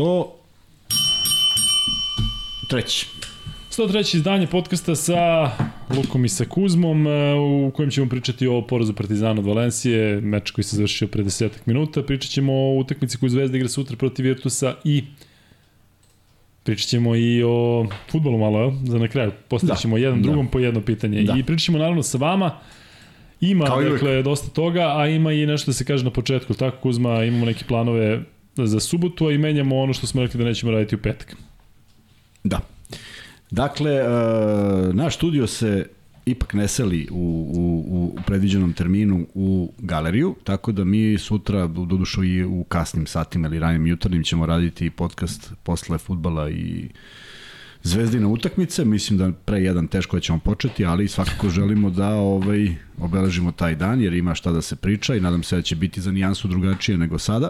100 treći. 103. izdanje podcasta sa Lukom i sa Kuzmom e, u kojem ćemo pričati o porazu Partizana od Valencije, meč koji se završio pre desetak minuta. Pričat ćemo o utakmici koju Zvezda igra sutra protiv Virtusa i Pričat ćemo i o futbolu malo, za na kraju. Postavit da. ćemo da, jedan da. drugom po jedno pitanje. Da. I pričat ćemo naravno sa vama. Ima, Kao dakle, uvijek. dosta toga, a ima i nešto da se kaže na početku. Tako, Kuzma, imamo neke planove za subotu, a i menjamo ono što smo rekli da nećemo raditi u petak. Da. Dakle, uh, naš studio se ipak ne seli u, u, u predviđenom terminu u galeriju, tako da mi sutra, dodušo i u kasnim satima ili ranim jutarnjim ćemo raditi podcast posle futbala i zvezdine utakmice, mislim da pre jedan teško da ćemo početi, ali svakako želimo da ovaj obeležimo taj dan jer ima šta da se priča i nadam se da će biti za nijansu drugačije nego sada.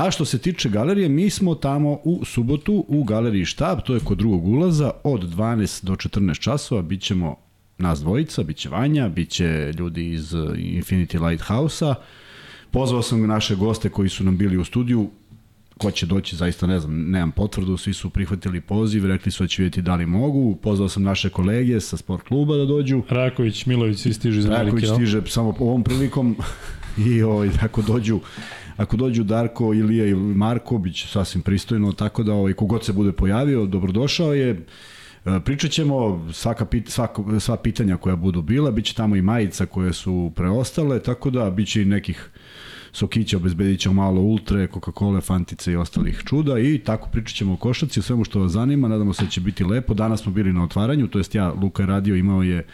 A što se tiče galerije, mi smo tamo u subotu u galeriji Štab, to je kod drugog ulaza, od 12 do 14 časova, bit ćemo nas dvojica, bit će Vanja, bit će ljudi iz Infinity Lighthouse-a. Pozvao sam naše goste koji su nam bili u studiju, ko će doći, zaista ne znam, nemam potvrdu, svi su prihvatili poziv, rekli su da će vidjeti da li mogu, pozvao sam naše kolege sa sport kluba da dođu. Raković, Milović, svi stižu iz Amerike. Raković stiže samo ovom prilikom i ovaj, ako dođu ako dođu Darko, Ilija i Marko, bit će sasvim pristojno, tako da ovaj, kogod se bude pojavio, dobrodošao je. E, pričat ćemo svaka, pit, svaka, sva pitanja koja budu bila, bit će tamo i majica koje su preostale, tako da bit će i nekih sokića, obezbedit ćemo malo ultre, Coca-Cola, Fantice i ostalih čuda i tako pričat ćemo o košaci, o svemu što vas zanima, nadamo se da će biti lepo. Danas smo bili na otvaranju, to jest ja, Luka je radio, imao je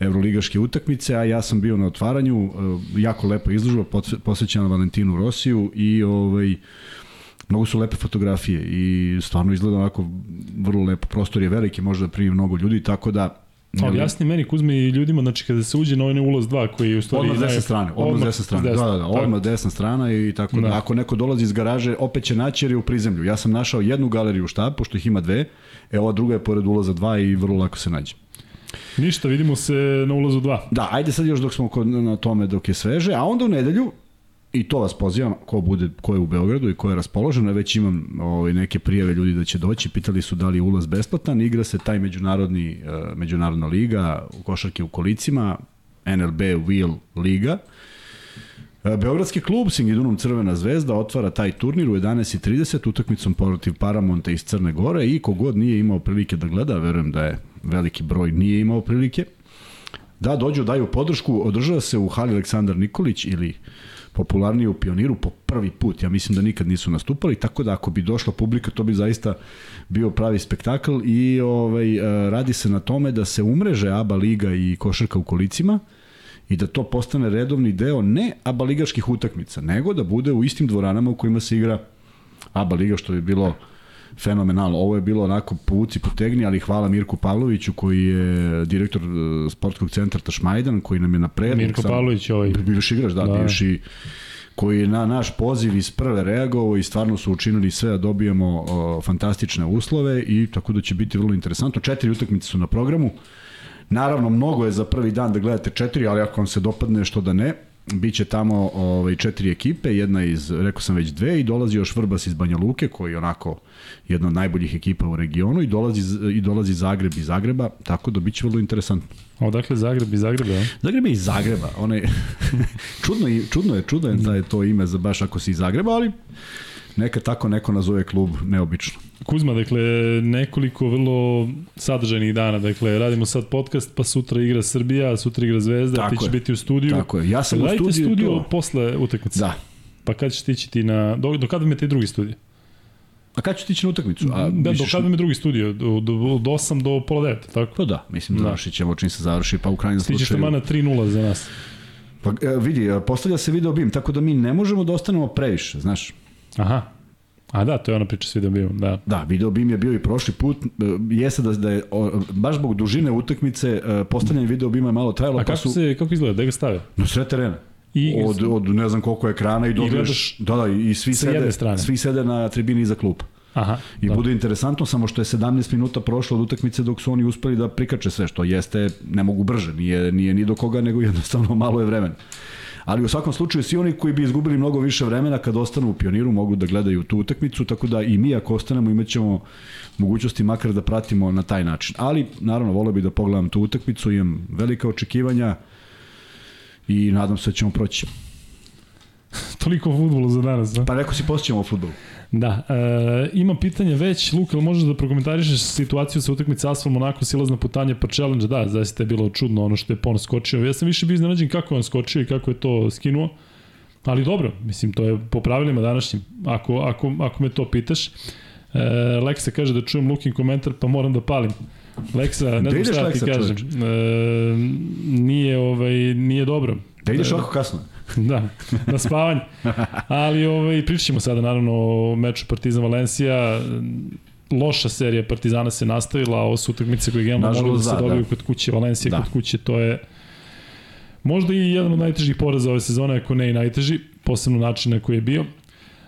evroligaške utakmice, a ja sam bio na otvaranju, e, jako lepa izložba, posvećena Valentinu Rosiju i ovaj, mnogo su lepe fotografije i stvarno izgleda onako vrlo lepo. Prostor je veliki, može da primi mnogo ljudi, tako da A objasni meni Kuzme i ljudima, znači kada se uđe na onaj ulaz 2 koji je u stvari... Odmah desna strana, odmah, desna strana, da, da, da, odmah desna strana i tako da. da. Ako neko dolazi iz garaže, opet će naći jer je u prizemlju. Ja sam našao jednu galeriju u štab, pošto ih ima dve, e ova druga je pored ulaza 2 i vrlo lako se nađe. Ništa, vidimo se na ulazu 2. Da, ajde sad još dok smo kod, na tome dok je sveže, a onda u nedelju i to vas pozivam, ko, bude, ko je u Beogradu i ko je raspoložen, već imam ovaj, neke prijave ljudi da će doći, pitali su da li je ulaz besplatan, igra se taj međunarodni, uh, međunarodna liga u košarke u kolicima, NLB Wheel Liga, e, Beogradski klub Singidunom Crvena zvezda otvara taj turnir u 11.30 utakmicom protiv Paramonta iz Crne Gore i kogod nije imao prilike da gleda, verujem da je veliki broj nije imao prilike, da dođu, daju podršku, održava se u hali Aleksandar Nikolić ili popularniji u Pioniru po prvi put. Ja mislim da nikad nisu nastupali, tako da ako bi došla publika, to bi zaista bio pravi spektakl i ovaj, e, radi se na tome da se umreže ABA Liga i košarka u kolicima i da to postane redovni deo ne ABA ligaških utakmica, nego da bude u istim dvoranama u kojima se igra ABA Liga, što bi bilo fenomenalno. Ovo je bilo onako povuci potegni, ali hvala Mirku Pavloviću koji je direktor e, sportskog centra Tašmajdan, koji nam je na predlog. Mirko sam, Pavlović ovaj. Bivši igrač, da, da. bivši koji je na naš poziv iz prve reagovao i stvarno su učinili sve da dobijemo o, fantastične uslove i tako da će biti vrlo interesantno. Četiri utakmice su na programu. Naravno, mnogo je za prvi dan da gledate četiri, ali ako vam se dopadne što da ne, Biće tamo ovaj, četiri ekipe, jedna iz, rekao sam već dve, i dolazi još Vrbas iz Banja Luke, koji je onako jedna od najboljih ekipa u regionu, i dolazi, i dolazi Zagreb iz Zagreba, tako da biće vrlo interesantno. Odakle Zagreb iz Zagreba? Zagreb je iz Zagreba. Onaj, čudno, je, čudno je, čudno je da je to ime za baš ako si iz Zagreba, ali neka tako neko nazove klub neobično. Kuzma, dakle, nekoliko vrlo sadržajnih dana, dakle, radimo sad podcast, pa sutra igra Srbija, sutra igra Zvezda, tako ti ćeš biti u studiju. Tako je, ja sam u studiju. studio to... posle utakmice? Da. Pa kad ćeš tići ti na, do, do kada mi je taj drugi studio? A kad ćeš tići na utakmicu? A, da, do kada mi drugi studio? Do, od 8 do pola 9, tako? Pa da, mislim da. završit ćemo čim se završi, pa u krajnjem slučaju... Stićeš tamo na 3-0 za nas. Pa e, vidi, postavlja se video bim, tako da mi ne možemo da ostanemo previše, znaš. Aha, A da, to je ona priča s video bimom, da. Da, video bim je bio i prošli put, e, jeste da, da je, baš zbog dužine utakmice, e, postavljanje video bima je malo trajalo. A pa kako, pa su, se, kako izgleda, da ga stave? Na sve terena. I, od, od ne znam koliko ekrana i dobiješ, da, da, i svi sede, svi sede na tribini iza klupa. Aha, I da. bude interesantno samo što je 17 minuta prošlo od utakmice dok su oni uspeli da prikače sve, što jeste, ne mogu brže, nije, nije ni do koga, nego jednostavno malo je vremena. Ali u svakom slučaju svi oni koji bi izgubili mnogo više vremena kad ostanu u pioniru mogu da gledaju tu utakmicu, tako da i mi ako ostanemo imaćemo mogućnosti makar da pratimo na taj način. Ali naravno voleo bih da pogledam tu utakmicu, imam velika očekivanja i nadam se da ćemo proći. Toliko o futbolu za danas, da? Pa rekao si posjećemo o futbolu. Da, e, ima pitanje već, Luka, ili možeš da prokomentarišeš situaciju sa utakmice Asfal Monako, silazna putanja pa challenge, da, zaista je bilo čudno ono što je Pon skočio. Ja sam više bio iznenađen kako je on skočio i kako je to skinuo, ali dobro, mislim, to je po pravilima današnjim, ako, ako, ako me to pitaš. E, Leksa kaže da čujem Lukin komentar, pa moram da palim. Leksa, ne Da znam šta Leksa, ti kažem. E, nije, ovaj, nije dobro. Da ideš E, ovako kasno. da, na spavanje. Ali ovaj, pričat ćemo sada naravno o meču Partizan Valencija. Loša serija Partizana se nastavila, a ovo su utakmice koje generalno mogli da se da, dobiju da. kod kuće. Valencija Da. kod kuće, to je možda i jedan od najtežih poraza ove sezone, ako ne i najteži, posebno način na koji je bio.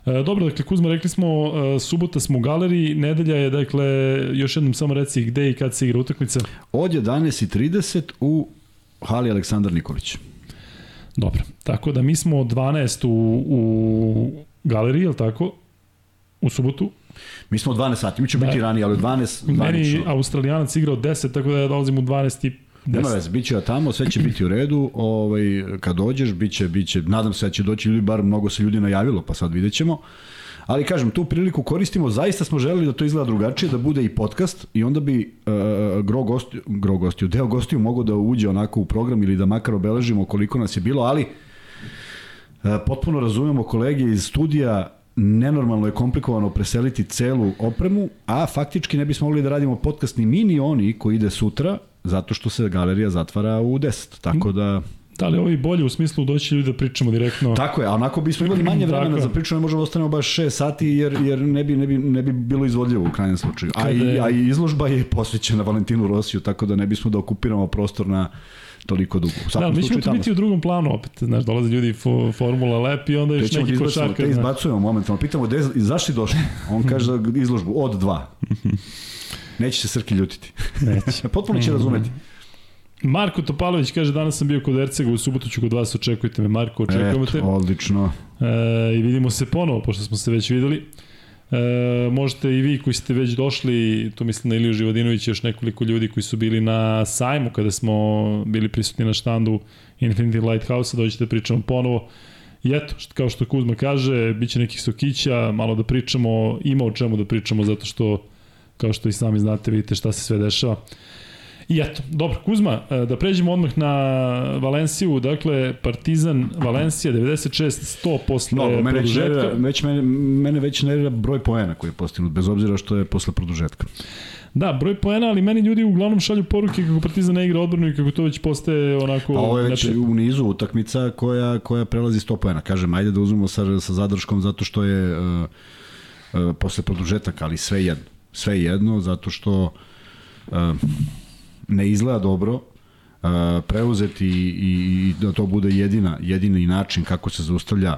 E, dobro, dakle, Kuzma, rekli smo, e, subota smo u galeriji, nedelja je, dakle, još jednom samo reci gde i kad se igra utakmica. Od 11.30 u hali Aleksandar Nikolić. Dobro, tako da mi smo 12 u, u galeriji, je li tako? U subotu. Mi smo u 12 sati, mi ćemo Da. biti ranije, ali u 12 Meni. Australijanac igrao 10, tako da ja dolazim u 12 i Nema 10. veze, bit će tamo, sve će biti u redu, ovaj, kad dođeš, bit će, bit će, nadam se da će doći ljudi, bar mnogo se ljudi najavilo, pa sad vidjet ćemo. Ali kažem, tu priliku koristimo, zaista smo želeli da to izgleda drugačije, da bude i podcast i onda bi uh, gro, gostiju, gro gostiju, deo gostiju mogao da uđe onako u program ili da makar obeležimo koliko nas je bilo, ali uh, potpuno razumemo kolege iz studija, nenormalno je komplikovano preseliti celu opremu, a faktički ne bismo mogli da radimo podcast ni mi ni oni koji ide sutra, zato što se galerija zatvara u 10. Tako da, Da li je ovo i bolje u smislu doći ljudi da pričamo direktno? tako je, a onako bismo imali manje vremena za priču, ne možemo da ostanemo baš 6 sati jer, jer ne, bi, ne, bi, ne bi bilo izvodljivo u krajnjem slučaju. A, i, a i izložba je posvećena Valentinu Rosiju, tako da ne bismo da okupiramo prostor na toliko dugo. U Da, mi ćemo tu biti u drugom planu opet. Znaš, dolaze ljudi fo, Formula Lep i onda još neki košarkar. te izbacujemo momentalno. Pitamo, gde, zašto si došli? On kaže da izložbu od dva. Neće se Srki ljutiti. Neće. Potpuno će razumeti. Marko Topalović kaže, danas sam bio kod Ercega, u subotu ću kod vas, očekujte me. Marko, očekujemo te. Eto, odlično. E, I vidimo se ponovo, pošto smo se već videli. E, možete i vi koji ste već došli, tu mislim na Iliju Živodinović i još nekoliko ljudi koji su bili na sajmu kada smo bili prisutni na štandu Infinity Lighthouse-a, dođete da pričamo ponovo. I eto, što, kao što Kuzma kaže, bit će nekih sokića, malo da pričamo, ima o čemu da pričamo, zato što, kao što i sami znate, vidite šta se sve dešava. I eto, dobro, Kuzma, e, da pređemo odmah na Valenciju, dakle, Partizan, Valencija, 96-100 posle Mnogo, mene produžetka. nervira, već mene, mene već nervira broj poena koji je postignut, bez obzira što je posle produžetka. Da, broj poena, ali meni ljudi uglavnom šalju poruke kako Partizan ne igra odbranu i kako to već postaje onako... A ovo je već neprijatno. u nizu utakmica koja, koja prelazi 100 poena. Kažem, ajde da uzmemo sa, sa zadrškom zato što je uh, uh, posle produžetaka, ali sve jedno. Sve jedno, zato što uh, ne izgleda dobro uh, preuzeti i, i, da to bude jedina, jedini način kako se zaustavlja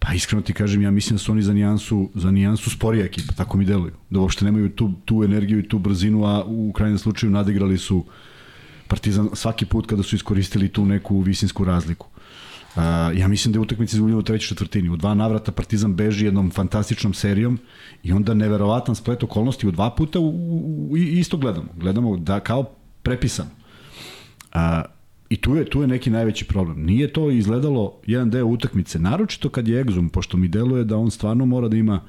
Pa iskreno ti kažem, ja mislim da su oni za nijansu, za nijansu sporija ekipa, tako mi deluju. Da uopšte nemaju tu, tu energiju i tu brzinu, a u krajnjem slučaju nadigrali su Partizan svaki put kada su iskoristili tu neku visinsku razliku. Uh, ja mislim da je utakmica izgubljena u trećoj četvrtini. U dva navrata Partizan beži jednom fantastičnom serijom i onda neverovatan splet okolnosti u dva puta u, u, u, isto gledamo. Gledamo da kao prepisano. A, I tu je, tu je neki najveći problem. Nije to izgledalo jedan deo utakmice, naročito kad je Exum, pošto mi deluje da on stvarno mora da ima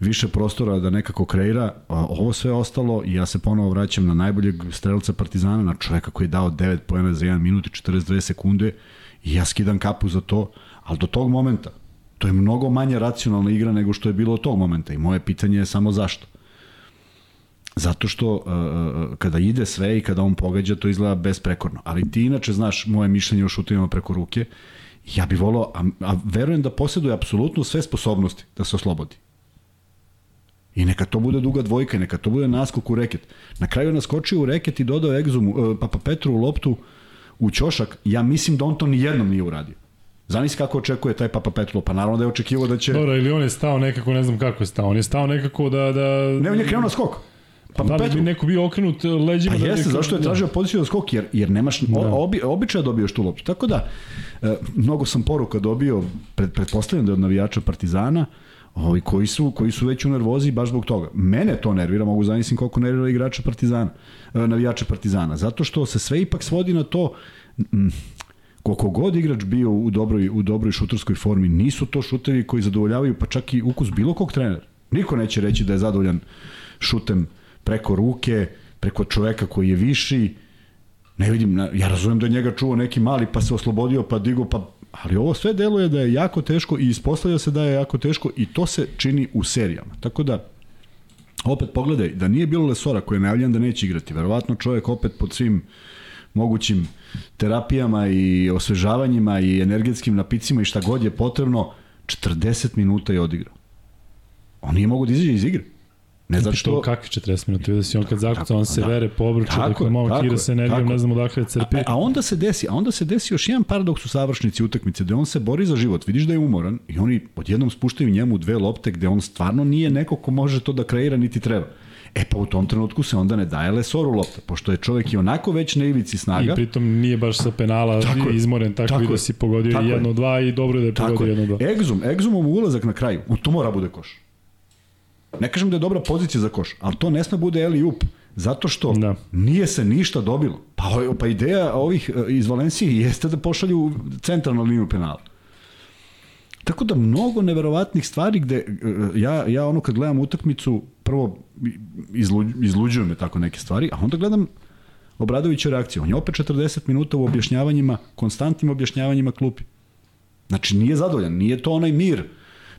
više prostora da nekako kreira, ovo sve ostalo i ja se ponovo vraćam na najboljeg strelca Partizana, na čoveka koji je dao 9 poena za 1 minut i 42 sekunde i ja skidam kapu za to, ali do tog momenta to je mnogo manje racionalna igra nego što je bilo od tog momenta i moje pitanje je samo zašto. Zato što uh, kada ide sve i kada on pogađa, to izgleda besprekorno. Ali ti inače znaš moje mišljenje o šutovima preko ruke. Ja bih volao, a, a verujem da posjeduje apsolutno sve sposobnosti da se oslobodi. I neka to bude duga dvojka, neka to bude naskok u reket. Na kraju je naskočio u reket i dodao egzumu, uh, Papa Petru u loptu u ćošak. Ja mislim da on to ni jednom nije uradio. Zamisli kako očekuje taj Papa Petrulo, pa naravno da je očekivao da će... Dobro, ili on je stao nekako, ne znam kako je stao, on je stao nekako da... da... Ne, on je krenuo na skok. Pa da li bi neko bio okrenut leđima? Pa da jeste, zašto je tražio poziciju za skok, jer, jer nemaš, da. obi, običaj da dobiješ tu loptu. Tako da, e, mnogo sam poruka dobio, pred, pretpostavljam da je od navijača Partizana, ovi koji su, koji su već u nervozi baš zbog toga. Mene to nervira, mogu zamislim koliko nervira igrača Partizana, e, navijača Partizana, zato što se sve ipak svodi na to, koliko god igrač bio u dobroj, u dobroj šuterskoj formi, nisu to šutevi koji zadovoljavaju pa čak i ukus bilo kog trenera. Niko neće reći da je zadovoljan šutem preko ruke, preko čoveka koji je viši, ne vidim, ja razumem da je njega čuo neki mali pa se oslobodio pa digo pa ali ovo sve deluje da je jako teško i ispostavlja se da je jako teško i to se čini u serijama. Tako da opet pogledaj, da nije bilo Lesora koji je najavljan da neće igrati, verovatno čovjek opet pod svim mogućim terapijama i osvežavanjima i energetskim napicima i šta god je potrebno, 40 minuta je odigrao. On nije mogu da izađe iz igre. Ne znam što... Kakvi 40 minuta, vidio si on kad zakuca, on se da. vere, pobrče, dakle malo kira se energijom, ne znam odakle crpi. A, a, onda se desi, a onda se desi još jedan paradoks u savršnici utakmice, gde on se bori za život, vidiš da je umoran i oni odjednom spuštaju njemu dve lopte gde on stvarno nije neko ko može to da kreira niti treba. E pa u tom trenutku se onda ne daje Lesoru lopta, pošto je čovek i onako već na ivici snaga. I pritom nije baš sa penala tako izmoren, tako, tako da si pogodio tako jedno, dva i dobro da je pogodio jedno, dva. Egzum, Egzumom ulazak na kraju, to mora bude koš. Ne kažem da je dobra pozicija za koš, ali to ne sme bude Eli up, zato što da. nije se ništa dobilo. Pa, pa ideja ovih e, iz Valencije jeste da pošalju centralnu liniju penala. Tako da mnogo neverovatnih stvari gde e, ja, ja ono kad gledam utakmicu, prvo izluđ, izluđuju me tako neke stvari, a onda gledam Obradovića reakciju. On je opet 40 minuta u objašnjavanjima, konstantnim objašnjavanjima klupi. Znači nije zadovoljan, nije to onaj mir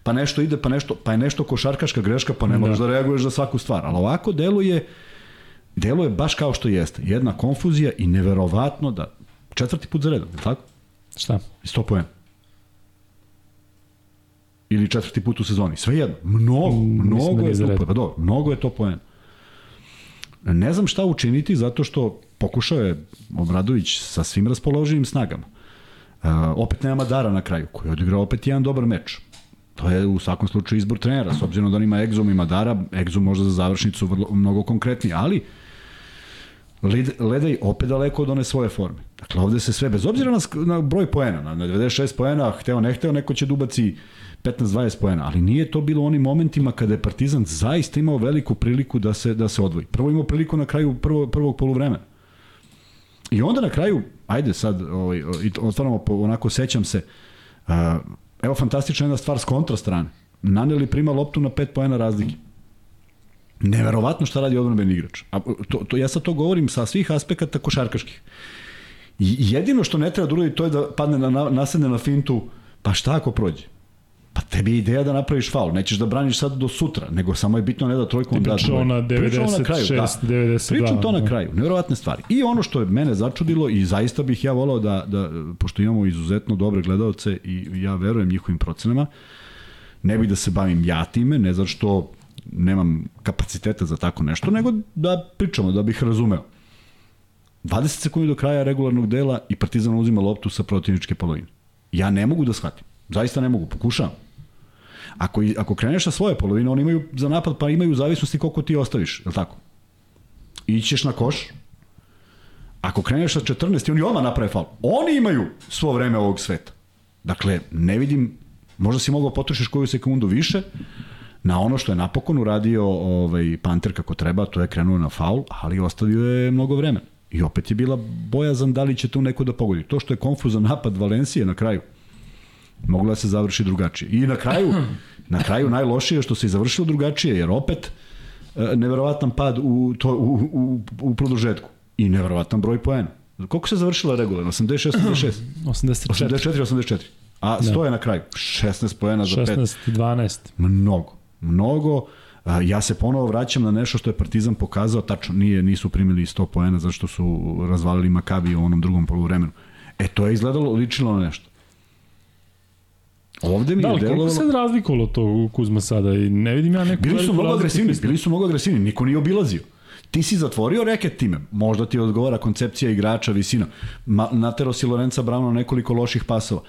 pa nešto ide, pa nešto, pa je nešto košarkaška greška, pa ne da. možeš da reaguješ za svaku stvar. Ali ovako deluje, deluje baš kao što jeste. Jedna konfuzija i neverovatno da četvrti put za redom, je tako? Šta? 100 poena. Ili četvrti put u sezoni. Sve jedno. Mnogo, mm, mnogo da je to, pa dobro, mnogo je to poena. Ne znam šta učiniti zato što pokušao je Obradović sa svim raspoloženim snagama. Uh, opet nema Dara na kraju, koji je odigrao opet jedan dobar meč. To je u svakom slučaju izbor trenera, s obzirom da on ima Exum, ima Dara, Exum možda za završnicu vrlo, mnogo konkretniji, ali Ledej opet daleko od one svoje forme. Dakle, ovde se sve, bez obzira na, na broj poena, na, na 96 poena, hteo ne hteo, neko će dubaci da 15-20 poena, ali nije to bilo onim momentima kada je Partizan zaista imao veliku priliku da se, da se odvoji. Prvo imao priliku na kraju prvo, prvog poluvremena. I onda na kraju, ajde sad, ovaj, otvaramo, onako sećam se, uh, Evo fantastična jedna stvar s kontra strane. Naneli prima loptu na 5 poena razlike. Neverovatno šta radi odbranbeni igrač. A to, to, ja sad to govorim sa svih aspekata košarkaških. Jedino što ne treba da uradi to je da padne na, nasedne na fintu, pa šta ako prođe? Pa tebi je ideja da napraviš faul, nećeš da braniš sad do sutra, nego samo je bitno ne da trojku on da. Pričao na 96, na kraju, 6, da. 92. Pričam to na da. kraju, nevjerovatne stvari. I ono što je mene začudilo i zaista bih ja volao da, da pošto imamo izuzetno dobre gledalce i ja verujem njihovim procenama, ne bih da se bavim ja time, ne zato što nemam kapaciteta za tako nešto, nego da pričamo, da bih razumeo. 20 sekundi do kraja regularnog dela i Partizan uzima loptu sa protivničke polovine. Ja ne mogu da shvatim. Zaista ne mogu, pokušavam. Ako, ako kreneš sa svoje polovine, oni imaju za napad, pa imaju zavisnosti koliko ti ostaviš, je li tako? Ićeš na koš, ako kreneš sa 14, oni odmah naprave faul. Oni imaju svo vreme ovog sveta. Dakle, ne vidim, možda si mogao potrošiš koju sekundu više, na ono što je napokon uradio ovaj, Panter kako treba, to je krenuo na faul, ali ostavio je mnogo vremena. I opet je bila bojazan da li će tu neko da pogodi. To što je konfuzan napad Valencije na kraju, mogla da se završi drugačije. I na kraju, na kraju najlošije što se i završilo drugačije, jer opet e, neverovatan pad u, to, u, u, u produžetku i neverovatan broj poena. Koliko se završila regularno? 86, 86? 84. 84, 84. A 100 da. je na kraju. 16 poena za 5. 16, 12. Mnogo. Mnogo. Ja se ponovo vraćam na nešto što je Partizan pokazao, tačno nije, nisu primili 100 poena zašto su razvalili Makabi u onom drugom poluvremenu. E, to je izgledalo, ličilo na nešto. Ovde mi da, je delovalo... Se razlikovalo to u Kuzma sada i ne vidim ja neku... Bili su mnogo agresivni, bili su mnogo agresivni, niko nije obilazio. Ti si zatvorio reket time. Možda ti odgovara koncepcija igrača, visina. Ma, natero si Lorenza Brano nekoliko loših pasova.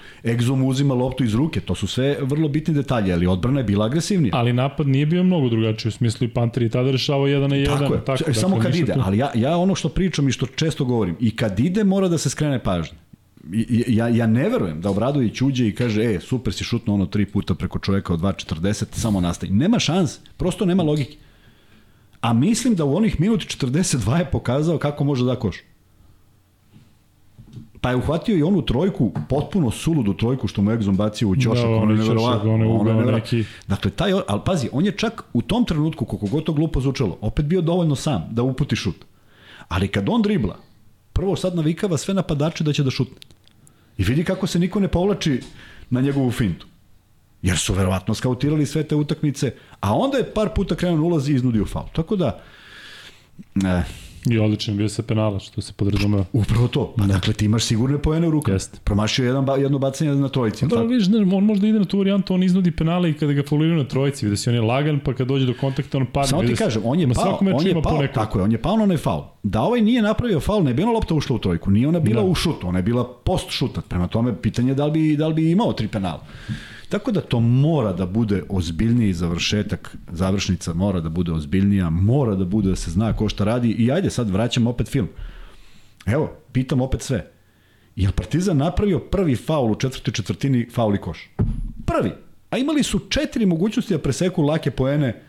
Mu uzima loptu iz ruke. To su sve vrlo bitni detalji, ali odbrana je bila agresivnija. Ali napad nije bio mnogo drugačiji, u smislu i Panter i tada rešavao jedan na jedan. Tako je, tako, samo dakle, kad ide. Tu... Ali ja, ja ono što pričam i što često govorim, i kad ide mora da se skrene pažnja ja, ja ne verujem da Obradović uđe i kaže, e, super si šutno ono tri puta preko čoveka od 2.40, samo nastavi. Nema šans, prosto nema logike. A mislim da u onih minuti 42 je pokazao kako može da koš. Pa je uhvatio i onu trojku, potpuno suludu trojku što mu Egzon bacio u ćošak, da, ono je nevjerovatno. Ono je nevjerovatno. Neki... Dakle, taj, ali pazi, on je čak u tom trenutku, koliko god to glupo zvučalo, opet bio dovoljno sam da uputi šut. Ali kad on dribla, prvo sad navikava sve napadače da će da šutne. I vidi kako se niko ne povlači na njegovu fintu. Jer su verovatno skautirali sve te utakmice, a onda je par puta krenuo ulazi i iznudio faul. Tako da, ne, I odličan bio se penala, što se podrazumeva. Upravo to. Pa da. dakle, ti imaš sigurne poene u rukama. Jeste. Promašio jedan, ba, jedno bacanje na trojici. Da, vidiš, ne, on možda ide na tu varijantu, on iznudi penale i kada ga fauliraju na trojici, vidi se on je lagan, pa kad dođe do kontakta, on padne. Samo ti kažem, on je pao, on je pao, tako je, on je pao na onaj faul. Da ovaj nije napravio faul, ne bi ona lopta ušla u trojku, nije ona bila da. u šutu, ona je bila post šutat. Prema tome, pitanje je da li bi, da li bi imao tri penala. Tako da to mora da bude ozbiljniji završetak, završnica mora da bude ozbiljnija, mora da bude da se zna ko šta radi i ajde sad vraćam opet film. Evo, pitam opet sve. Je Partizan napravio prvi faul u četvrtoj četvrtini faul i koš? Prvi. A imali su četiri mogućnosti da preseku lake poene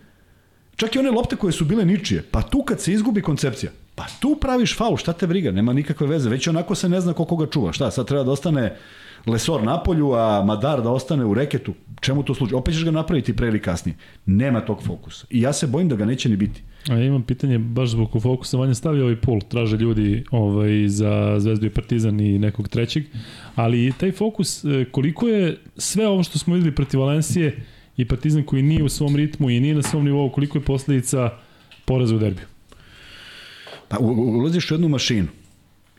Čak i one lopte koje su bile ničije. Pa tu kad se izgubi koncepcija, pa tu praviš faul, šta te briga, nema nikakve veze. Već onako se ne zna ko koga čuva. Šta, sad treba da ostane Lesor na polju, a Madar da ostane u reketu, čemu to služi? Opet ćeš ga napraviti pre ili kasnije. Nema tog fokusa. I ja se bojim da ga neće ni biti. A ja imam pitanje baš zbog fokusa. Vanja stavio ovaj pol, traže ljudi ovaj, za Zvezdu i Partizan i nekog trećeg. Ali taj fokus, e, koliko je sve ovo što smo videli protiv Valencije i Partizan koji nije u svom ritmu i nije na svom nivou, koliko je posledica poraza u derbiju? Pa ulaziš u jednu mašinu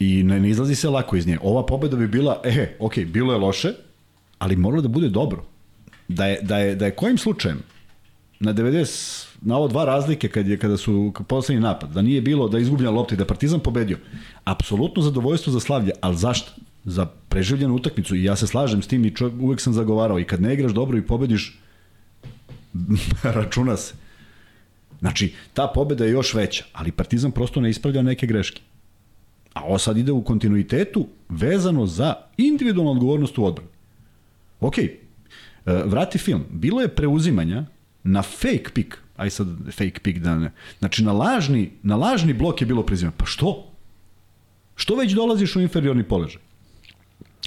I ne, ne izlazi se lako iz nje. Ova pobeda bi bila, e, ok, bilo je loše, ali moralo da bude dobro. Da je, da je, da je kojim slučajem na 90 na ovo dva razlike kad je kada su poslednji napad, da nije bilo da je izgubljena lopta i da Partizan pobedio. Apsolutno zadovoljstvo za Slavlje, al zašto? Za preživljenu utakmicu i ja se slažem s tim i čovjek, uvek sam zagovarao i kad ne igraš dobro i pobediš računa se. Znači, ta pobeda je još veća, ali Partizan prosto ne ispravlja neke greške. A ovo sad ide u kontinuitetu vezano za individualnu odgovornost u odbrani. Ok, e, vrati film. Bilo je preuzimanja na fake pick, aj sad fake pick da ne. Znači na lažni, na lažni blok je bilo preuzimanje. Pa što? Što već dolaziš u inferiorni položaj?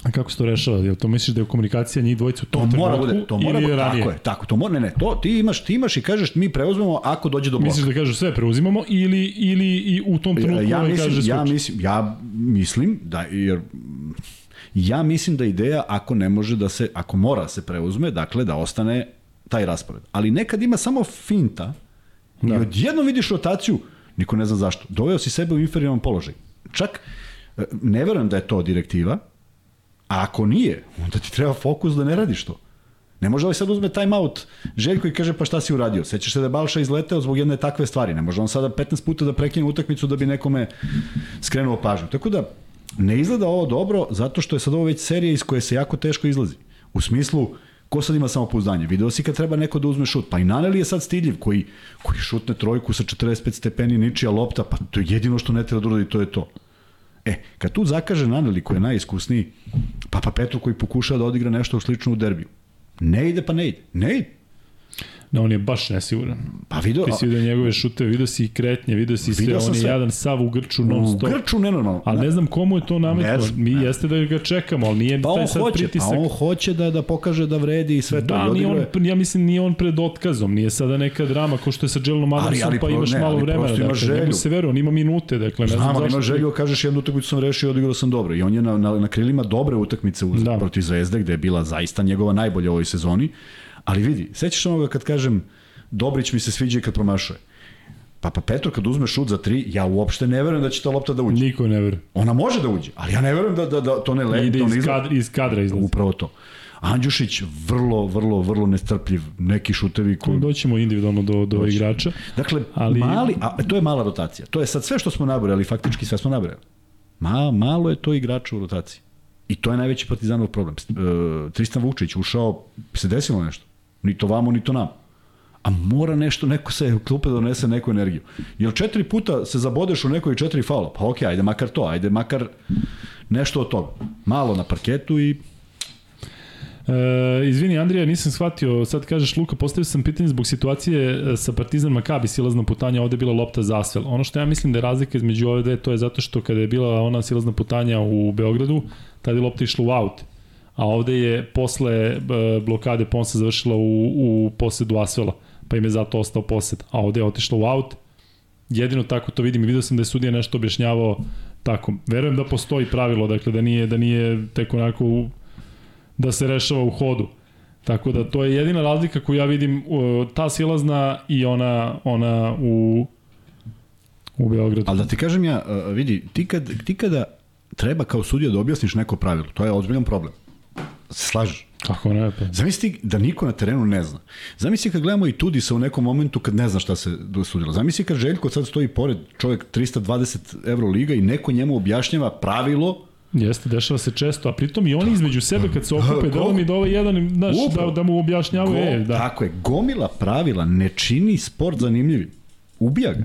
A kako se to rešava? Jel to misliš da je komunikacija njih dvojica u tom to mora bude, to mora ili ranije? Tako je, tako, to mora, ne, ne, to ti imaš, ti imaš i kažeš mi preuzmemo ako dođe do bloka. Misliš da kažeš sve preuzimamo ili, ili i u tom trenutku ja, ovaj mislim, kaže ja mislim, ja mislim da, jer ja mislim da ideja ako ne može da se, ako mora da se preuzme, dakle da ostane taj raspored. Ali nekad ima samo finta da. i odjednom vidiš rotaciju, niko ne zna zašto. Doveo si sebe u inferiornom položaj. Čak, e, ne verujem da je to direktiva, A ako nije, onda ti treba fokus da ne radiš to. Ne može ovaj sad uzme time out Željko i kaže pa šta si uradio? Sećaš se da je Balša izleteo zbog jedne takve stvari. Ne može on sada 15 puta da prekine utakmicu da bi nekome skrenuo pažnju. Tako da ne izgleda ovo dobro zato što je sad ovo već serija iz koje se jako teško izlazi. U smislu ko sad ima samopouzdanje? Video si kad treba neko da uzme šut. Pa i Naneli je sad stidljiv koji, koji šutne trojku sa 45 stepeni ničija lopta, pa to je jedino što ne treba da uradi, to je to. E, kad tu zakaže Naneli koji je najiskusniji, Papa Petru koji pokušava da odigra nešto slično u derbiju. Ne ide pa ne ide. Ne ide. Da, on je baš nesiguran. Pa video... Ti si vidio njegove šute, video si i kretnje, video si video sve, on je sve. jadan sav u grču non stop. U grču nenormalno. Ali ne znam komu je to nametno. Mi ne. jeste da ga čekamo, ali nije pa taj sad hoće, pritisak. Pa on hoće da, da pokaže da vredi i sve da, to. Da, nije on, ja mislim nije on pred otkazom, nije sada neka drama ko što je sa Jelenom Adamsom, ali, pa imaš ne, malo vremena. Dakle, želju. njemu se veruje, on ima minute, dakle, ne znam, znam zašto. ima želju, kažeš jednu utakmicu sam rešio, odigrao sam dobro. I on je na, na, na krilima dobre utakmice uz, da. protiv Zvezde, gde je bila zaista njegova najbolja u ovoj sezoni. Ali vidi, sećaš onoga kad kažem, Dobrić mi se sviđa i kad promašuje. Pa, pa Petro kad uzme šut za tri, ja uopšte ne verujem da će ta lopta da uđe. Niko ne veruje. Ona može da uđe, ali ja ne verujem da, da, da to ne legne. Ide to ne iz, kadra, iz kadra izlazi. Upravo to. Andjušić vrlo, vrlo, vrlo nestrpljiv. Neki šutevi koji... Doćemo individualno do, do Doći. igrača. Dakle, Ali- ali... mali, a to je mala rotacija. To je sad sve što smo nabrali, faktički sve smo nabrali. Ma, malo je to igrača u rotaciji. I to je najveći partizanov problem. E, Tristan Vukčić ušao, se desilo nešto. Ni to vamo, ni to nam. A mora nešto, neko se klupe da donese neku energiju. Jel četiri puta se zabodeš u nekoj četiri faula? Pa okej, ajde makar to, ajde makar nešto od toga. Malo na parketu i E, izvini Andrija, nisam shvatio, sad kažeš Luka, postavio sam pitanje zbog situacije e, sa Partizan Makabi, silazna putanja, ovde je bila lopta za Asvel. Ono što ja mislim da je razlika između ove dve, to je zato što kada je bila ona silazna putanja u Beogradu, tada je lopta išla u aut. A ovde je posle e, blokade Ponsa završila u, u posedu Asvela, pa im je zato ostao posed. A ovde je otišla u aut, jedino tako to vidim i vidio sam da je sudija nešto objašnjavao tako. Verujem da postoji pravilo, dakle da nije, da nije tek onako u- da se rešava u hodu. Tako da to je jedina razlika koju ja vidim uh, ta silazna i ona ona u u Beogradu. Ali da ti kažem ja, uh, vidi, ti, kad, ti kada treba kao sudija da objasniš neko pravilo, to je ozbiljan problem. Se slažeš? Kako ne? Pa. Zamisli da niko na terenu ne zna. Zamisli kad gledamo i Tudisa u nekom momentu kad ne zna šta se dosudilo. Zamisli kad Željko sad stoji pored čovjek 320 euro liga i neko njemu objašnjava pravilo Jeste, dešava se često, a pritom i oni između sebe kad se okupe, delo mi da ovaj jedan, znaš, da, da mu objašnjavaju, e, da. Tako je, gomila pravila ne čini sport zanimljivim. Ubija ga.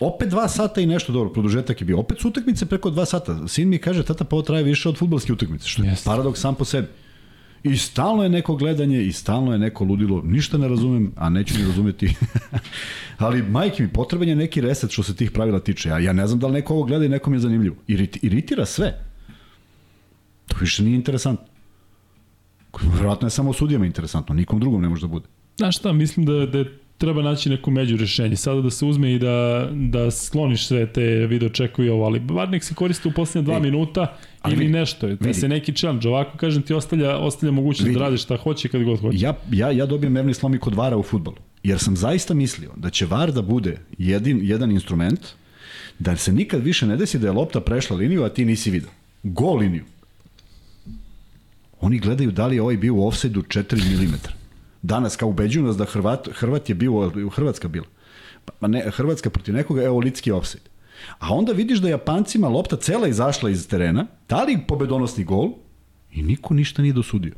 Opet dva sata i nešto dobro, produžetak je bio. Opet su utakmice preko dva sata. Sin mi kaže, tata, pa ovo traje više od futbolske utakmice, što je Jeste. paradoks sam po sebi. I stalno je neko gledanje i stalno je neko ludilo. Ništa ne razumem, a neću ni razumeti. Ali, majke mi, potreban je neki reset što se tih pravila tiče. Ja, ja ne znam da li neko ovo gleda i nekom je zanimljivo. Iriti, iritira sve. To više nije interesantno. Vjerojatno je samo sudijama interesantno, nikom drugom ne može da bude. Znaš šta, mislim da, da treba naći neko među rešenje. Sada da se uzme i da, da skloniš sve te video čekovi ovo, ali bar nek se koriste u poslednje dva Ej, minuta ili vidi, nešto. Da vidi. se neki challenge, ovako kažem ti ostavlja, ostavlja mogućnost Vidi. da radiš šta hoće kad god hoće. Ja, ja, ja dobijem merni slom i kod vara u futbolu. Jer sam zaista mislio da će var da bude jedin, jedan instrument da se nikad više ne desi da je lopta prešla liniju, a ti nisi video. Gol liniju. Oni gledaju da li je ovaj bio u offside-u 4 mm. Danas kao ubeđuju nas da Hrvat, Hrvat je bio, Hrvatska bila. Pa ne, Hrvatska protiv nekoga, evo litski offside. A onda vidiš da Japancima lopta cela izašla iz terena, dali pobedonosni gol i niko ništa nije dosudio.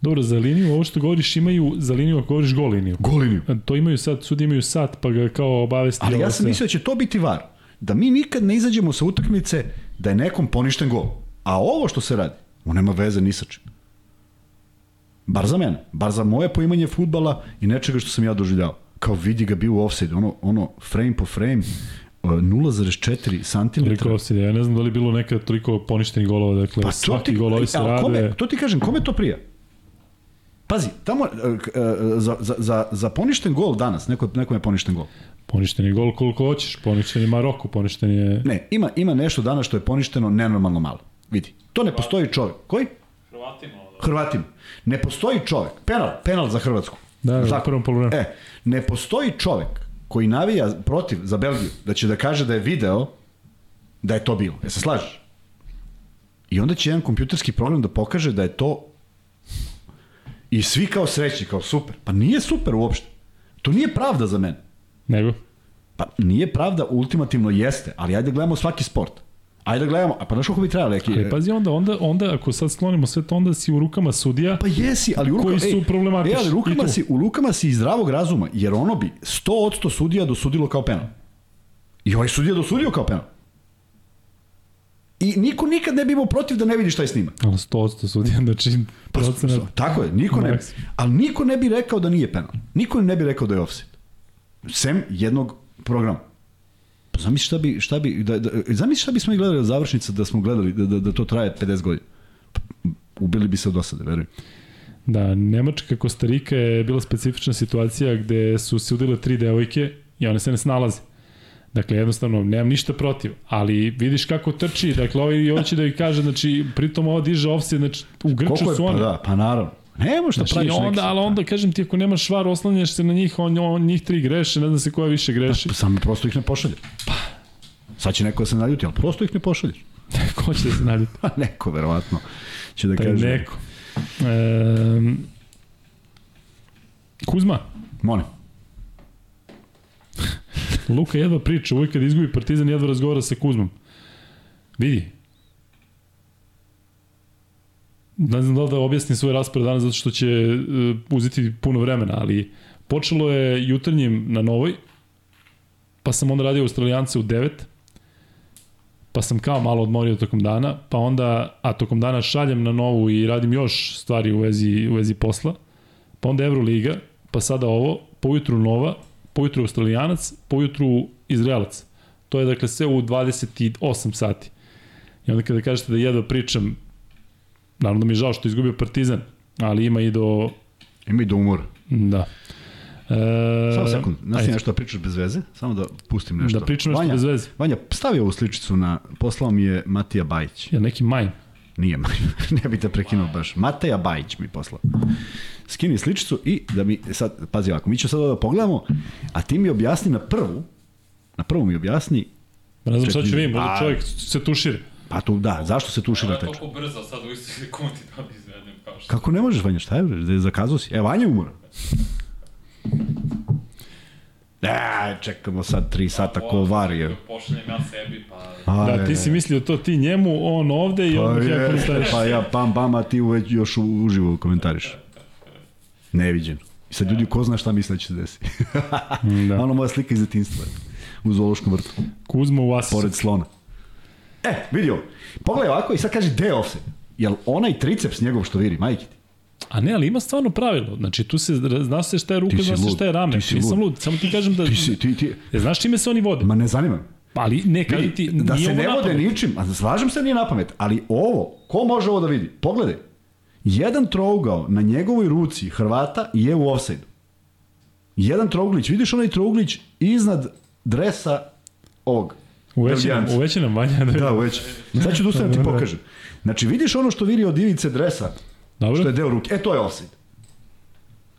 Dobro, za liniju, ovo što govoriš imaju, za liniju ako govoriš gol liniju. Gol liniju. To imaju sad, sudi imaju sat, pa ga kao obavesti. Ali ja sam mislio da će to biti var. Da mi nikad ne izađemo sa utakmice da je nekom poništen gol. A ovo što se radi, on nema veze ni sa čim. Bar za mene. Bar za moje poimanje futbala i nečega što sam ja doživljavao. Kao vidi ga bio u offside, ono, ono frame po frame, uh, 0,4 cm. Toliko offside. Ja ne znam da li je bilo nekada toliko poništenih golova, dakle Pa svaki ti, gol ovi se rade. kome, to ti kažem, kome to prija? Pazi, tamo uh, uh, za, za, za, za poništen gol danas, neko, nekom je poništen gol. Poništen je gol koliko hoćeš, poništen je Maroko, poništen je... Ne, ima, ima nešto danas što je poništeno nenormalno malo. Vidi, to ne postoji čovjek. Koji? Hrvatima. Hrvatima. Ne postoji čovjek. Penal, penal za Hrvatsku. Da, da, u prvom polovremenu. E, ne postoji čovjek koji navija protiv za Belgiju, da će da kaže da je video da je to bilo. E se slažeš? I onda će jedan kompjuterski program da pokaže da je to i svi kao srećni, kao super. Pa nije super uopšte. To nije pravda za mene. Nego? Pa nije pravda, ultimativno jeste, ali ajde da gledamo svaki sport. Ajde da gledamo, a pa znaš kako bi trebalo, neki... Ali pazi onda, onda, onda ako sad sklonimo sve to, onda si u rukama sudija. Pa jesi, ali u rukama, Koji su problematični. E, ali rukama si, u rukama si i zdravog razuma, jer ono bi 100% sudija dosudilo kao penal. I ovaj sudija dosudio kao penal. I niko nikad ne bi imao protiv da ne vidi šta je snima. Ali 100% sudija, znači Pa, procenat. Tako je, niko ne bi. Maks. Ali niko ne bi rekao da nije penal. Niko ne bi rekao da je offside. Sem jednog programa. Pa zamisli šta bi, šta bi, da, da, zamisli šta bismo i gledali od završnica da smo gledali, da, da, da to traje 50 godina. Pa, Ubili bi se od osade, verujem. Da, Nemačka Kostarika je bila specifična situacija gde su se udile tri devojke i one se ne snalaze. Dakle, jednostavno, nemam ništa protiv, ali vidiš kako trči, dakle, ovaj hoće da ih kaže, znači, pritom ovo diže offside, znači, u grču su pa one. da, pa naravno. Ne možeš da Znači, praviš onda, ali onda, kažem ti, ako nemaš švar, oslanjaš se na njih, on, on, njih tri greše, ne zna se koja više greši. Pa, samo prosto ih ne pošalje. Pa. Sad će neko da se naljuti, ali prosto ih ne pošalješ. Ko će da se naljuti? Pa neko, verovatno, će da Taj kaže. neko. E, Kuzma, Molim. Luka jedva priča, uvijek kad izgubi Partizan jedva razgovara sa Kuzmom. Vidi. Ne znam da li da objasnim svoj raspored danas zato što će uh, uzeti puno vremena, ali počelo je jutarnjim na novoj, pa sam onda radio Australijance u 9, pa sam kao malo odmorio tokom dana, pa onda, a tokom dana šaljem na novu i radim još stvari u vezi, u vezi posla, pa onda Euroliga, pa sada ovo, po ujutru nova, po ujutru Australijanac, po ujutru Izraelac. To je dakle sve u 28 sati. I onda kada kažete da jedva pričam, naravno da mi je žao što je izgubio Partizan, ali ima i do... Ima i do umora. Da. E, Samo sekund, znaš ti nešto da pričaš bez veze? Samo da pustim nešto. Da pričam nešto Vanja, bez veze. Vanja, stavi ovu sličicu na, poslao mi je Matija Bajić. Ja, neki majn. Nije, ne bi te prekinuo baš. Mateja Bajić mi poslao. Skini sličicu i da mi, sad, pazi ovako, mi ćemo sad ovo da pogledamo, a ti mi objasni na prvu, na prvu mi objasni, ne znam šta ću vidim, možda čovjek se tušira. Pa tu, da, zašto se tušira Ovo je tačno? toliko brzo sad u istoj sekundi da bi izvedem kao što. Kako ne možeš, Vanja, šta je, da je zakazao si? E, Vanja je umora. E, čekamo sad tri sata ko varije. Pošaljem ja sebi, pa... A, Da, ti si mislio to ti njemu, on ovde i Pa, on ja je, komentariš. pa ja pam pam, a ti uveć još u- uživo komentariš. Neviđen. I sad ljudi ko zna šta misle da će se desiti. Da. Ono moja slika iz detinstva. U zoološkom vrtu. Kuzma u Asisu. Pored slona. E, vidi ovo. Pogledaj ovako i sad kaže gde je offset. Jel onaj triceps njegov što viri, majke ti? A ne, ali ima stvarno pravilo. Znači, tu se, zna se šta je ruka, Ti si zna se šta je rame. ti si Nisam lud. lud. Samo ti kažem da... Ti si, ti, ti, E, znaš čime se oni vode? ma ne zanima me. Ali ne, kaži Vidi, ti, da se ne vode ničim, a slažem se nije na pamet, ali ovo, ko može ovo da vidi? Pogledaj, jedan trougao na njegovoj ruci Hrvata je u offside Jedan trouglić, vidiš onaj trouglić iznad dresa ovog. Uveći nam, uveći nam Vanja. Da, Da, već. Sad ću da ti pokažem. Znači, vidiš ono što viri od ivice dresa, Dobro. što je deo ruke. E, to je offside.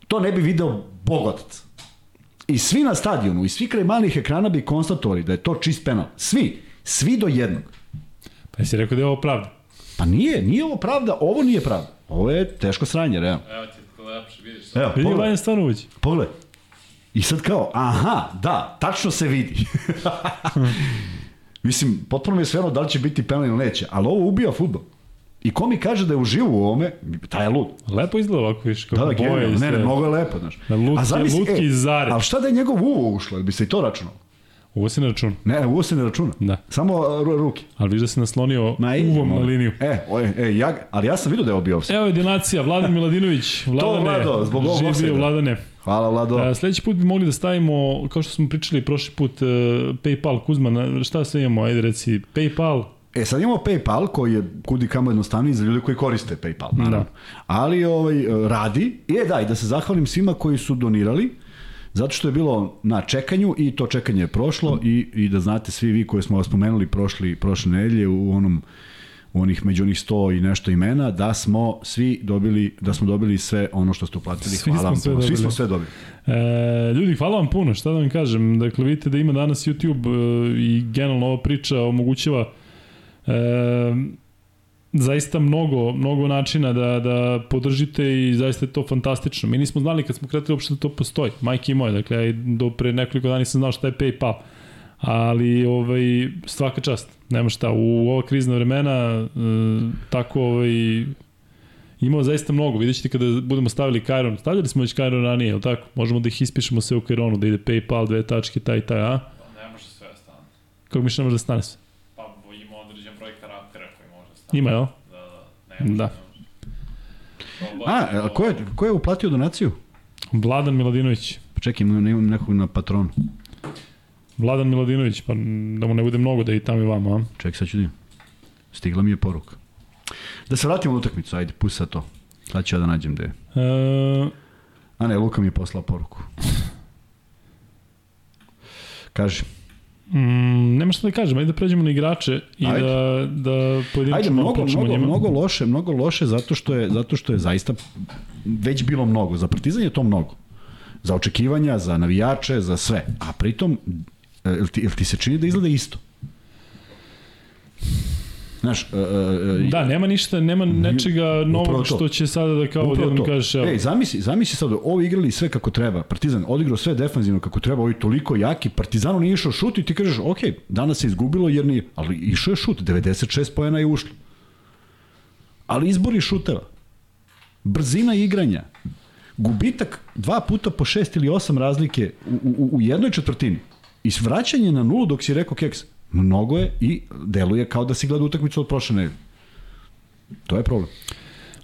To ne bi video bogotac. I svi na stadionu, i svi kraj malih ekrana bi konstatovali da je to čist penal. Svi. Svi do jednog. Pa jesi rekao da je ovo pravda? Pa nije, nije ovo pravda, ovo nije pravda. Ovo je teško sranje, realno. Evo ti lepše, vidiš sad. Evo, Vidi pogledaj. Vanja stvarno uveći. Pogledaj. I sad kao, aha, da, tačno se vidi. Mislim, potpuno mi je svejedno da li će biti penal ili neće, ali ovo ubija futbol. I ko mi kaže da je uživo u ovome, taj je lud. Lepo izgleda ovako, viš, kako Da, da, boje Ne, ne, mnogo je lepo, znaš. Na lutke- lutke iz zare. Ali šta da je njegov uvo ušlo, jel bi se i to računalo? Ovo se ne računa. Ne, uvo se ne računa. Da. Samo a, ru- ruke. Ali viš da se naslonio i- uvom na liniju. E, o, e, ja, ali ja sam vidio da je ovo bio offside. Evo je donacija, Vladan Miladinović. Vladane, Vlado, zbog ovog živ bio offside-a. Vladane. Hvala, Vlado. E, sledeći put bi mogli da stavimo, kao što smo pričali prošli put, e, Paypal, Kuzma, na, šta sve imamo, ajde reci, Paypal, E, sad imamo PayPal koji je kudi kamo jednostavniji za ljude koji koriste PayPal, naravno. Da. Ali ovaj, radi. E, da, i da se zahvalim svima koji su donirali, zato što je bilo na čekanju i to čekanje je prošlo i, i da znate svi vi koji smo vas spomenuli prošli, prošle nedelje u onom u onih među onih 100 i nešto imena, da smo svi dobili, da smo dobili sve ono što ste uplatili. Svi Hvala vam sve. Svi smo sve dobili. E, ljudi, hvala vam puno, šta da vam kažem. Dakle, vidite da ima danas YouTube e, i generalno ova priča omogućava e, zaista mnogo, mnogo načina da, da podržite i zaista je to fantastično. Mi nismo znali kad smo kretili uopšte da to postoji, majke i moje, dakle, ja do pre nekoliko dana nisam znao šta je Paypal. Ali ovaj, svaka čast, nema šta, u ova krizna vremena e, tako ovaj, Imao zaista mnogo, vidjet ćete kada budemo stavili Kairon. Stavljali smo već Kairon ranije, je li tako? Možemo da ih ispišemo sve u Kaironu, da ide Paypal, dve tačke, taj, taj, a? Pa ne može sve da stane. Kako mišljamo da stane sve? Pa ima određen broj karaktera koji može da stane. Ima, jel? Da, A, ko je, ko je uplatio donaciju? Vladan Miladinović. Pa čekaj, imam nekog na patronu. Vladan Miladinović, pa da mu ne bude mnogo da i tamo i vama, a? Čekaj, sad ću da. Stigla mi je poruka. Da se vratimo na utakmicu, ajde, pusti sad to. Sad ću ja da nađem gde je. E, A ne, Luka mi je poslao poruku. Kaži. Mm, nema šta da kažem, ajde da pređemo na igrače i Ajde. da, da pojedinačno Ajde, mnogo, mnogo, njima. mnogo loše, mnogo loše zato što je zato što je zaista već bilo mnogo. Za Partizan je to mnogo. Za očekivanja, za navijače, za sve. A pritom e, jel ti, jel ti se čini da izgleda isto? Znaš, e, e, Da, nema ništa, nema nečega novog to. što će sada da kao odjednom to. kažeš, evo, Ej, zamisli, zamisli sad, ovi igrali sve kako treba. Partizan odigrao sve defanzivno kako treba, ovi toliko jaki. Partizanu nije išao šut i ti kažeš, ok, danas se izgubilo jer nije, ali išao je šut, 96 pojena je ušlo. Ali izbori šuteva, brzina igranja, gubitak dva puta po šest ili osam razlike u, u, u jednoj četvrtini i svraćanje na nulu dok si rekao keks, mnogo je i deluje kao da si gleda utakmicu od prošle nedelje. To je problem.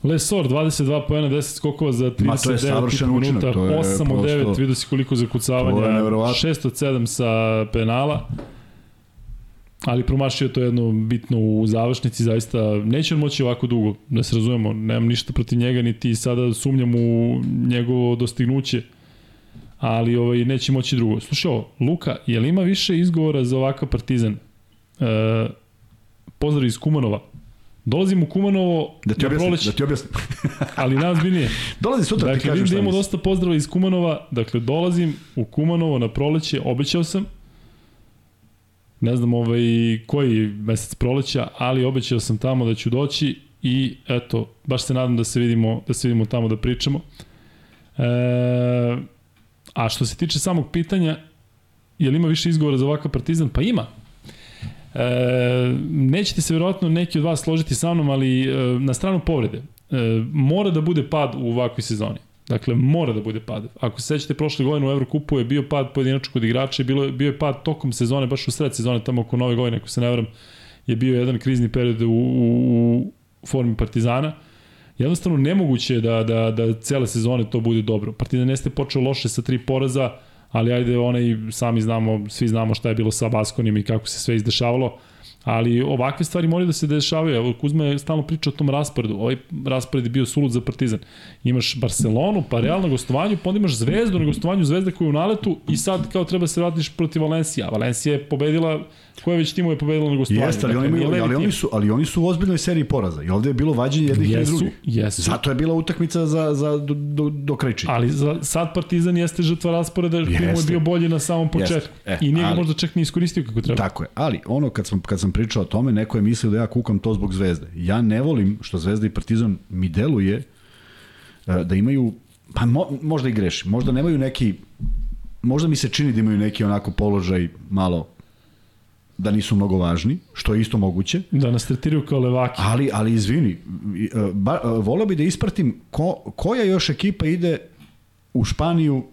Lesor, 22 pojena, 10 skokova za Ma, to je 39 savršen učinak, minuta, je 8 od 9, prosto- vidio si koliko zakucavanja, neverovatno. 6 od 7 sa penala, ali promašio to jedno bitno u završnici, zaista neće on moći ovako dugo, da se razumemo, nemam ništa protiv njega, niti sada sumnjam u njegovo dostignuće, ali ovaj, neće moći drugo. Slušaj ovo, Luka, je li ima više izgovora za ovakav partizan? E, pozdrav iz Kumanova. Dolazim u Kumanovo Da ti objasnim, proleće, da ti objasnim. ali najozbiljnije. Dolazi sutra ti Dakle, kažem vidim šta da imamo dosta pozdrava iz Kumanova. Dakle, dolazim u Kumanovo na proleće, obećao sam. Ne znam ovaj, koji mesec proleća, ali obećao sam tamo da ću doći i eto, baš se nadam da se vidimo, da se vidimo tamo da pričamo. E, a što se tiče samog pitanja, je li ima više izgovora za ovakav partizan? Pa ima. E, nećete se verovatno neki od vas složiti sa mnom, ali e, na stranu povrede. E, mora da bude pad u ovakvoj sezoni. Dakle, mora da bude pad. Ako se sećate, prošle godine u Evrokupu je bio pad pojedinačno kod igrača, bilo, bio je pad tokom sezone, baš u sred sezone, tamo oko nove godine, ako se ne varam, je bio jedan krizni period u, u, u formi Partizana. Jednostavno nemoguće je da, da, da cele sezone to bude dobro. Partizan jeste počeo loše sa tri poraza, ali ajde, onaj, sami znamo, svi znamo šta je bilo sa Baskonim i kako se sve izdešavalo, ali ovakve stvari moraju da se dešavaju. Evo, Kuzma je stalno pričao o tom rasporedu. Ovaj raspored je bio sulud za Partizan. Imaš Barcelonu, pa Real na gostovanju, pa onda imaš Zvezdu na gostovanju, Zvezda koja je u naletu i sad kao treba se vratiš protiv Valencija. Valencija je pobedila, koje već timove je pobedila na gostovanju. Jeste, ali, oni, Dakle, imaju, nije levi ali, oni su, ali oni su u ozbiljnoj seriji poraza. I ovde je bilo vađenje jednih Jesu, drugih. jesu. Zato je bila utakmica za, za, do, do, do krećenja. Ali za, sad Partizan jeste žrtva rasporeda koji mu je bio bolji na samom početku. Jeste. E, I nije ga ali- možda čak ni iskoristio kako treba. Tako je, ali ono kad sam, kad sam pričao o tome, neko je mislio da ja kukam to zbog Zvezde. Ja ne volim što Zvezda i Partizan mi deluje e, da imaju, pa mo, možda i grešim, možda nemaju neki, možda mi se čini da imaju neki onako položaj malo da nisu mnogo važni, što je isto moguće, Da nas tretiraju kao levaki. ali, ali izvini, e, ba, e, volao bi da ispratim ko, koja još ekipa ide u Španiju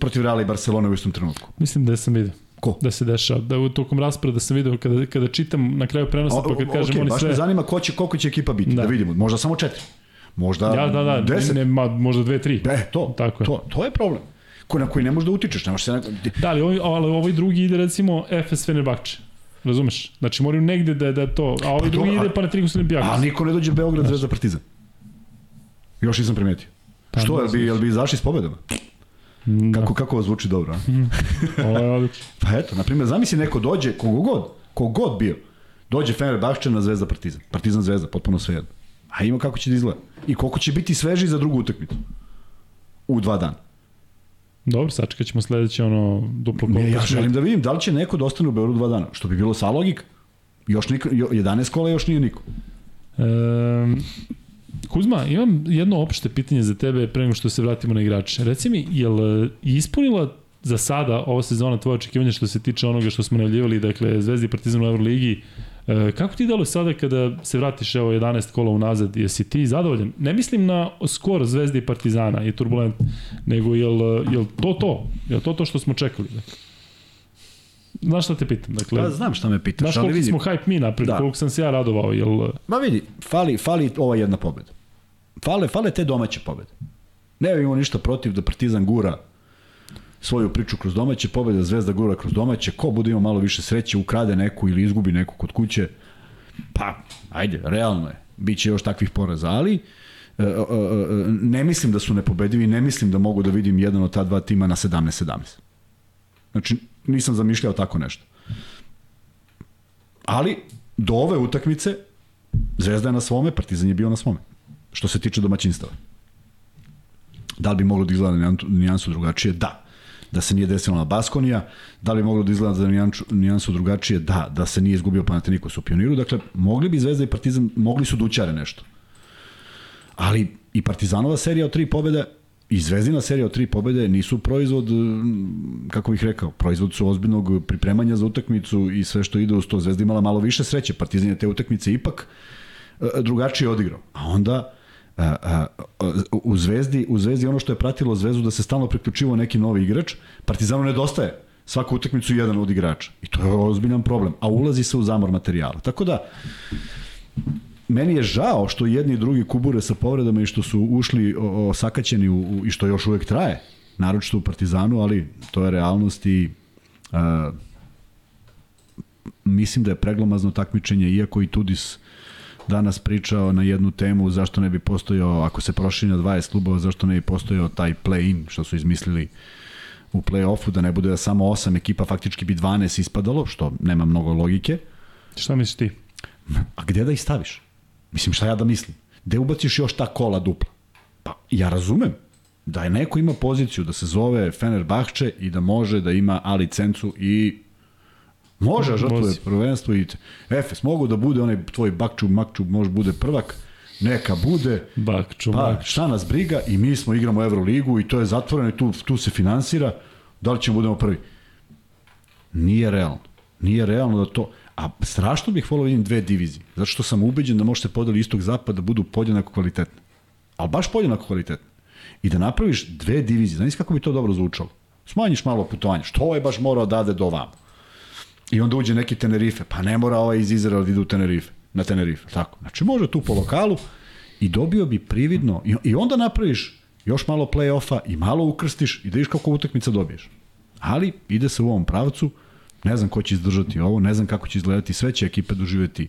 protiv Reala i Barcelone u istom trenutku. Mislim da sam vidio. Ko? Da se dešava. Da u tokom rasporeda sam video kada, kada čitam na kraju prenosa, pa kad kažem okay, oni baš sve... me zanima ko će, koliko će ekipa biti, da. Da. da vidimo. Možda samo četiri. Možda Ja, da, da, deset. ne, ma, možda dve, tri. E, to, Tako je. to, to je problem. Ko, na koji ne možeš da utičeš. Ne možeš se... Na... Da, ali ovaj, ali ovaj drugi ide recimo FS Fenerbahče. Razumeš? Znači moraju negde da, da to... A ovaj Pa drugi dobro, ide a- Panathinaikos Olimpijakos. A niko ne dođe Beograd, Zvezda, Partizan. Još nisam primetio. Pa, Što, jel bi, jel bi izašli s pobedama? Da. Kako, kako ovo zvuči dobro, a? Ovo je odlično. Pa eto, na primjer, zamisli neko dođe, kogogod, kogod bio, dođe Fenerbahče na Zvezda Partizan. Partizan Zvezda, potpuno svejedno. A ima kako će da izgleda. I koliko će biti sveži za drugu utakmicu. U dva dana. Dobro, sačekat ćemo sledeće ono duplo Ne, ja želim da vidim da li će neko da ostane u Beogradu dva dana, što bi bilo sa logika. Još niko, jo- 11 kola još nije niko. Um, Kuzma, imam jedno opšte pitanje za tebe pre nego što se vratimo na igrače. Reci mi, je li ispunila za sada ova sezona tvoje očekivanje što se tiče onoga što smo najavljivali, dakle Zvezdi i Partizan u Euroligi, E, kako ti delo sada kada se vratiš evo 11 kola unazad, jesi ti zadovoljan? Ne mislim na skor Zvezde i Partizana i Turbulent, nego jel, jel to to? Jel to to što smo čekali? Dakle? Znaš šta te pitam? Dakle, Pa znam šta me pitaš, Znaš ali koliko vidi. smo hype mi Da. da. koliko sam se ja radovao, jel... Ma vidi, fali, fali ova jedna pobeda. Fale, fale te domaće pobede. Ne imamo ništa protiv da Partizan gura svoju priču kroz domaće pobede, Zvezda gura kroz domaće, ko bude imao malo više sreće, ukrade neku ili izgubi neku kod kuće, pa, ajde, realno je. Biće još takvih poraza, ali e, e, e, ne mislim da su nepobedivi, ne mislim da mogu da vidim jedan od ta dva tima na 17-17. Znači, nisam zamišljao tako nešto. Ali, do ove utakmice, Zvezda je na svome, Partizan je bio na svome. Što se tiče domaćinstava. Da li bi moglo da izgleda nijansu drugačije? Da. Da se nije desila na Baskonija, da li moglo da izgleda na nijansu, nijansu drugačije? Da. Da se nije izgubio Panathinaikos u pioniru. Dakle, mogli bi Zvezda i Partizan, mogli su da učare nešto. Ali i Partizanova serija od tri pobjede i Zvezdina serija od tri pobjede nisu proizvod, mm, kako bih rekao, proizvod su ozbiljnog pripremanja za utakmicu i sve što ide uz to. Zvezda imala malo više sreće, Partizan je te utakmice ipak e, drugačije odigrao. A onda a, a, u Zvezdi, u Zvezdi ono što je pratilo Zvezdu da se stalno priključivo neki novi igrač, Partizanu nedostaje svaku utakmicu jedan od igrača. I to je ozbiljan problem. A ulazi se u zamor materijala. Tako da, meni je žao što jedni i drugi kubure sa povredama i što su ušli o, o, sakaćeni u, u, i što još uvek traje, naročito u Partizanu, ali to je realnost i a, mislim da je preglomazno takmičenje, iako i Tudis danas pričao na jednu temu zašto ne bi postojao, ako se proširi na 20 klubova, zašto ne bi postojao taj play-in, što su izmislili u play-offu, da ne bude da samo 8 ekipa, faktički bi 12 ispadalo, što nema mnogo logike. Šta misliš ti? A gde da ih staviš? Mislim, šta ja da mislim? Gde ubaciš još ta kola dupla? Pa, ja razumem da je neko ima poziciju da se zove Fenerbahče i da može da ima A licencu i može da žrtvuje prvenstvo i Efes mogu da bude onaj tvoj Bakčub, Makčub može bude prvak, neka bude. Bakčub, pa, Makčub. šta nas briga i mi smo igramo Euroligu i to je zatvoreno i tu, tu se finansira. Da li ćemo budemo prvi? Nije realno. Nije realno da to... A strašno bih volio da vidim dve divizije. Zato što sam ubeđen da može se podeli istog zapada da budu podjednako kvalitetne. Ali baš podjednako kvalitetne. I da napraviš dve divizije. Znaš kako bi to dobro zvučalo? Smanjiš malo putovanje. Što je baš morao da ade do vama? I onda uđe neki Tenerife. Pa ne mora ovaj iz Izraela da u Tenerife. Na Tenerife. Tako. Znači može tu po lokalu i dobio bi prividno. I, i onda napraviš još malo play-offa i malo ukrstiš i da viš kako utakmica dobiješ. Ali ide se u ovom pravcu Ne znam ko će izdržati ovo, ne znam kako će izgledati, sve će ekipe doživeti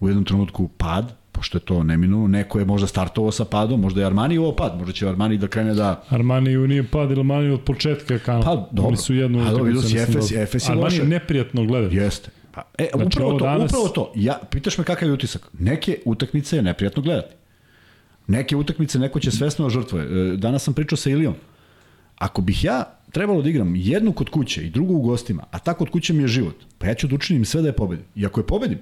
u jednom trenutku pad, pošto je to neminuo, neko je možda startovao sa padom, možda je Armani ovo pad, možda će Armani da krene da... Armani ju nije pad, ili Armani od početka kanala. Pa, dobro. Oni su jednu... A dobro, Efes. Efes je Armani loše. je neprijatno gledati. Jeste. Pa, e, Znači, upravo to, danas- upravo to. Ja, pitaš me kakav je utisak. Neke utakmice je neprijatno gledati. Neke utakmice neko će svesno da žrtvuje. E, Danas sam pričao sa Ilijom. Ako bih ja trebalo da igram jednu kod kuće i drugu u gostima, a ta kod kuće mi je život, pa ja ću da učinim sve da je pobedim. I ako je pobedim,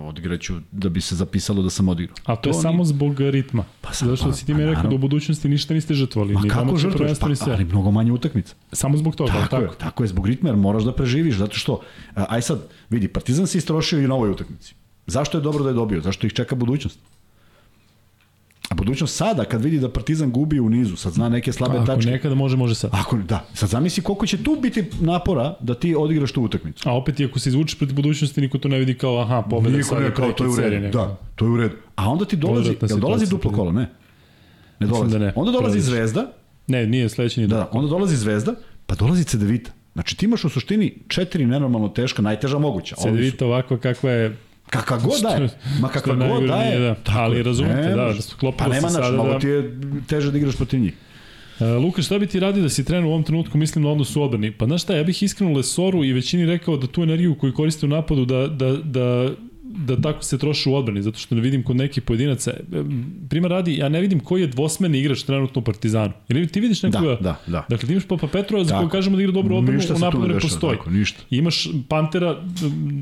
odigraću da bi se zapisalo da sam odigrao. A to je ni- samo zbog ritma. Pa sam- Zato što pa- si ti pa mi rekao da naravno. u budućnosti ništa niste žrtvovali. Ma kako žrtvuješ? Pa, sve. ali mnogo manje utakmica. Samo zbog toga, Tako, tako? je, tako je, zbog ritma, jer moraš da preživiš, zato što, aj sad, vidi, Partizan se istrošio i na ovoj utakmici. Zašto je dobro da je dobio? Zašto ih čeka budućnost? A budućnost sada, kad vidi da Partizan gubi u nizu, sad zna neke slabe Ako tačke. nekada može, može sad. Ako, da, sad zamisli koliko će tu biti napora da ti odigraš tu utakmicu. A opet i ako se izvučeš protiv budućnosti, niko to ne vidi kao, aha, pobeda Niko sad ne je kao, to je u redu. Da, to je u redu. A onda ti dolazi, jel dolazi duplo kolo, ne? Ne dolazi. da ne. Onda dolazi Prelaziš. Zvezda, Ne, nije sledeći ni Da, da. da, onda dolazi Zvezda, pa dolazi Cedevita. Znači ti imaš u suštini četiri nenormalno teška, najteža moguća. Cedevita ovakva kakva je Kakva god da je. Ma kakva god najgore da da. Ali razumete, Ne da, da sklopilo Pa nema se naš, sada malo da- ti je teže da igraš protiv njih. Uh, Luka, šta bi ti radio da si trener u ovom trenutku, mislim na odnosu u odbrani? Pa znaš šta, ja bih iskreno Lesoru i većini rekao da tu energiju koju koriste u napadu, da, da, da da tako se troši u odbrani, zato što ne vidim kod nekih pojedinaca. Prima radi, ja ne vidim koji je dvosmeni igrač trenutno u Partizanu. Ili ti vidiš nekoga? Da, da, da. Dakle, ti imaš Papa Petrova za koga kažemo da igra dobro odbranu, u napadu ne postoji. tako, ništa. I Imaš Pantera,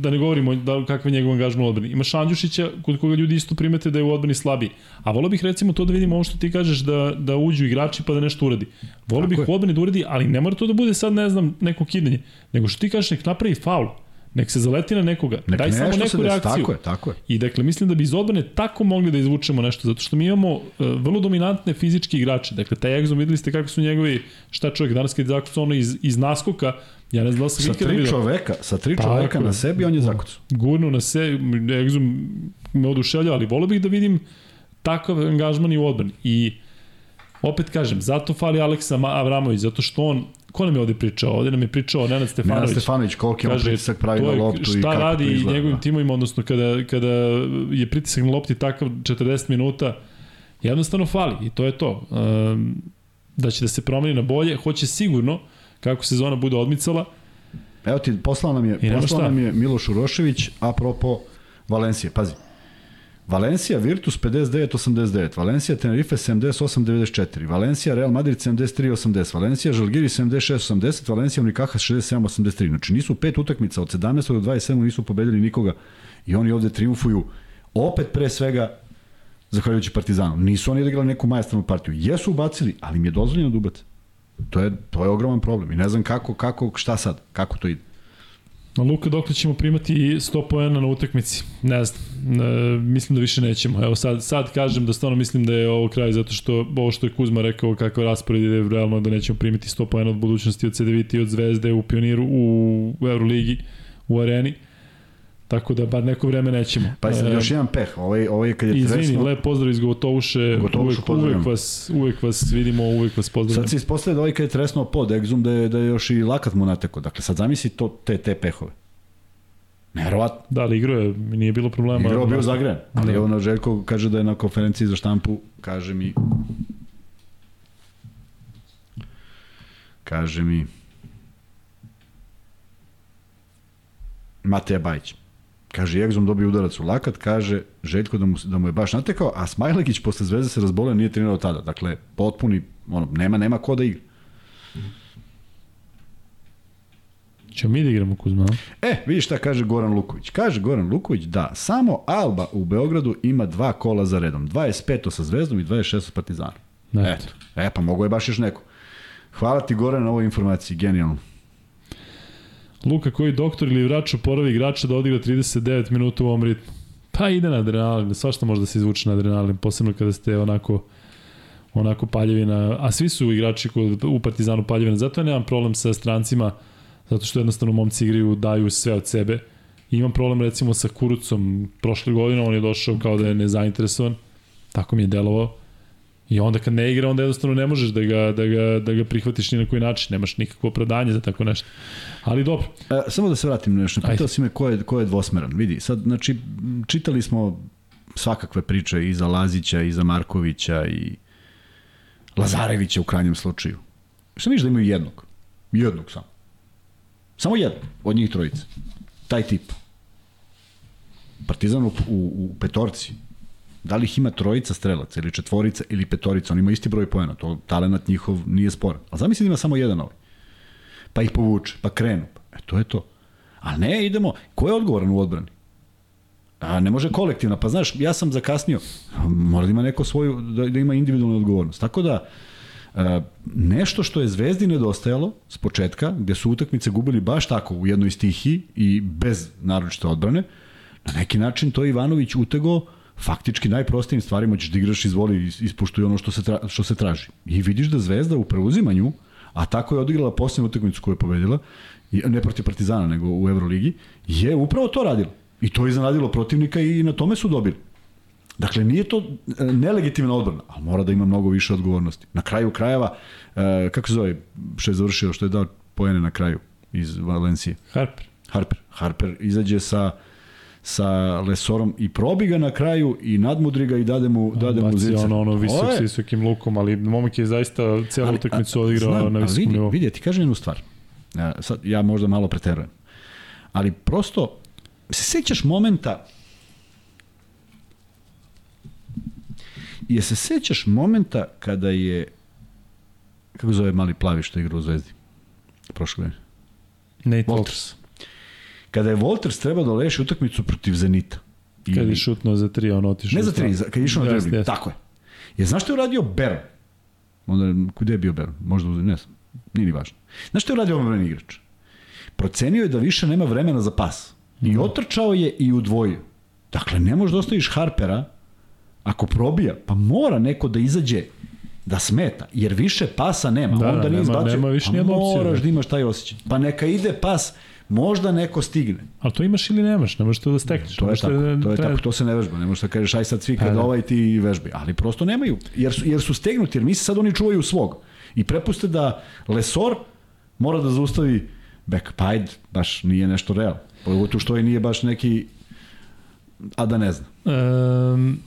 da ne govorimo da, kakav je njegov angažman u odbrani. Imaš Andjušića, kod koga ljudi isto primete da je u odbrani slabiji. A volio bih recimo to da vidimo ovo što ti kažeš da, da uđu igrači pa da nešto uradi. Volio bih u odbrani da uradi, ali ne mora to da bude sad, ne znam, neko kidanje. Nego što ti kažeš, nek napravi faul. Nek se zaleti na nekoga. Nek Daj samo neku reakciju. Tako je, tako je. I dakle, mislim da bi iz odbrane tako mogli da izvučemo nešto, zato što mi imamo uh, vrlo dominantne fizički igrače. Dakle, taj Exum, videli ste kako su njegovi, šta čovjek, danas kad je zakucao ono iz, iz naskoka, ja ne znam da sam Sa tri vidio. čoveka, sa tri Tako čoveka na sebi on je zakucao. Gurnu na se, Exum me oduševlja, ali volio bih da vidim takav angažman i u odbrani. I opet kažem, zato fali Aleksa Avramović, zato što on, ko nam je ovde pričao? Ovde nam je pričao Nenad Nenad Stefanović. Stefanović, koliki on Kaže, pritisak pravi na je loptu i šta kako radi to izgleda. njegovim timovima, odnosno kada, kada je pritisak na lopti takav 40 minuta, jednostavno fali i to je to. Um, da će da se promeni na bolje, hoće sigurno, kako sezona bude odmicala. Evo ti, poslao nam je, poslao nam je Miloš Urošević, apropo Valencije. Pazi, Valencija Virtus 59-89, Valencija Tenerife 78-94, Valencija Real Madrid 73-80, Valencija Žalgiri 76-80, Valencija Unikaha 67-83. Znači nisu pet utakmica od 17. do 27. nisu pobedili nikoga i oni ovde triumfuju opet pre svega zahvaljujući Partizanu. Nisu oni odigrali neku majestralnu partiju. Jesu ubacili, ali im je dozvoljeno da ubace. To je, to je ogroman problem i ne znam kako, kako, šta sad, kako to ide. Luka, dokle ćemo primati 100 poena na utakmici? Ne znam. E, mislim da više nećemo. Evo sad, sad kažem da stvarno mislim da je ovo kraj zato što ovo što je Kuzma rekao kakav raspored ide realno da nećemo primiti 100 poena od budućnosti od CDVita i od Zvezde u Pioniru u Euroligi u areni. Tako da bar neko vreme nećemo. Pa sad E, još jedan peh, ovaj, ovaj kad je Izvini, tresno, lep pozdrav iz Gotovuše. Gotovušu uvek, uvek, vas, uvek vas vidimo, uvek vas pozdravljam. sad se ispostavlja da ovaj kad je tresnuo pod egzum da je, da je još i lakat mu nateko. Dakle, sad zamisli to, te, te pehove. Neverovatno. Da, ali igrao je, nije bilo problema. Igrao bio zagren, ali Da. na Željko kaže da je na konferenciji za štampu, kaže mi kaže mi Mateja Bajić. Kaže, Egzom dobio udarac u lakat, kaže Željko da mu, da mu je baš natekao, a Smajlegić posle zvezde se razboleo, nije trenirao tada. Dakle, potpuni, ono, nema, nema ko da igra. Ćemo mi da igramo Kuzma? E, vidiš šta kaže Goran Luković. Kaže Goran Luković da samo Alba u Beogradu ima dva kola za redom. 25 sa Zvezdom i 26 sa Partizanom. Eto. E, pa mogo je baš još neko. Hvala ti Goran na ovoj informaciji, genijalno. Luka koji doktor ili vrač oporavi igrača da odigra 39 minuta u ovom ritmu. Pa ide na adrenalin, svašta može da se izvuče na adrenalin, posebno kada ste onako onako paljevina, a svi su igrači kod, u Partizanu paljevina, zato ja nemam problem sa strancima, zato što jednostavno momci igraju, daju sve od sebe. Imam problem recimo sa Kurucom, prošle godine on je došao kao da je nezainteresovan, tako mi je delovao. I onda kad ne igra, onda jednostavno ne možeš da ga, da ga, da ga prihvatiš ni na koji način, nemaš nikakvo opravdanje za tako nešto. Ali dobro, E, samo da se vratim na nešto. Pitao si me ko je, ko je dvosmeran. Vidi, sad, znači, čitali smo svakakve priče i za Lazića, i za Markovića, i Lazarevića u krajnjem slučaju. Šta misliš da imaju jednog? Jednog samo. Samo jednog od njih trojice. Taj tip. Partizan u, u, u petorci. Da li ih ima trojica strelaca ili četvorica ili petorica, on ima isti broj poena, to talenat njihov nije sporan. A zamisli da ima samo jedan ovaj pa ih povuče, pa krenu. E, to je to. A ne, idemo, ko je odgovoran u odbrani? A ne može kolektivna, pa znaš, ja sam zakasnio, mora da ima neko svoju, da, da ima individualnu odgovornost. Tako da, e, nešto što je Zvezdi nedostajalo s početka, gde su utakmice gubili baš tako u jednoj stihiji i bez naročite odbrane, na neki način to je Ivanović utego faktički najprostijim stvarima ćeš da igraš izvoli is- ispuštuj ono što se, tra, što se traži. I vidiš da Zvezda u preuzimanju, a tako je odigrala posljednju utakmicu koju je pobedila, ne protiv Partizana, nego u Euroligi, je upravo to radilo. I to je iznenadilo protivnika i na tome su dobili. Dakle, nije to e, nelegitimna odbrana, ali mora da ima mnogo više odgovornosti. Na kraju krajeva, e, kako se zove, što je završio, što je dao pojene na kraju iz Valencije? Harper. Harper. Harper izađe sa sa Lesorom i probi ga na kraju i nadmudri ga i dade mu, dade mu zicer. ono, ono visok Ovo s je- visokim lukom, ali momak je zaista celu ali- utakmicu odigrao znam, na visokom vidi, nivou. Vidi, ti kažem jednu stvar. Ja, sad, ja možda malo preterujem. Ali prosto, se sećaš momenta je se sećaš momenta kada je kako zove mali plavi što igra u Zvezdi prošle godine? Nate Walters. Walters. Kada je Walters trebao da leši utakmicu protiv Zenita. Kad Ili- je šutnuo za tri, on otišao. Ne za tri, za, kad je išao na dribling. jeste. Tako je. Je, znaš što je uradio Beron? Onda, gde je bio Beron? Možda, ne znam, nije ni važno. Znaš što je uradio omrani igrač? Procenio je da više nema vremena za pas. I Mhm. otrčao je i udvojio. Dakle, ne možeš da ostaviš Harpera, ako probija, pa mora neko da izađe da smeta, jer više pasa nema. Da, Onda da, nije nema- izbacio, nema više pa moraš da. da imaš taj osjećaj. Pa neka ide pas, možda neko stigne. Ali to imaš ili nemaš, ne možeš to da stekneš. To je tako, da- to je treba- tako, to se ne vežba. Ne možeš da kažeš aj sad svi Pa kad da. ovaj ti vežbi, ali prosto nemaju, jer su, jer su stegnuti, jer misle sad oni čuvaju svog. I prepuste da Lesor mora da zaustavi back, pa ajde, baš nije nešto realno. Pogotovo što je nije baš neki, a da ne zna. Um,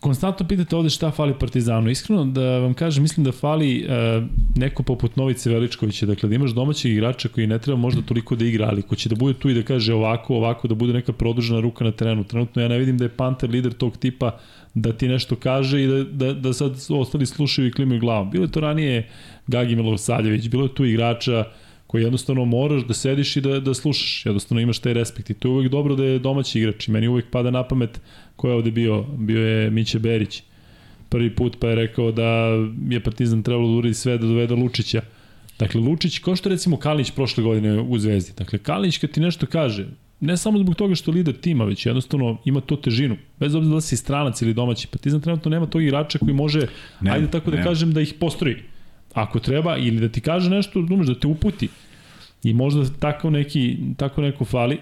konstantno pitate ovde šta fali Partizanu. Iskreno da vam kažem, mislim da fali uh, neko poput Novice Veličkovića, dakle da imaš domaćeg igrača koji ne treba možda toliko da igra, ali ko će da bude tu i da kaže ovako, ovako, da bude neka produžena ruka na terenu. Trenutno ja ne vidim da je Panter lider tog tipa da ti nešto kaže i da, da, da sad ostali slušaju i klimaju glavom. Bilo je to ranije Gagi Milosavljević, bilo je tu igrača koji jednostavno moraš da sediš i da, da slušaš, jednostavno imaš taj respekt i to je uvek dobro da je domaći igrač i meni uvek pada na pamet ko je ovde bio, bio je Miće Berić prvi put pa je rekao da je Partizan trebalo da uradi sve da dovede Lučića Dakle, Lučić, kao što recimo Kalinić prošle godine u Zvezdi. Dakle, Kalinić kad ti nešto kaže, ne samo zbog toga što je lider tima, već jednostavno ima to težinu. Bez obzira da si stranac ili domaći. Partizan trenutno nema tog igrača koji može, nema, ajde tako da nema. kažem, da ih postroji. Ako treba, ili da ti kaže nešto, umeš da te uputi. I možda tako, neki, tako neko fali.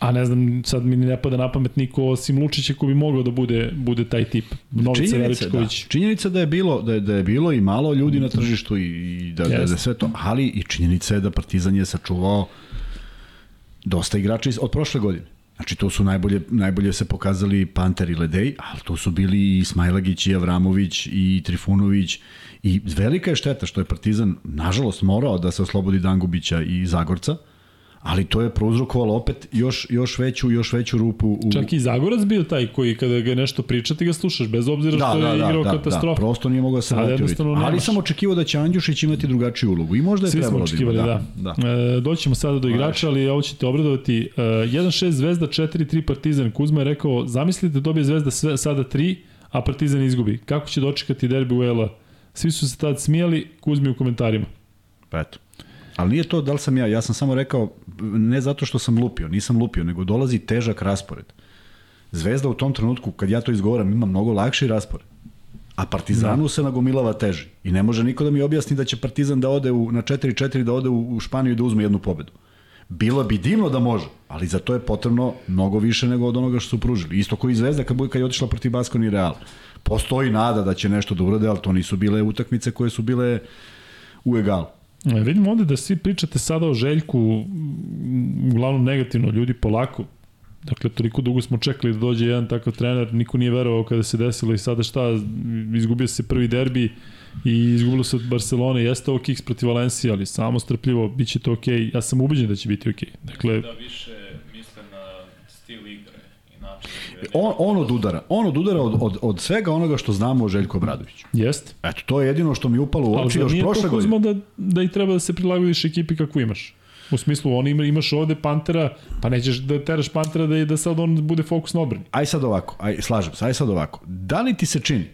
A ne znam, sad mi ne pada na pamet niko osim Lučića ko bi mogao da bude bude taj tip. Novica Veličković. Da. Činjenica da je bilo da je, da je bilo i malo ljudi na tržištu i, i da, da, da sve to, ali i činjenica je da Partizan je sačuvao dosta igrača od prošle godine. Znači tu su najbolje, najbolje se pokazali Panter i Ledej, ali tu su bili i Smajlagić i Avramović i Trifunović. I velika je šteta što je Partizan nažalost morao da se oslobodi Dangubića i Zagorca, ali to je prouzrokovalo opet još još veću još veću rupu u Čak i Zagorac bio taj koji kada ga nešto priča ti ga slušaš bez obzira da, što da, je da, igrao da, katastrofa. Da, prosto nije mogao da se vrati. Ali sam očekivao da će Andjušić imati drugačiju ulogu i možda je Svi trebalo da, da. da. E, doćemo sada do igrača, ali ovo ćete obradovati. E, 1-6 Zvezda, 4-3 Partizan. Kuzma je rekao, zamislite dobije Zvezda sve, sada 3, a Partizan izgubi. Kako će dočekati derbi u Ela? Svi su se tad smijali, Kuzmi u komentarima. Pa eto. Ali nije to da li sam ja, ja sam samo rekao, ne zato što sam lupio, nisam lupio, nego dolazi težak raspored. Zvezda u tom trenutku, kad ja to izgovaram, ima mnogo lakši raspored. A Partizanu da. se nagomilava teži. I ne može niko da mi objasni da će Partizan da ode u, na 4-4 da ode u, u Španiju i da uzme jednu pobedu. Bilo bi divno da može, ali za to je potrebno mnogo više nego od onoga što su pružili. Isto koji Zvezda kad, kad je otišla protiv Baskoni Real. Postoji nada da će nešto da urade, ali to nisu bile utakmice koje su bile u egalu. E, vidimo ovde da svi pričate sada o Željku, uglavnom negativno, ljudi polako. Dakle, toliko dugo smo čekali da dođe jedan takav trener, niko nije verovao kada se desilo i sada šta, izgubio se prvi derbi i izgubilo se od Barcelone, jeste ovo kiks protiv Valencije, ali samo strpljivo, bit će to okej. Okay. Ja sam ubeđen da će biti okej. Okay. Dakle, da više misle na stil igre On, on od udara. On od udara od, od, od svega onoga što znamo o Željko Obradoviću. Jest. Eto, to je jedino što mi upalo u oči još prošle godine. da, da i treba da se prilagodiš ekipi kako imaš. U smislu, on ima, imaš ovde Pantera, pa nećeš da teraš Pantera da, da sad on bude fokus na odbrani. Aj sad ovako, aj, slažem se, aj sad ovako. Da li ti se čini,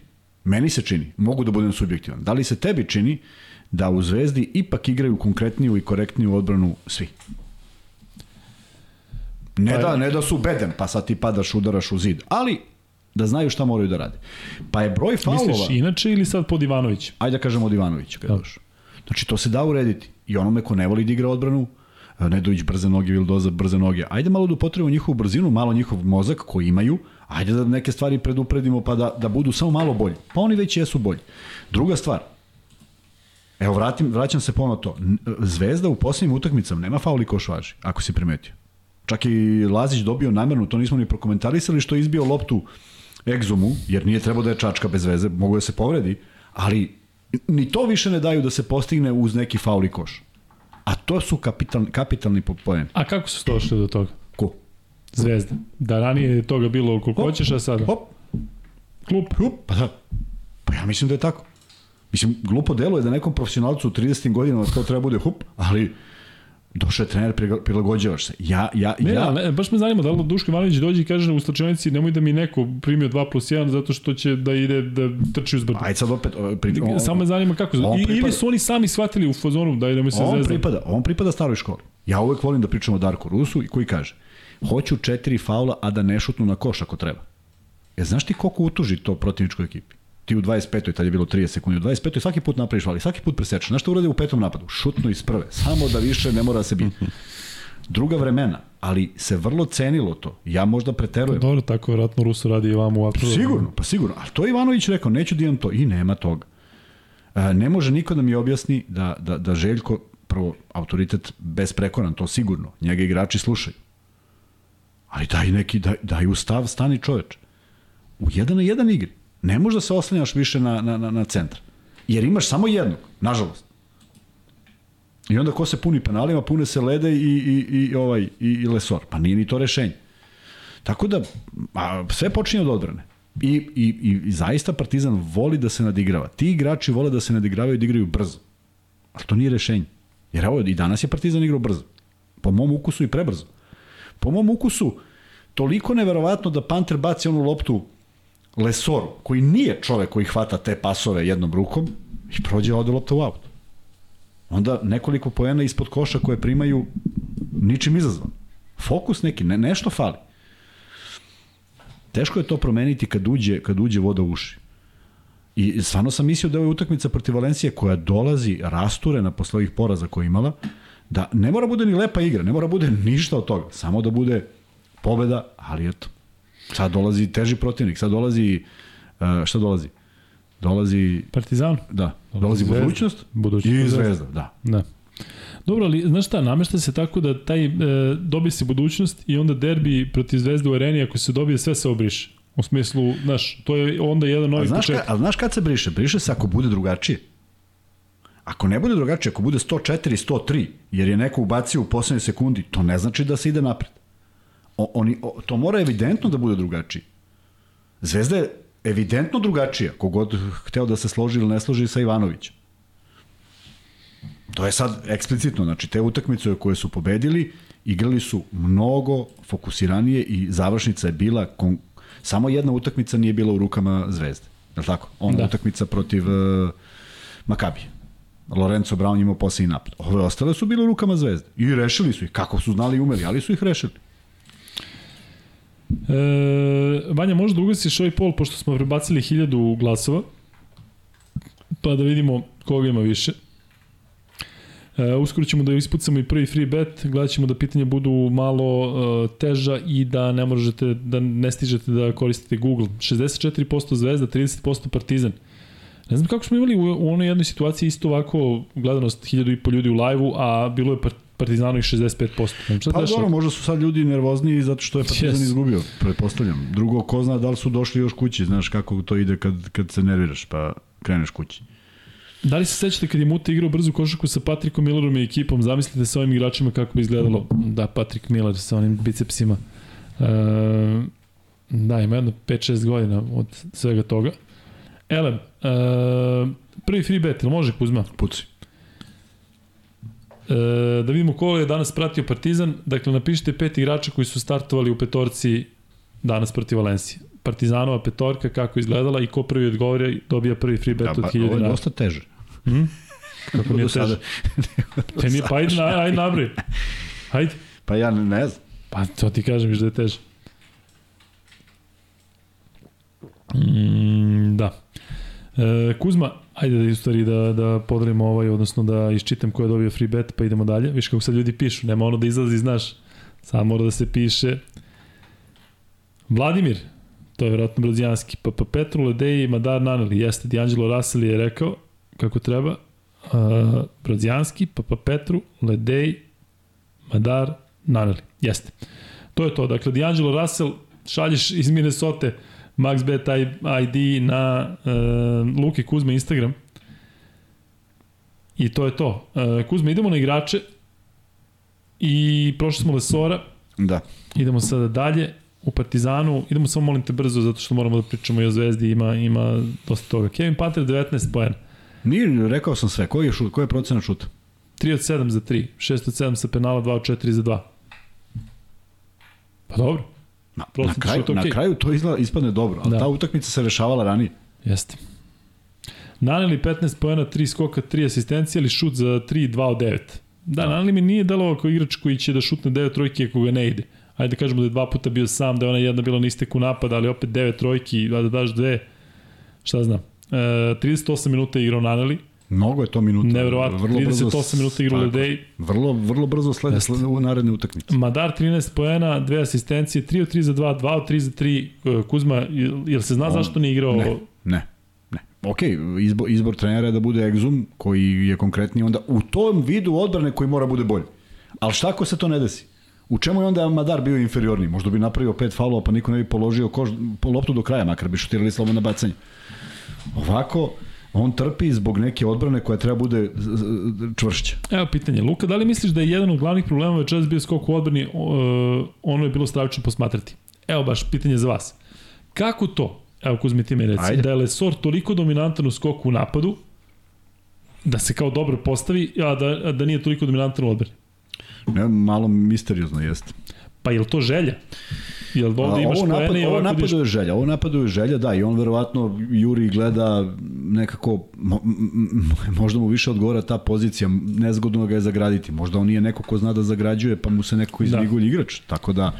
meni se čini, mogu da budem subjektivan, da li se tebi čini da u Zvezdi ipak igraju konkretniju i korektniju odbranu svi? Ne, pa, da, ne da su bedem, pa sad ti padaš, udaraš u zid. Ali da znaju šta moraju da rade. Pa je broj faulova... Misliš inače ili sad pod Ivanović? Ajde da kažemo od Ivanovića kada da. Znači to se da urediti. I onome ko ne voli da igra odbranu, Nedović brze noge, Vildoza brze noge. Ajde malo da upotrebimo njihovu brzinu, malo njihov mozak koji imaju, ajde da neke stvari predupredimo pa da, da budu samo malo bolji. Pa oni već jesu bolji. Druga stvar, evo vratim, vraćam se ponovno to. Zvezda u posljednjim utakmicama nema fauli košvaži, ako si primetio. Čak i Lazić dobio namerno, to nismo ni prokomentarisali, što je izbio loptu egzumu, jer nije trebao da je čačka bez veze, mogu da se povredi, ali ni to više ne daju da se postigne uz neki faul i koš. A to su kapitalni, kapitalni poen. A kako su došli do toga? Ko? Zvezda. Da ranije je toga bilo koliko hop, hoćeš, a sada? Hop. Klub. Hop. Pa da. Pa ja mislim da je tako. Mislim, glupo delo je da nekom profesionalcu u 30. godinama to treba bude hup, ali Došao je trener, prilagođavaš se. Ja, ja, ne, ja... Ne, baš me zanima da li Duško Ivanović dođe i kaže u slačionici nemoj da mi neko primio 2 plus 1 zato što će da ide da trči uz brdo. Ajde sad opet... Pri, on, Samo me zanima kako. I, pripada, ili su oni sami shvatili u fazonu da idemo se on zvezda. Pripada, on pripada staroj školi. Ja uvek volim da pričam o Darku Rusu i koji kaže hoću četiri faula, a da ne šutnu na koš ako treba. E, znaš ti koliko utuži to protivničkoj ekipi? Ti u 25. tad je bilo 30 sekundi, u 25. svaki put napraviš vali, svaki put presečeš. Znaš što urade u petom napadu? Šutno iz prve, samo da više ne mora da se biti. Druga vremena, ali se vrlo cenilo to. Ja možda preterujem. Dobro, tako vratno Rusu radi i vam u apelu. Sigurno, pa sigurno. Ali to je Ivanović rekao, neću da imam to. I nema toga. E, ne može niko da mi objasni da, da, da Željko, prvo, autoritet besprekoran, to sigurno. Njega igrači slušaju. Ali daj neki, daj, daj u stav, stani čoveč U jedan na jedan igri. Ne možeš da se oslanjaš više na, na, na, na centar. Jer imaš samo jednog, nažalost. I onda ko se puni penalima, pune se Lede i, i, i, ovaj, i, i Lesor. Pa nije ni to rešenje. Tako da, a, sve počinje od odbrane. I, i, i, I zaista Partizan voli da se nadigrava. Ti igrači vole da se nadigravaju i da igraju brzo. Ali to nije rešenje. Jer evo, i danas je Partizan igrao brzo. Po mom ukusu i prebrzo. Po mom ukusu, toliko neverovatno da Panter baci onu loptu Lesoru, koji nije čovek koji hvata te pasove jednom rukom i prođe ode lopta u aut. Onda nekoliko poena ispod koša koje primaju ničim izazvan. Fokus neki, ne, nešto fali. Teško je to promeniti kad uđe, kad uđe voda u uši. I stvarno sam mislio da je utakmica protiv Valencije koja dolazi rasturena posle ovih poraza koje imala, da ne mora bude ni lepa igra, ne mora bude ništa od toga, samo da bude pobeda, ali eto, sad dolazi teži protivnik, sad dolazi, uh, šta dolazi? Dolazi, Partizan? da, dolazi Zvezda. budućnost, Budućnost i Zvezda. da. Da. Dobro, ali znaš šta, namešta se tako da taj, e, dobije se budućnost i onda derbi protiv Zvezde u areni, ako se dobije, sve se obriše. U smislu, znaš, to je onda jedan A novi znaš, ka, početak. a znaš kad se briše? Briše se ako bude drugačije. Ako ne bude drugačije, ako bude 104, 103, jer je neko ubacio u poslednjoj sekundi, to ne znači da se ide napred. O, oni, o, to mora evidentno da bude drugačije. Zvezda je evidentno drugačija, kogod hteo da se složi ili ne složi sa Ivanovićem. To je sad eksplicitno, znači te utakmice koje su pobedili, igrali su mnogo fokusiranije i završnica je bila, kon... samo jedna utakmica nije bila u rukama Zvezde. Je li tako? Ona da. Utakmica protiv uh, Makabije. Lorenzo Brown imao poslednji napad. Ove ostale su bile u rukama Zvezde. I rešili su ih. Kako su znali i umeli, ali su ih rešili. E, Vanja, možda da ugasiš ovaj pol, pošto smo prebacili hiljadu glasova, pa da vidimo koga ima više. E, uskoro ćemo da ispucamo i prvi free bet, gledat ćemo da pitanja budu malo e, teža i da ne možete, da ne stižete da koristite Google. 64% Zvezda, 30% Partizan. Ne znam kako smo imali u, u onoj jednoj situaciji isto ovako gledanost 1000 i po ljudi u live-u, a bilo je par- Partizanu i 65%. Znači, šta Pa dešava? dobro, možda su sad ljudi nervozniji zato što je Partizan Yes. izgubio, pretpostavljam. Drugo, ko zna da li su došli još kući, znaš kako to ide kad, kad se nerviraš, pa kreneš kući. Da li se sećate kad je Muta igrao brzu košarku sa Patrikom Millerom i ekipom? Zamislite sa ovim igračima kako bi izgledalo. Da, Patrik Miller sa onim bicepsima. E, da, ima jedno 5-6 godina od svega toga. Elem, e, prvi free bet, ili može Kuzma? Puci. E, da vidimo ko je danas pratio Partizan. Dakle, napišite pet igrača koji su startovali u petorci danas protiv Valencije. Partizanova petorka, kako izgledala i ko prvi odgovori dobija prvi free bet Da, od pa, 1000 ovo je dinara. dosta teže. Hm? Kako mi je teže? Pa nije, pa ajde, ajde nabroj. Ajde. Pa ja ne, ne znam. Pa to ti kažem, viš da je teže. Mm, da. E, Kuzma, ajde da u stvari da, da podremo ovaj, odnosno da isčitam ko je dobio free bet, pa idemo dalje. Viš kako sad ljudi pišu, nema ono da izlazi, znaš. Samo mora da se piše. Vladimir, to je vjerojatno brazijanski, pa, pa Petru Ledeji i Madar Naneli, jeste, D'Angelo Russell je rekao kako treba, uh, brazijanski, pa pa Petru, Ledeji, Madar, Naneli, jeste. To je to, dakle, D'Angelo Russell, šalješ iz Minnesota MaxBet ID na uh, Luke Kuzme Instagram i to je to. Uh, Kuzme, idemo na igrače i prošli smo Lesora, Da. Idemo sada dalje u Partizanu. Idemo samo molim te brzo zato što moramo da pričamo i o Zvezdi, ima ima dosta toga. Kevin Panther 19 poena. Nije, rekao sam sve. Koji je, šut, koji je procena šuta? 3 od 7 za 3, 6 od 7 sa penala, 2 od 4 za 2. Pa dobro, Na, na, kraju, šuta, na kraju to izgleda, ispadne dobro, ali Da. da. ta utakmica se rešavala ranije. jeste. Naneli 15 poena, 3 skoka, 3 asistencije, ali šut za 3, 2 od 9. Da, Naneli mi nije delovao kao igrač koji će da šutne 9 trojki ako ga ne ide. Ajde da kažemo da je dva puta bio sam, da je ona jedna bila na isteku napada, ali opet 9 trojki, da da daš dve, šta znam. E, 38 minuta je igrao Naneli, Mnogo je to minuta. Neverovatno, Vrlo brzo 38 minuta tako. Ledej. Vrlo, vrlo brzo slede, slede u naredne utakmice. Madar 13 poena, dve asistencije, 3 od 3 za 2, 2 od 3 za 3. Kuzma, jel se zna On- zašto nije igrao? Ne, ne, ne. Ok, izbor, izbor trenera je da bude egzum koji je konkretni onda u tom vidu odbrane koji mora bude bolji. Ali šta ako se to ne desi? U čemu je onda Madar bio inferiorni? Možda bi napravio pet faulova pa niko ne bi položio po loptu do kraja, makar bi šutirali slobodno bacanje. Ovako, on trpi zbog neke odbrane koja treba bude čvršća. Evo pitanje, Luka, da li misliš da je jedan od glavnih problema večeras bio skok u odbrani, ono je bilo stravično posmatrati? Evo baš pitanje za vas. Kako to, evo Kuzmi ti me reci, Ajde. da je Lesor toliko dominantan u skoku u napadu, da se kao dobro postavi, a da, a da nije toliko dominantan u odbrani? Ne, malo misteriozno jeste. Pa je li to želja? Jel ovde imaš ovo napad, poene i ovako napadu diš... je želja, ovo napadu je želja, da, i on verovatno juri gleda nekako, mo, možda mu više odgovara ta pozicija, nezgodno ga je zagraditi, možda on nije neko ko zna da zagrađuje, pa mu se neko izmigulji da. igrač, tako da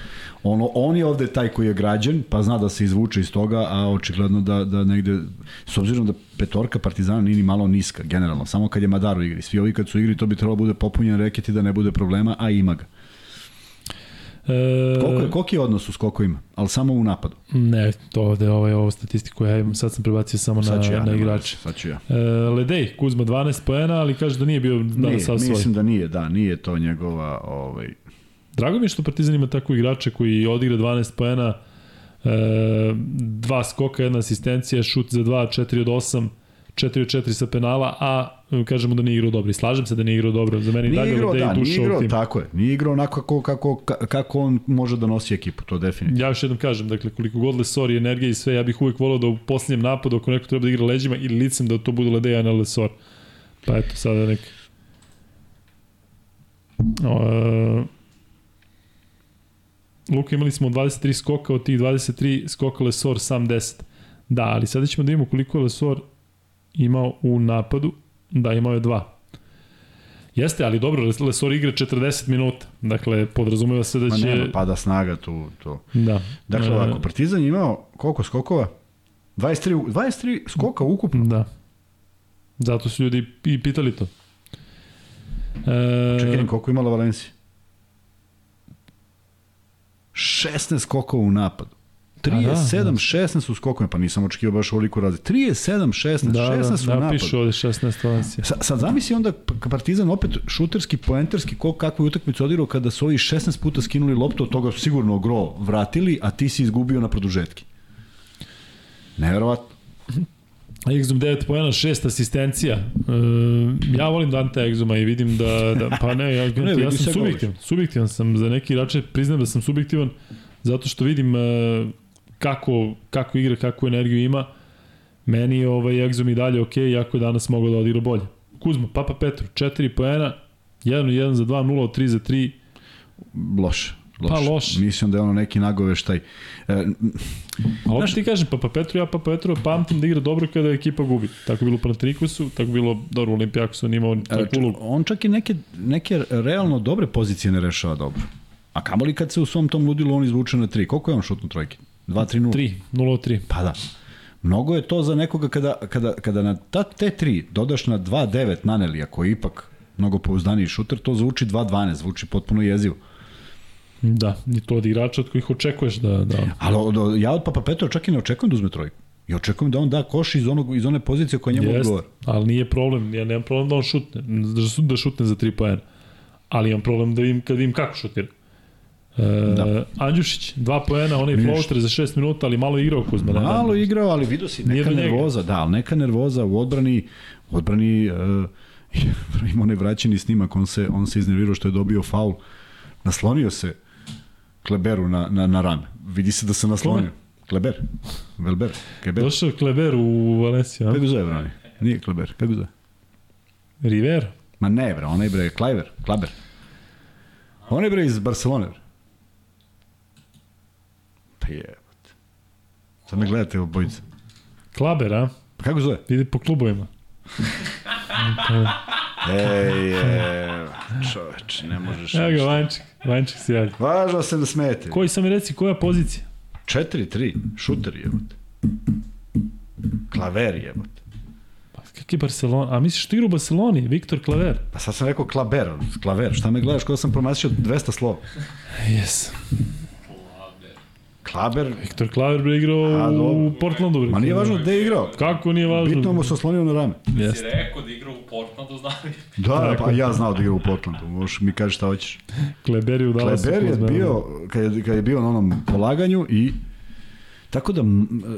ono, on je ovde taj koji je građen, pa zna da se izvuče iz toga, a očigledno da, da negde, s obzirom da petorka Partizana nije ni malo niska, generalno, samo kad je Madar u igri, svi ovi kad su u igri, to bi trebalo bude popunjen reket i da ne bude problema, a ima ga. E, Koliko je, koliki je odnos u skokovima, ali samo u napadu? Ne, to ovde ovaj, ovo statistiku ja imam, sad sam prebacio samo na, ja, na igrače. Sad ću ja. E, Ledej, Kuzma 12 poena, ali kaže da nije bio Nije, danas sav svoj. mislim da nije, da, nije to njegova, ovaj, Drago mi je što Partizan ima takvu igrača koji odigra 12 poena, e, dva skoka, jedna asistencija, šut za 2, 4 od 8, 4 od 4 sa penala, a e, kažemo da nije igrao dobro. I slažem se da nije igrao dobro. Za mene i nije dalje igrao, Ledej da, nije igrao, tako je, nije igrao onako kako, kako, ka- kako on može da nosi ekipu, to definitivno. Ja još jednom kažem, dakle, koliko god Lesor i energija i sve, ja bih uvek volao da u posljednjem napadu, ako neko treba da igra leđima ili licem, da to bude Ledej, a ne Lesor. Pa eto, sada nek... O, e... Luka, imali smo 23 skoka, od tih 23 skoka Lesor sam 10. Da, ali sada ćemo da vidimo koliko je Lesor imao u napadu. Da, imao je dva. Jeste, ali dobro, Lesor igra 40 minuta. Dakle, podrazumeva se da Ma će... nema, pada snaga tu, to. Da. Dakle, E, ovako, Partizan je imao koliko skokova? 23, u- 23 skoka ukupno. Da. Zato su ljudi i pitali to. E, Čekaj, koliko imala Valencija? 16 skokova u napadu. 37, da. 16 u skokovima, pa nisam očekivao baš ovoliko razlike. 37, 16, da, 16 da, u da, napadu. piše ovde 16 Valencija. Sa, sad zamisli onda Partizan opet šuterski, poenterski, ko, kakvu utakmicu odigrao kada su ovi 16 puta skinuli loptu, od toga su sigurno gro vratili, a ti si izgubio na produžetki. Neverovatno. Exum 9 pojena, 6 asistencija. E, ja volim Dante Exuma i vidim da, da pa ne, ja, Ne, ja, vidi sam subjektivan. Subjektivan sam za neki igrače, priznam da sam subjektivan zato što vidim e, kako, kako igra, kakvu energiju ima. Meni je ovaj Exum i dalje ok, jako je danas mogao da odigra bolje. Kuzma, Papa Petru, 4 poena, 1 1 za 2, 0 od 3 za 3. Loše. Loše. Pa loše. Mislim da je ono neki nagoveštaj. E, A opet ti kažem, Papa Petru, ja Papa Petru pamtim da igra dobro kada ekipa gubi. Tako je bilo u Panatrikusu, tako je bilo, dobro, u Olimpijakosu on imao e, takvu ulogu. on čak i neke, neke realno dobre pozicije ne rešava dobro. A kamoli kad se u svom tom ludilu on izvuče na 3. Koliko je on šutno trojke? 2 3 0. 3, 0 od 3. Pa da. Mnogo je to za nekoga kada, kada, kada na ta, te tri dodaš na 2-9 Nanelija, koji je ipak mnogo pouzdaniji šuter, to zvuči 2-12, zvuči potpuno jezivo. Da, i to od igrača od kojih očekuješ da... da. Ali od, ja od Papa Petra čak i ne očekujem da uzme trojku. I očekujem da on da koš iz, onog, iz one pozicije koja njemu Jest, odgovara. ali nije problem, ja nemam problem da on šutne, da, šut- šutne za 3 poena. Ali imam problem da vidim, kad vidim kako šutira. E, Da. Andjušić, 2 poena, onaj floater za 6 minuta, ali malo igrao Kuzma. Malo ne. igrao, ali vidio si neka nervoza, da, ali neka nervoza u odbrani, u odbrani uh, ima onaj vraćeni snimak, on se, on se iznervirao što je dobio faul, naslonio se Kleberu na, na, na rame. Vidi se da se naslonio. Kleber. Velber. Kleber. Došao Kleber u Valenciju? Kako zove, brani? Nije Kleber. Kako zove? River? Ma ne, bre, onaj bre, Klajver, Klaber. Onaj bre iz Barcelone, bre. Pa jebote. Sad me gledate obojica. Klaber, a? Pa kako zove? Ide po klubovima. Ej, je, čoveč, ne možeš. Evo ga. Vanček. Vanček se javlja. Važno se da smete. Koji sam mi reci, koja pozicija? 4-3, šuter jebote. Klaver jebote. Pa, kak je Barcelona? A misliš što igra u Barceloni? Viktor Klaver? Pa sad sam rekao klaber, klaver. Šta me gledaš kao da sam promašio 200 slova? Yes. Klaber, Viktor Klaver bre igrao A, u dobro. Portlandu. Bre. ma nije važno gde je igrao. Kako nije važno? Bitno mu se oslonio na rame. Si Jeste. rekao da igra u Portlandu, znali. Da, pa ja znao da igra u Portlandu. Možeš mi kaži šta hoćeš. Kleberi u Dallasu. Kleber je bio, kad je, kad je bio na onom polaganju i tako da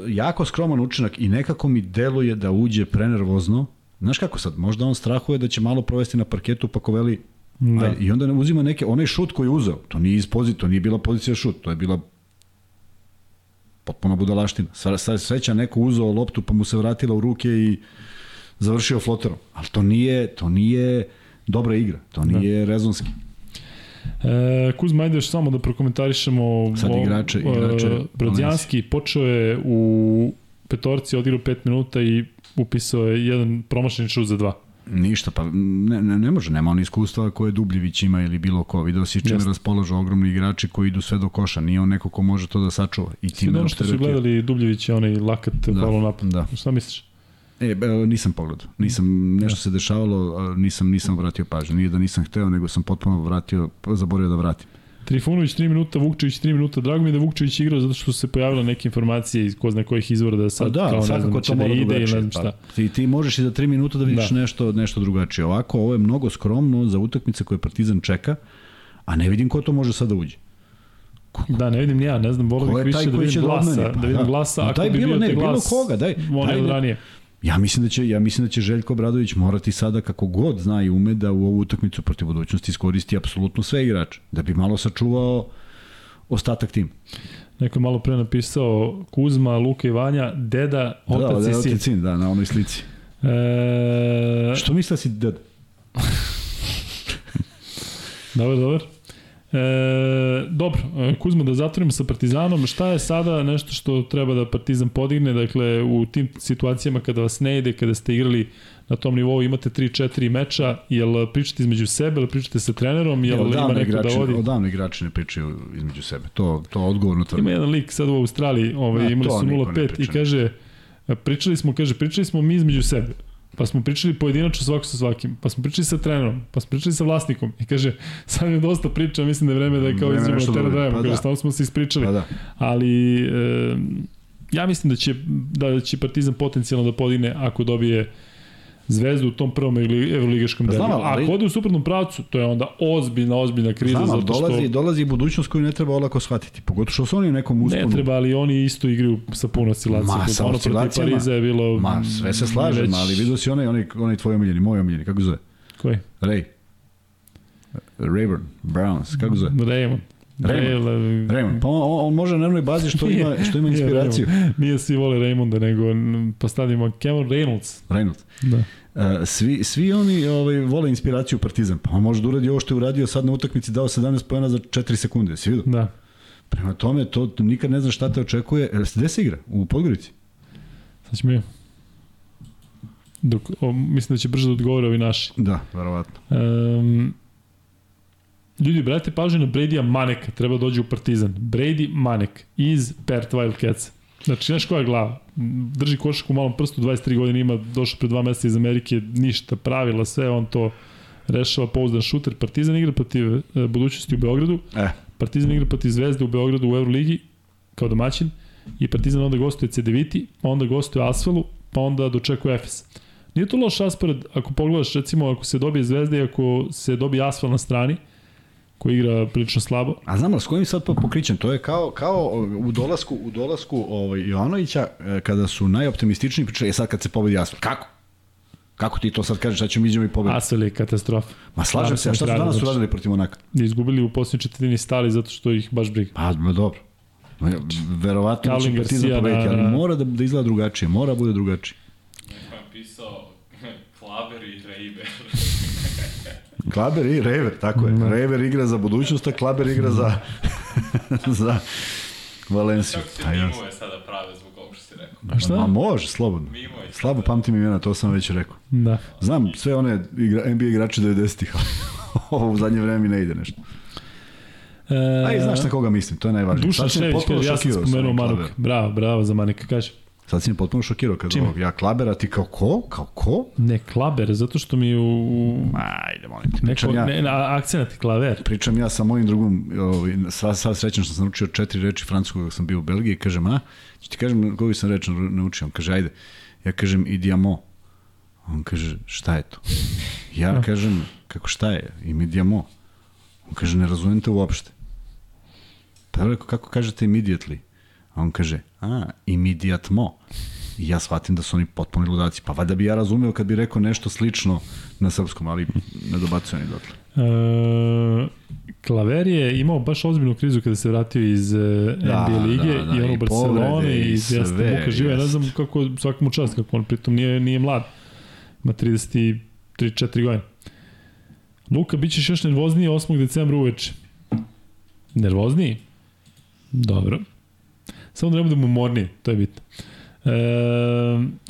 jako skroman učinak i nekako mi deluje da uđe prenervozno. Znaš kako sad, možda on strahuje da će malo provesti na parketu pa ko veli Da. Ajde, I onda ne uzima neke, onaj šut koji je uzeo, to nije iz pozicije, to nije bila pozicija šut, to je bila potpuno budalaština. Sva, sva sreća neko uzeo loptu pa mu se vratila u ruke i završio floterom. Ali to nije, to nije dobra igra, to nije rezonski. E, Kuzma, ajde još samo da prokomentarišemo Sad o- igrače- e, igrače Brodzijanski počeo je u petorci, odigrao 5 minuta i upisao je jedan promašeni šut za dva. Ništa, pa ne, ne, ne može, nema on iskustva koje Dubljević ima ili bilo ko. Video si čime Jeste. raspolažu ogromni igrači koji idu sve do koša. Nije on neko ko može to da sačuva. I Svi time ono što su gledali Dubljevića, onaj lakat da. follow napad. Da. Šta misliš? E, be, nisam pogledao. Nisam, nešto se dešavalo, nisam, nisam vratio pažnju. Nije da nisam hteo, nego sam potpuno vratio, zaboravio da vratim. Trifunović 3 minuta, Vukčević 3 minuta. Drago mi je da Vukčević igrao zato što su se pojavile neke informacije iz ko zna kojih izvora da sad Pa da, kao ne znam, će da ide ili ne znam šta. Pa, ti, ti možeš i za 3 minuta da vidiš Da. da. nešto, nešto drugačije. Ovako, ovo je mnogo skromno za utakmice koje Partizan čeka, a ne vidim ko to može sad da uđe. Da, ne vidim ja, ne znam, volio bih taj više da koji će vidim da glasa, da Pa vidim da. glasa, Ma ako daj bi bilo- bio ne, te bilo glas, koga, daj- on daj Ja mislim da će ja mislim da će Željko Obradović morati sada kako god zna i ume da u ovu utakmicu protiv budućnosti iskoristi apsolutno sve igrače da bi malo sačuvao ostatak tima. Neko malo pre napisao Kuzma, Luka i Vanja, deda, otac da, i da, sin. otac sin, da, na onoj slici. E, Što misliš da si ded? Dobar, dobar. E, dobro, e, Kuzma, da zatvorimo sa Partizanom. Šta je sada nešto što treba da Partizan podigne? Dakle, u tim situacijama kada vas ne ide, kada ste igrali na tom nivou, imate 3-4 meča, jel pričate između sebe, jel pričate sa trenerom, jel ima odavno neko igrači, da vodi? Odavno igrači ne pričaju između sebe. To, to odgovorno Ima tvrdim. jedan lik sad u Australiji, ovaj, Ne, imali su niko ne 0-5 i kaže, pričali smo, kaže, pričali smo mi između sebe. Pa smo pričali pojedinačno svako sa svakim. Pa smo pričali sa trenerom. Pa smo pričali sa vlasnikom. I kaže, sad je dosta priča, mislim da je vreme da je kao izđemo na teren drugo. da Pa Kaže, da. stalno smo se ispričali. Pa da. Ali e, ja mislim da će, da će Partizan potencijalno da podigne ako dobije zvezdu u tom prvom evro- evroligaškom Pa delu. znam, ali- ako ode u suprotnom pravcu, to je onda ozbiljna, ozbiljna kriza. Znam, zato što dolazi, dolazi budućnost koju ne treba olako shvatiti. Pogotovo što su oni u nekom usponu. Ne treba, ali oni isto igraju sa puno oscilacija. Ma, sa ono protiv oscilacijama. Pariza je bilo... Ma, sve se slažem, već- ali vidio si onaj, onaj, onaj tvoj omiljeni, moj omiljeni, kako zove? Koji? Ray. Rayburn, Browns, kako zove? Raymond. Raymond. Raymond. Pa on, on može na jednoj bazi što ima, što ima Nije inspiraciju. Raymond. Nije svi vole Raymonda, nego n- postavimo Cameron Reynolds. Reynolds. Da. Uh, svi, svi oni ovaj, vole inspiraciju Partizan. Pa on može da uradi ovo što je uradio sad na utakmici, dao 17 pojena za 4 sekunde, si vidio? Da. Prema tome, to, nikad ne znaš šta te očekuje. E, Gde se igra? U Podgorici? Sad ćemo. Dok, o, mislim da će brže da odgovore ovi naši. Da, verovatno. Um, ljudi, brate pažnju na Brady-a Maneka, treba dođe u Partizan. Brady Manek iz Perth Wildcats. Znači, znaš koja je glava? Drži košak u malom prstu, 23 godine ima, došao pre dva meseca iz Amerike, ništa, pravila, sve, on to rešava pouzdan šuter. Partizan igra protiv e, budućnosti u Beogradu, E, Partizan igra protiv Zvezde u Beogradu u Euroligi kao domaćin i Partizan onda gostuje CDViti, pa onda gostuje Asvelu, pa onda dočekuje Efes. Nije to loš raspored ako pogledaš recimo ako se dobije Zvezda i ako se dobije Asfel na strani koji igra prilično slabo. a znam li s kojim sad pa pokrićem? To je kao, kao u dolasku, u dolasku ovaj, Jovanovića, e, kada su najoptimističniji pričali, e sad kad se pobedi Asfalt. Kako? Kako ti to sad kažeš, sad ćemo iđemo i pobedi? Asfel je katastrofa. Ma slažem se, a šta su danas znači. uradili protiv Monaka? Izgubili u posljednjoj četvrtini stali zato što ih baš briga. Pa, ma dobro. Verovatno da će Partizan pobediti, ali mora da, da izgleda drugačije, mora da bude drugačije. Neko je pisao Klaber i Reiber. Klaber i Rever, tako je. Da. Rever igra za budućnost, a Klaber igra za, za Valenciju. Čak se mimove sada prave zbog ovog što si rekao. A šta? Ma može, slobodno. Mimo je Slabo pamtim imena, to sam već rekao. Da. Znam sve one igra, NBA igrače 90-ih, ali ovo u zadnje vreme mi ne ide nešto. E, A i znaš na koga mislim, to je najvažnije. Dušan Šević ja sam spomenuo. Klaberom. Bravo, bravo za Manika, kaže. Sad si me potpuno šokirao kad Čime? ovog, ja Klabera, ti kao ko? Kao ko? Ne, klaber, zato što mi u... Ajde, molim te. neko, ja, ne, na, akcenat i klaver. pričam ja sa mojim drugom, ovaj, sad, sad srećan što sam naučio četiri reči francuskog dok sam bio u Belgiji, kažem, a, ću ti kažem koju sam reč naučio, on kaže, ajde, ja kažem, idijamo. On kaže, šta je to? Ja kažem, kako šta je? Ime dijamo. On kaže, ne razumijem te uopšte. Pa ja rekao, kako kažete immediately? A on kaže, a, immediatemo. I ja shvatim da su oni potpuni ludaci. Pa valjda bi ja razumeo kad bi rekao nešto slično na srpskom, ali ne dobacuje ni dotle. E, Klaver je imao baš ozbiljnu krizu kada se vratio iz e, Da, NBA lige da, da, i ono u Barceloni i i sve, muka živa. Ja ne znam kako svakom čast, kako on pritom nije, nije mlad. Ima 33-4 godine. Luka, bit ćeš još nervozniji 8. decembra uveče. Nervozniji? Dobro. Samo da ne budemo umorniji, to je bitno. E,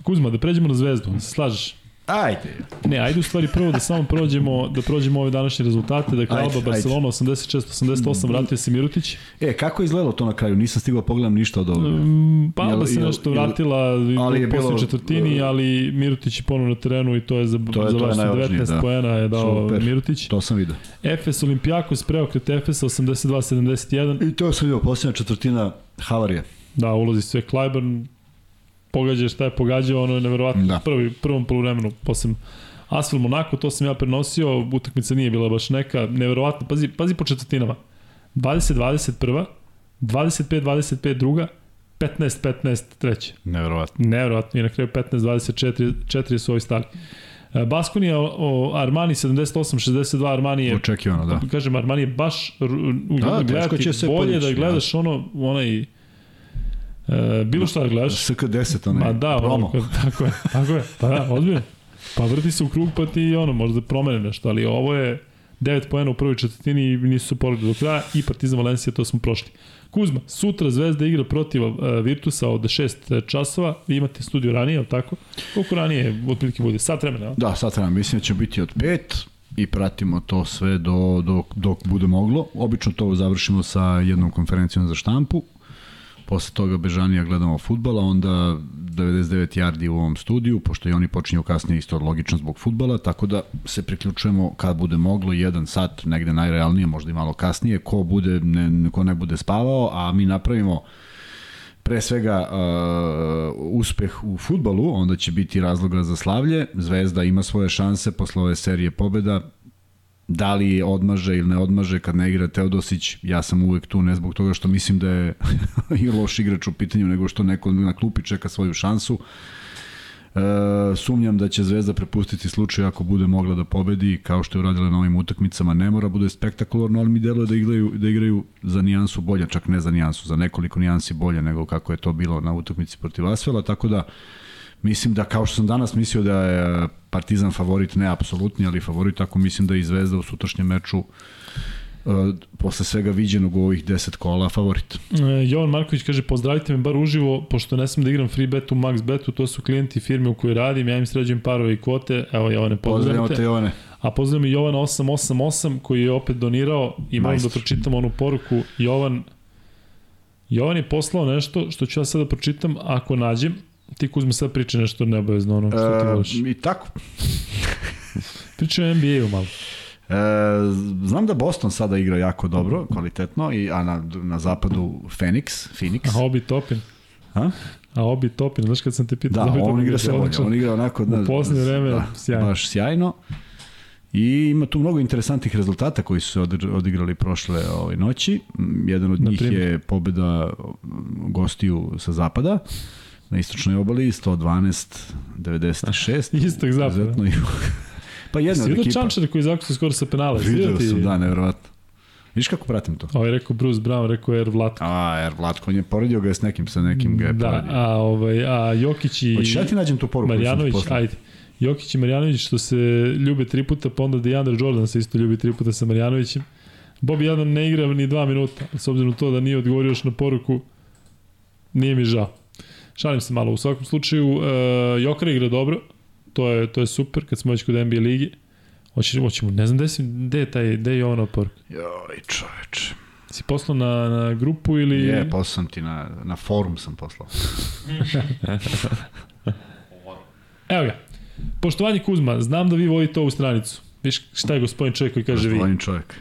Kuzma, da pređemo na zvezdu, se slažeš? Ajde. Ne, ajde u stvari prvo da samo prođemo, da prođemo ove današnje rezultate, dakle Ajde, Alba, Barcelona 86-88, vratio se Mirutić. E, kako je izgledalo to na kraju? Nisam stigao da pogledam ništa od ovoga. Um, pa Alba se nešto vratila ali u posljednjoj bilo- četvrtini, ali Mirutić je ponovno na terenu i to je za, To je- za vas najvažnije, 19 da. poena je dao Super. Mirutić. To sam vidio. Efes Olimpijakos preokret Efesa 82-71. I to sam vidio, posljednja četvrtina havarije. Da, ulazi sve Clyburn, pogađa šta je pogađao, ono je neverovatno. Da. Prvi, prvom poluvremenu, posle Asfel Monako, to sam ja prenosio, utakmica nije bila baš neka, neverovatno, pazi, pazi po četvrtinama. 20-21, 25-25 druga, 15-15 treća. Neverovatno. Neverovatno, i na kraju 15-24 četiri su ovi stali. E, Baskonija o Armani 78-62, Armani je Očekivano, da. kažem, Armani je baš Da, da, gledati, će se bolje podići, da gledaš ono, onaj, e, bilo šta da gledaš. SK10, onaj Ma da, promo. ono, tako je, tako je, pa da, ozbiljno. Pa vrti se u krug pa ti ono, možda promene nešto, ali ovo je 9 poena u prvoj četvrtini i nisu se poredili do kraja i Partizan Valencija, to smo prošli. Kuzma, sutra Zvezda igra protiv uh, Virtusa od 6 časova, vi imate studio ranije, ali tako? Koliko ranije, otprilike bude? Sat vremena? Da, sad treba, mislim da će biti od pet i pratimo to sve do, dok, dok bude moglo. Obično to završimo sa jednom konferencijom za štampu, posle toga Bežanija gledamo futbala, onda 99 yardi u ovom studiju, pošto i oni počinju kasnije isto logično zbog futbala, tako da se priključujemo kad bude moglo, jedan sat, negde najrealnije, možda i malo kasnije, ko, bude, ne, ko ne bude spavao, a mi napravimo pre svega uh, uspeh u futbalu, onda će biti razloga za slavlje. Zvezda ima svoje šanse posle ove serije pobeda. Da li odmaže ili ne odmaže kad ne igra Teodosić, ja sam uvek tu ne zbog toga što mislim da je i loš igrač u pitanju, nego što neko na klupi čeka svoju šansu. E, sumnjam da će Zvezda prepustiti slučaj ako bude mogla da pobedi, kao što je uradila na ovim utakmicama. Ne mora bude spektakularno, ali mi deluje da igraju, da igraju za nijansu bolje, čak ne za nijansu, za nekoliko nijansi bolje nego kako je to bilo na utakmici protiv Asvela, tako da mislim da kao što sam danas mislio da je Partizan favorit, ne apsolutni, ali favorit, ako mislim da je i Zvezda u sutrašnjem meču uh, posle svega viđenog u ovih 10 kola favorit. E, Jovan Marković kaže pozdravite me bar uživo, pošto ne smem da igram free bet u max betu, to su klijenti firme u kojoj radim, ja im sređujem parove i kvote, evo Jovane pozdravite. te Jovane. A pozdravljam i Jovana 888 koji je opet donirao i moram da pročitam onu poruku. Jovan, Jovan je poslao nešto što ću ja sada da pročitam ako nađem. Ti Kuzma sad priča nešto neobavezno ono što ti voliš. E, I tako. Priča o NBA-u malo. E, znam da Boston sada igra jako dobro, kvalitetno, i, a na, na zapadu Phoenix, Phoenix. A Obi Topin. A? A Obi Topin, znaš kad sam te pitao? Da, Obi on igra sve bolje, on igra onako... U posljednje vreme da, sjajno. Baš sjajno. I ima tu mnogo interesantnih rezultata koji su se odigra- odigrali prošle ovaj, noći. Jedan od njih je pobeda gostiju sa zapada na istočnoj obali 112-96. Istog zapada. Pa jedna od ekipa. Čančare koji zakucu skoro sa penala? Ti? sam, da, nevjerovatno. Viš kako pratim to? Ovo je rekao Bruce Brown, rekao je Vlatko. A, jer Vlatko on je poredio ga je s nekim, sa nekim ga je Da, poredio. a, ovaj, a Jokić i... Hoćeš ja ti nađem tu poruku? Marjanović, ajde. Jokić i Marjanović što se ljube tri puta, pa onda DeAndre Jordan se isto ljubi tri puta sa Marjanovićem. Bobby Adam ne igra ni dva minuta, s obzirom to da nije odgovorio još na poruku, nije mi žao. Šalim se malo, u svakom slučaju, uh, Jokar igra dobro, to je, to je super, kad smo već kod NBA ligi. Hoćemo, hoćemo, ne znam gde, si, gde je taj, gde je Jovanov poruka. Joj, čoveče. Si poslao na, na grupu ili... Je, poslao sam ti na, na forum sam poslao. Evo ga. Poštovanje Kuzma, znam da vi vodite ovu stranicu. Viš šta je gospodin čovjek koji kaže vi? Gospodin čovjek.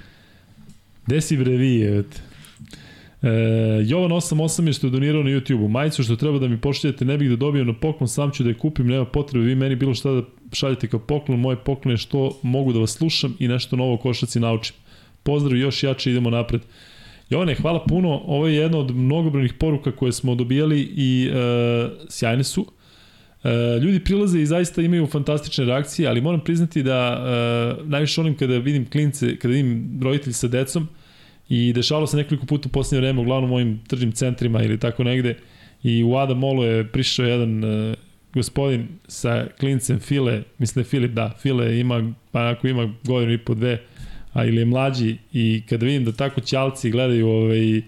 Gde si bre vi, evete? E, Jovan 88 je što je donirao na YouTube-u. Majicu što treba da mi pošaljete, ne bih da dobijem na poklon, sam ću da je kupim, nema potrebe vi meni bilo šta da šaljete kao poklon. Moje poklon je što mogu da vas slušam i nešto novo košaci naučim. Pozdrav, još jače idemo napred. Jovane, hvala puno. Ovo je jedna od mnogobrojnih poruka koje smo dobijali i e, sjajne su. E, ljudi prilaze i zaista imaju fantastične reakcije, ali moram priznati da e, najviše onim kada vidim klince, kada vidim roditelji sa decom i dešavalo se nekoliko puta u posljednje vreme, uglavnom u mojim tržnim centrima ili tako negde, i u Ada Molu je prišao jedan e, gospodin sa klincem File, mislim da Filip, da, File ima, pa ako ima godinu i po dve, a ili je mlađi i kada vidim da tako ćalci gledaju ovaj, i,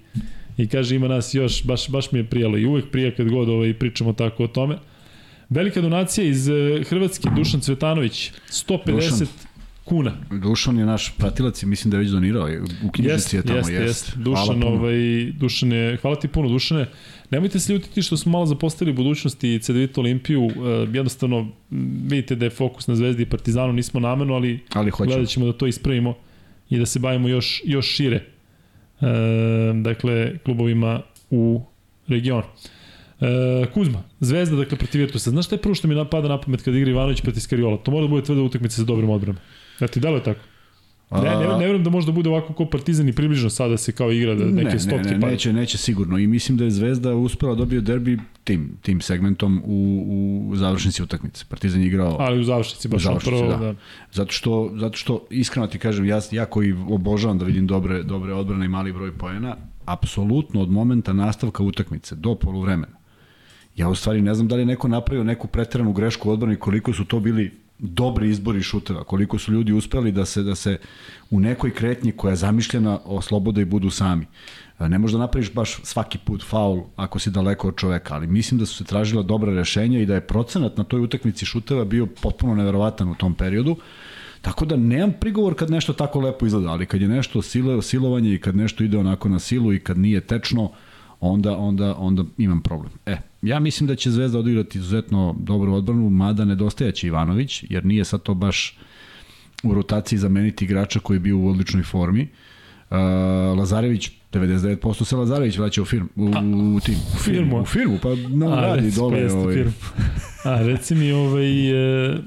i kaže ima nas još, baš, baš mi je prijalo i uvek prija kad god ovaj, pričamo tako o tome. Velika donacija iz eh, Hrvatske, Dušan Cvetanović, 150 Dušan. Kuna. Dušan je naš pratilac i mislim da je već donirao. U knjižici je tamo, jest. Jest, jest. Dušan, ovaj, Dušan je, hvala ti puno, Dušane. Nemojte se ljutiti što smo malo zapostavili budućnosti CDVita Olimpiju. Uh, jednostavno, vidite da je fokus na Zvezdi i Partizanu, nismo namerno, ali, ali gledat ćemo da to ispravimo i da se bavimo još, još šire. E, dakle, klubovima u regionu. E, Kuzma, Zvezda, dakle, protiv Virtusa. Znaš šta je prvo što mi napada na pamet kada igra Ivanović protiv Skariola? To mora da bude tvrda utakmica sa dobrim odbranom. Ti da li je tako? Ne, ne, ne verujem da može da bude ovako kao Partizan i približno sada da se kao igra da neke ne, stotke ne, ne, neće, neće sigurno i mislim da je Zvezda uspela da dobio derbi tim, tim segmentom u, u završnici utakmice. Partizan je igrao ali u završnici baš u završnici, prvo, da. da. Zato što zato što iskreno ti kažem ja ja koji obožavam da vidim dobre dobre odbrane i mali broj poena, apsolutno od momenta nastavka utakmice do poluvremena. Ja u stvari ne znam da li je neko napravio neku preteranu grešku u odbrani koliko su to bili dobri izbori šuteva, koliko su ljudi uspeli da se da se u nekoj kretnji koja je zamišljena oslobode i budu sami. E, ne možda napraviš baš svaki put faul ako si daleko od čoveka, ali mislim da su se tražila dobra rešenja i da je procenat na toj utakmici šuteva bio potpuno neverovatan u tom periodu. Tako da nemam prigovor kad nešto tako lepo izgleda, ali kad je nešto sile, silovanje i kad nešto ide onako na silu i kad nije tečno, onda, onda, onda imam problem. E, ja mislim da će Zvezda odigrati izuzetno dobru odbranu, mada nedostajaće Ivanović, jer nije sad to baš u rotaciji zameniti igrača koji je bio u odličnoj formi. Uh, Lazarević 99% se Lazarević vraća u firmu, u, u tim. U firmu? U firmu, pa nam radi dole. Ovaj. A, reci mi, ovaj, e,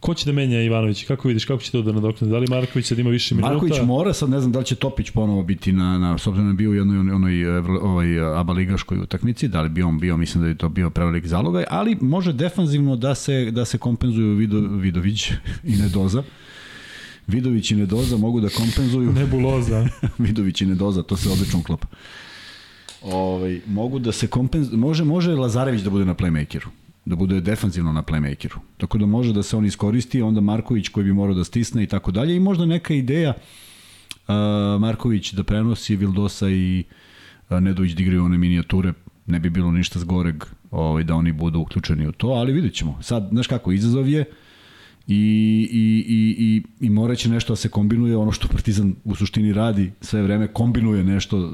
Ko će da menja Ivanović? Kako vidiš, kako će to da nadoknade? Da li Marković sad ima više minuta? Marković mora, sad ne znam da li će Topić ponovo biti na, na s obzirom da bio u jednoj onoj, ovaj, ABA ligaškoj utakmici, da li bi on bio, mislim da je to bio prevelik zalogaj, ali može defanzivno da se, da se kompenzuju Vido, Vidović i Nedoza. Vidović i Nedoza mogu da kompenzuju. Nebuloza. Vidović i Nedoza, to se odlično klopa. Ovaj, mogu da se kompenzuju, može, može Lazarević da bude na playmakeru da bude defanzivno na playmakeru. Tako da može da se on iskoristi, onda Marković koji bi morao da stisne i tako dalje i možda neka ideja uh, Marković da prenosi Vildosa i uh, Nedović da igraju one minijature, ne bi bilo ništa zgoreg ovaj, da oni budu uključeni u to, ali vidjet ćemo. Sad, znaš kako, izazov je, uh, i, i, i, i, i moraće nešto da se kombinuje, ono što Partizan u suštini radi sve vreme, kombinuje nešto e,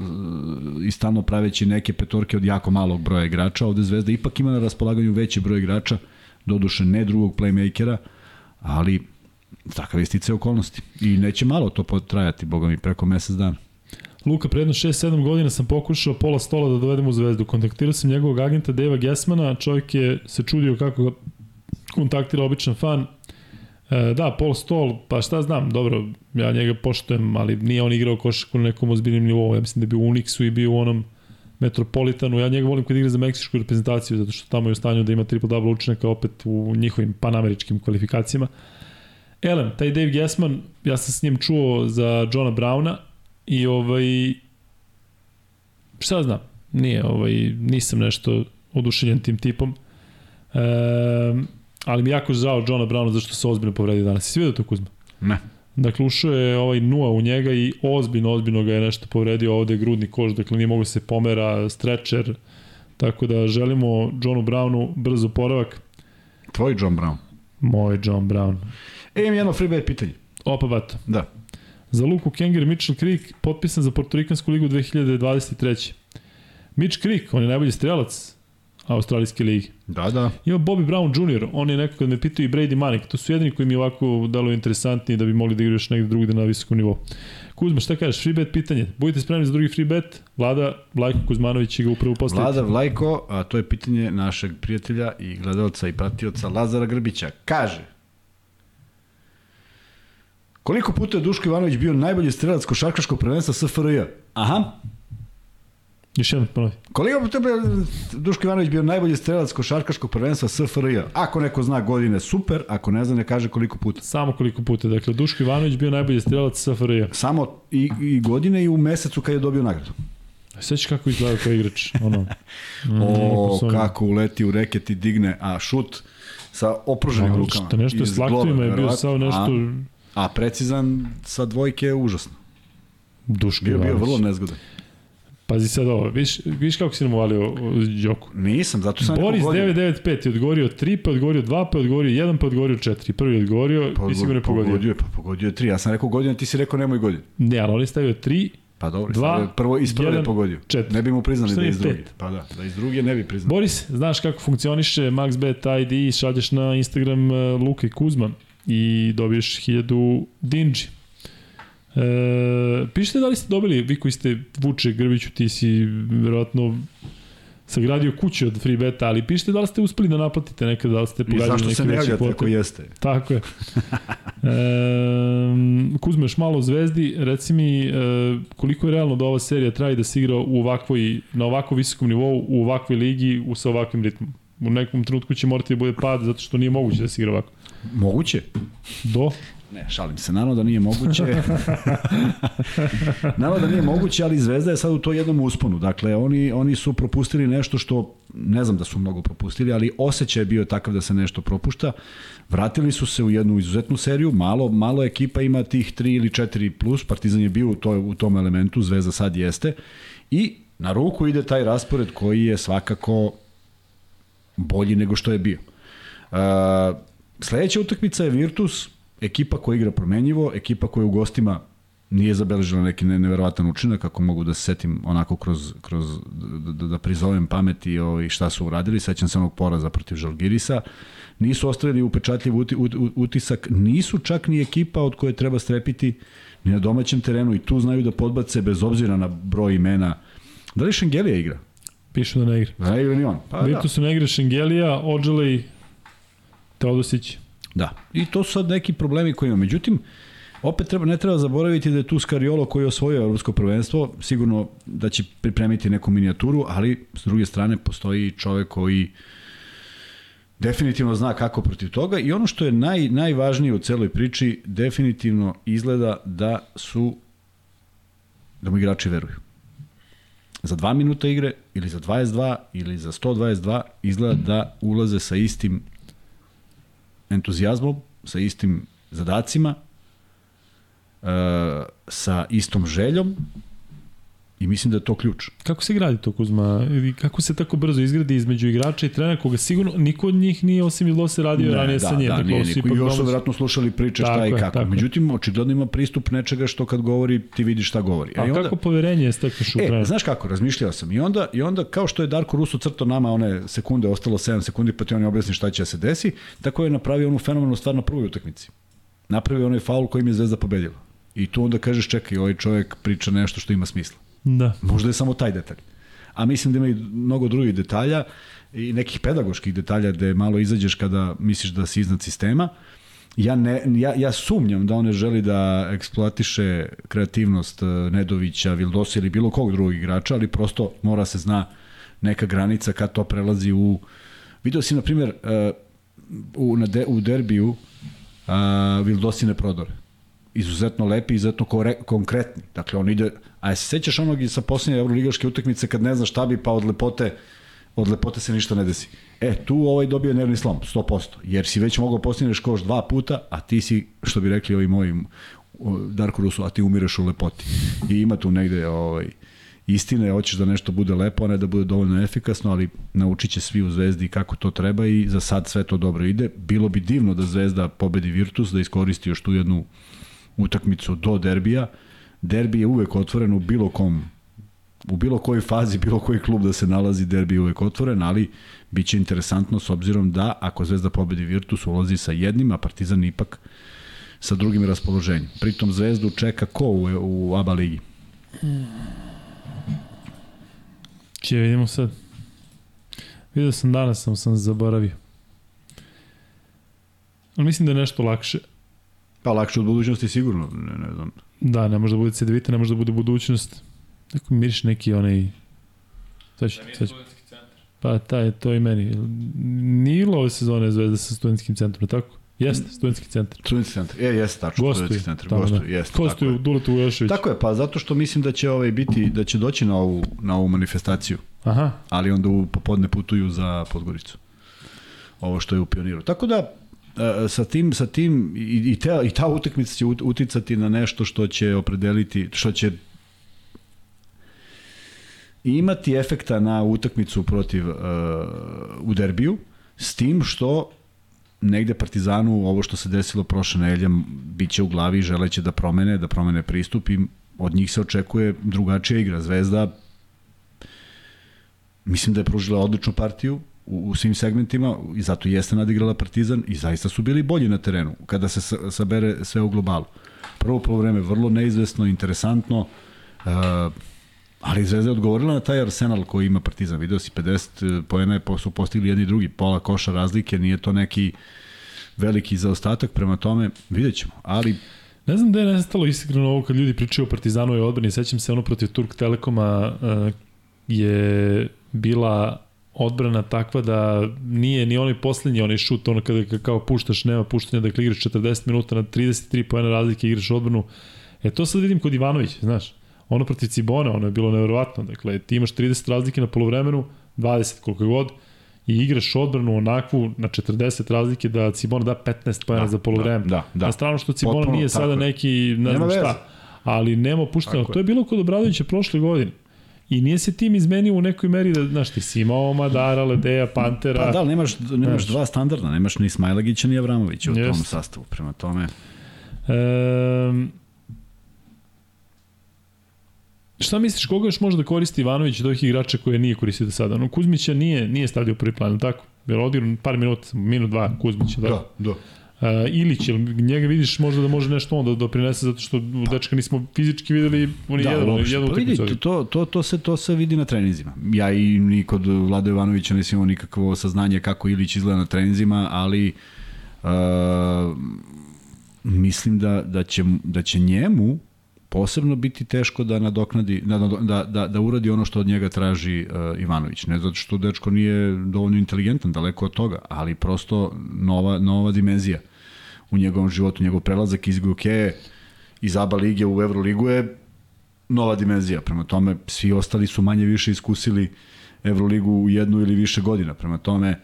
i stalno praveći neke petorke od jako malog broja igrača, ovde Zvezda ipak ima na raspolaganju veći broj igrača, doduše ne drugog playmakera, ali takav je stice okolnosti. I neće malo to potrajati, boga mi, preko mesec dana. Luka, predno 6-7 godina sam pokušao pola stola da dovedem u zvezdu. Kontaktirao sam njegovog agenta Deva Gesmana, čovjek je se čudio kako kontaktira običan fan, E, da, Paul Stoll, pa šta znam, dobro, ja njega poštujem, ali nije on igrao košarku na nekom ozbiljnim nivou. Ja mislim da je bio u Unixu i bio u onom Metropolitanu. Ja njega volim kad igra za meksičku reprezentaciju, zato što tamo je u stanju da ima triple-double učenaka opet u njihovim panameričkim kvalifikacijama. Elem, taj Dave Gassman, ja sam s njim čuo za Johna Browna i ovaj, šta znam, nije, ovaj, nisam nešto oduševljen tim tipom. E, ali mi jako žao Johna Browna zašto se ozbiljno povredio danas. Si vidio to Kuzma? Ne. Dakle, ušao je ovaj Nua u njega i ozbiljno, ozbiljno ga je nešto povredio ovde grudni kož, dakle nije mogu da se pomera, stretcher, tako da želimo Johnu Brownu brzo poravak. Tvoj John Brown. Moj John Brown. E, imam jedno freebet pitanje. Opa, vato. Da. Za Luku Kenger, Mitchell Creek, potpisan za Portorikansku ligu 2023. Mitch Creek, on je najbolji strelac Australijske ligi. Da, da. Ima Bobby Brown Jr., on je neko kad me pitao i Brady Manek, to su jedini koji mi ovako dalo interesantni da bi mogli da igraju još negde drugde na visokom nivou. Kuzma, šta kažeš? Free bet pitanje. Budite spremni za drugi free bet. Vlada Vlajko Kuzmanović će ga upravo postaviti. Vlada Vlajko, a to je pitanje našeg prijatelja i gledalca i pratioca Lazara Grbića. Kaže, koliko puta je Duško Ivanović bio najbolji strelac košarkaškog prvenstva SFRJ? Aha, Još jednom ponovi. Koliko puta je Duško Ivanović bio najbolji strelac košarkaškog prvenstva SFRJ? Ako neko zna godine, super, ako ne zna, ne kaže koliko puta. Samo koliko puta. Dakle, Duško Ivanović bio najbolji strelac SFRJ. Samo i, i godine i u mesecu kad je dobio nagradu. Sveći kako izgleda kao igrač. Ono, mm, O, ono, kako uleti u reket i digne, a šut sa opruženim ono, rukama. Što nešto s laktovima je bio samo nešto... A, a precizan sa dvojke je užasno. Duško Bio, bio vrlo nezgodan. Pazi sad ovo, viš, viš kako si nam uvalio Đoku. Nisam, zato sam Boris rekao godinu. 995 je odgovorio 3, pa odgovorio 2, pa odgovorio 1, pa odgovorio 4. Prvi je odgovorio Pa, i sigurno je pogodio. Pogodio je, pa pogodio je tri. Ja sam rekao godinu, ti si rekao nemoj godinu. Ne, ali on je stavio 3, Pa dobro, Dva, stavio prvo iz prve pogodio. četiri. Ne bi mu priznali Šta da iz druge. Pa da, da iz druge ne bi priznali. Boris, znaš kako funkcioniše MaxBet ID, šalješ na Instagram uh, Luka i Kuzma i dobiješ 1000 dinđi. E, pišite da li ste dobili, vi koji ste Vuče Grbiću, ti si verovatno sagradio kuću od free beta, ali pišite da li ste uspeli da naplatite nekada, da li ste I pogađali zašto neki se ne javljate ako jeste? Tako je. E, Kuzma, još malo zvezdi, reci mi e, koliko je realno da ova serija traje da se igra u ovakvoj, na ovako visokom nivou, u ovakvoj ligi, u, sa ovakvim ritmom. U nekom trenutku će morati da bude pad, zato što nije moguće da se igra ovako. Moguće. Do? Ne, šalim se, naravno da nije moguće. naravno da nije moguće, ali Zvezda je sad u to jednom usponu. Dakle, oni, oni su propustili nešto što, ne znam da su mnogo propustili, ali osjećaj je bio takav da se nešto propušta. Vratili su se u jednu izuzetnu seriju, malo, malo ekipa ima tih 3 ili 4 plus, Partizan je bio u, to, u tom elementu, Zvezda sad jeste. I na ruku ide taj raspored koji je svakako bolji nego što je bio. Uh, sledeća utakmica je Virtus, ekipa koja igra promenjivo, ekipa koja u gostima nije zabeležila neki ne, neverovatan učinak, ako mogu da se setim onako kroz, kroz da, da, da prizovem pameti ovaj, šta su uradili, sećam se onog poraza protiv Žalgirisa, nisu ostavili upečatljiv uti, ut, utisak, nisu čak ni ekipa od koje treba strepiti ni na domaćem terenu i tu znaju da podbace bez obzira na broj imena. Da li Šengelija igra? Pišu da ne igra. Da ne igra ni on. Pa da. Virtus ne igra Šengelija, Ođelej, Teodosić. Da. I to su sad neki problemi koji ima. Međutim, opet treba, ne treba zaboraviti da je tu Skariolo koji je osvojio evropsko prvenstvo, sigurno da će pripremiti neku minijaturu, ali s druge strane postoji čovek koji definitivno zna kako protiv toga i ono što je naj, najvažnije u celoj priči, definitivno izgleda da su da mu igrači veruju. Za 2 minuta igre ili za 22 ili za 122 izgleda da ulaze sa istim entuzijazmom, sa istim zadacima, e, sa istom željom i mislim da je to ključ. Kako se gradi to Kuzma? I kako se tako brzo izgradi između igrača i trenera koga sigurno niko od njih nije osim Vilose radio ne, ranije da, sa njim. Da, nije su niko. I još su verovatno slušali priče Tako šta i kako. tako. Međutim, očigledno ima pristup nečega što kad govori ti vidiš šta govori. A i onda, kako poverenje stekneš u E, trenera? znaš kako, razmišljao sam. I onda, I onda kao što je Darko Russo crto nama one sekunde, ostalo 7 sekundi, pa ti oni objasni šta će da se desi, tako je napravio onu fenomenalnu stvar na prvoj utakmici. Napravio onaj faul kojim je Zvezda pobedila. I tu onda kažeš, čekaj, ovaj čovjek priča nešto što ima smisla. Da. Možda je samo taj detalj. A mislim da ima i mnogo drugih detalja i nekih pedagoških detalja gde malo izađeš kada misliš da si iznad sistema. Ja, ne, ja, ja sumnjam da on ne želi da eksploatiše kreativnost eh, Nedovića, Vildosa ili bilo kog drugog igrača, ali prosto mora se zna neka granica kad to prelazi u... Video si, na primjer, eh, u, na de, u derbiju uh, Vildosine prodore izuzetno lepi, izuzetno kore, konkretni. Dakle, on ide... A se sećaš onog i sa posljednje evroligaške utakmice kad ne znaš šta bi, pa od lepote od lepote se ništa ne desi. E, tu ovaj dobio nervni slom, 100%, jer si već mogao postigneš koš dva puta, a ti si, što bi rekli ovi moji Darko Rusu, a ti umireš u lepoti. I ima tu negde ovaj, istine, hoćeš da nešto bude lepo, a ne da bude dovoljno efikasno, ali naučit će svi u Zvezdi kako to treba i za sad sve to dobro ide. Bilo bi divno da Zvezda pobedi Virtus, da iskoristi još tu jednu utakmicu do derbija. Derbi je uvek otvoren u bilo kom u bilo kojoj fazi, bilo koji klub da se nalazi, derbi je uvek otvoren, ali bit će interesantno s obzirom da ako Zvezda pobedi Virtus ulazi sa jednim, a Partizan ipak sa drugim raspoloženjem. Pritom Zvezdu čeka ko u, u ABA ligi? Če vidimo sad. Vidio sam danas, sam sam zaboravio. Ali mislim da je nešto lakše. Pa lakše od budućnosti sigurno, ne, ne znam. Da, ne može da bude CDVita, ne može da bude budućnost. Neko miriš neki onaj... Sad ću, sad ću. studentski centar. Pa taj, to i meni. Nije bilo ove sezone Zvezda sa studentskim centrom, tako? Jeste, studentski centar. Studentski centar. E, jeste tačno, Gostuju. studentski centar. tamo, Gostuju, da. jeste. tako Gostuju je. Duletu Vujošević. Tako je, pa zato što mislim da će ovaj biti da će doći na ovu na ovu manifestaciju, Aha, ali onda u popodne putuju za Podgoricu. Ovo što je u Pioniru. Tako da sa tim sa tim i i, te, i ta utakmica će ut- uticati na nešto što će opredeliti što će imati efekta na utakmicu protiv uh, u derbiju s tim što negde Partizanu ovo što se desilo prošle nedelje biće u glavi želeće da promene, da promene pristup i od njih se očekuje drugačija igra. Zvezda mislim da je pružila odličnu partiju u, u svim segmentima i zato jeste nadigrala Partizan i zaista su bili bolji na terenu kada se sa- sabere sve u globalu. Prvo polovreme vrlo neizvesno, interesantno, uh, ali Zvezda je odgovorila na taj arsenal koji ima Partizan. Video si 50 poena je su postigli jedni i drugi, pola koša razlike, nije to neki veliki zaostatak, prema tome vidjet ćemo, ali Ne znam da je nestalo iskreno ovo kad ljudi pričaju o Partizanovoj odbrani. Sećam se ono protiv Turk Telekoma uh, je bila odbrana takva da nije ni onaj poslednji onaj šut, ono kada kao puštaš, nema puštanja, dakle igraš 40 minuta na 33 pojena razlike, igraš odbranu. E to sad vidim kod Ivanovića, znaš. Ono protiv Cibona, ono je bilo neverovatno. Dakle, ti imaš 30 razlike na polovremenu, 20 koliko god, i igraš odbranu onakvu na 40 razlike da Cibona da 15 pojena Da, za polovreme. da, da, da. Na stranu što Cibona Potpuno, nije sada je. neki, ne znam šta, ali nema puštanja. To je bilo kod Obradovića prošle godine. I nije se tim izmenio u nekoj meri da, znaš, ti si imao Madara, Ledeja, Pantera. Pa da, ali nemaš, nemaš Znaš. dva standardna, nemaš ni Smajlagića ni Avramovića u tom Jeste. sastavu. Prema tome, Um, šta misliš, koga još može da koristi Ivanović od ovih igrača koje nije koristio do sada? No, Kuzmića nije, nije stavio u prvi plan, tako? Jer odigrao par minuta, minut, dva, Kuzmića, da. da, da. Uh, Ilić, jel njega vidiš možda da može nešto on da doprinese zato što u dečka nismo fizički videli oni Da, jedan, jednu Pa vidi, to, to, to, se, to se vidi na treninzima. Ja i ni kod Vlada Jovanovića nisam imao nikakvo saznanje kako Ilić izgleda na treninzima, ali uh, mislim da, da, će, da će njemu posebno biti teško da nadoknadi, da, da, da, da uradi ono što od njega traži uh, Ivanović. Ne zato što dečko nije dovoljno inteligentan, daleko od toga, ali prosto nova, nova dimenzija u njegovom životu, njegov prelazak iz Gokeje iz ABA lige u Euroligu je nova dimenzija. Prema tome, svi ostali su manje više iskusili Euroligu u jednu ili više godina. Prema tome,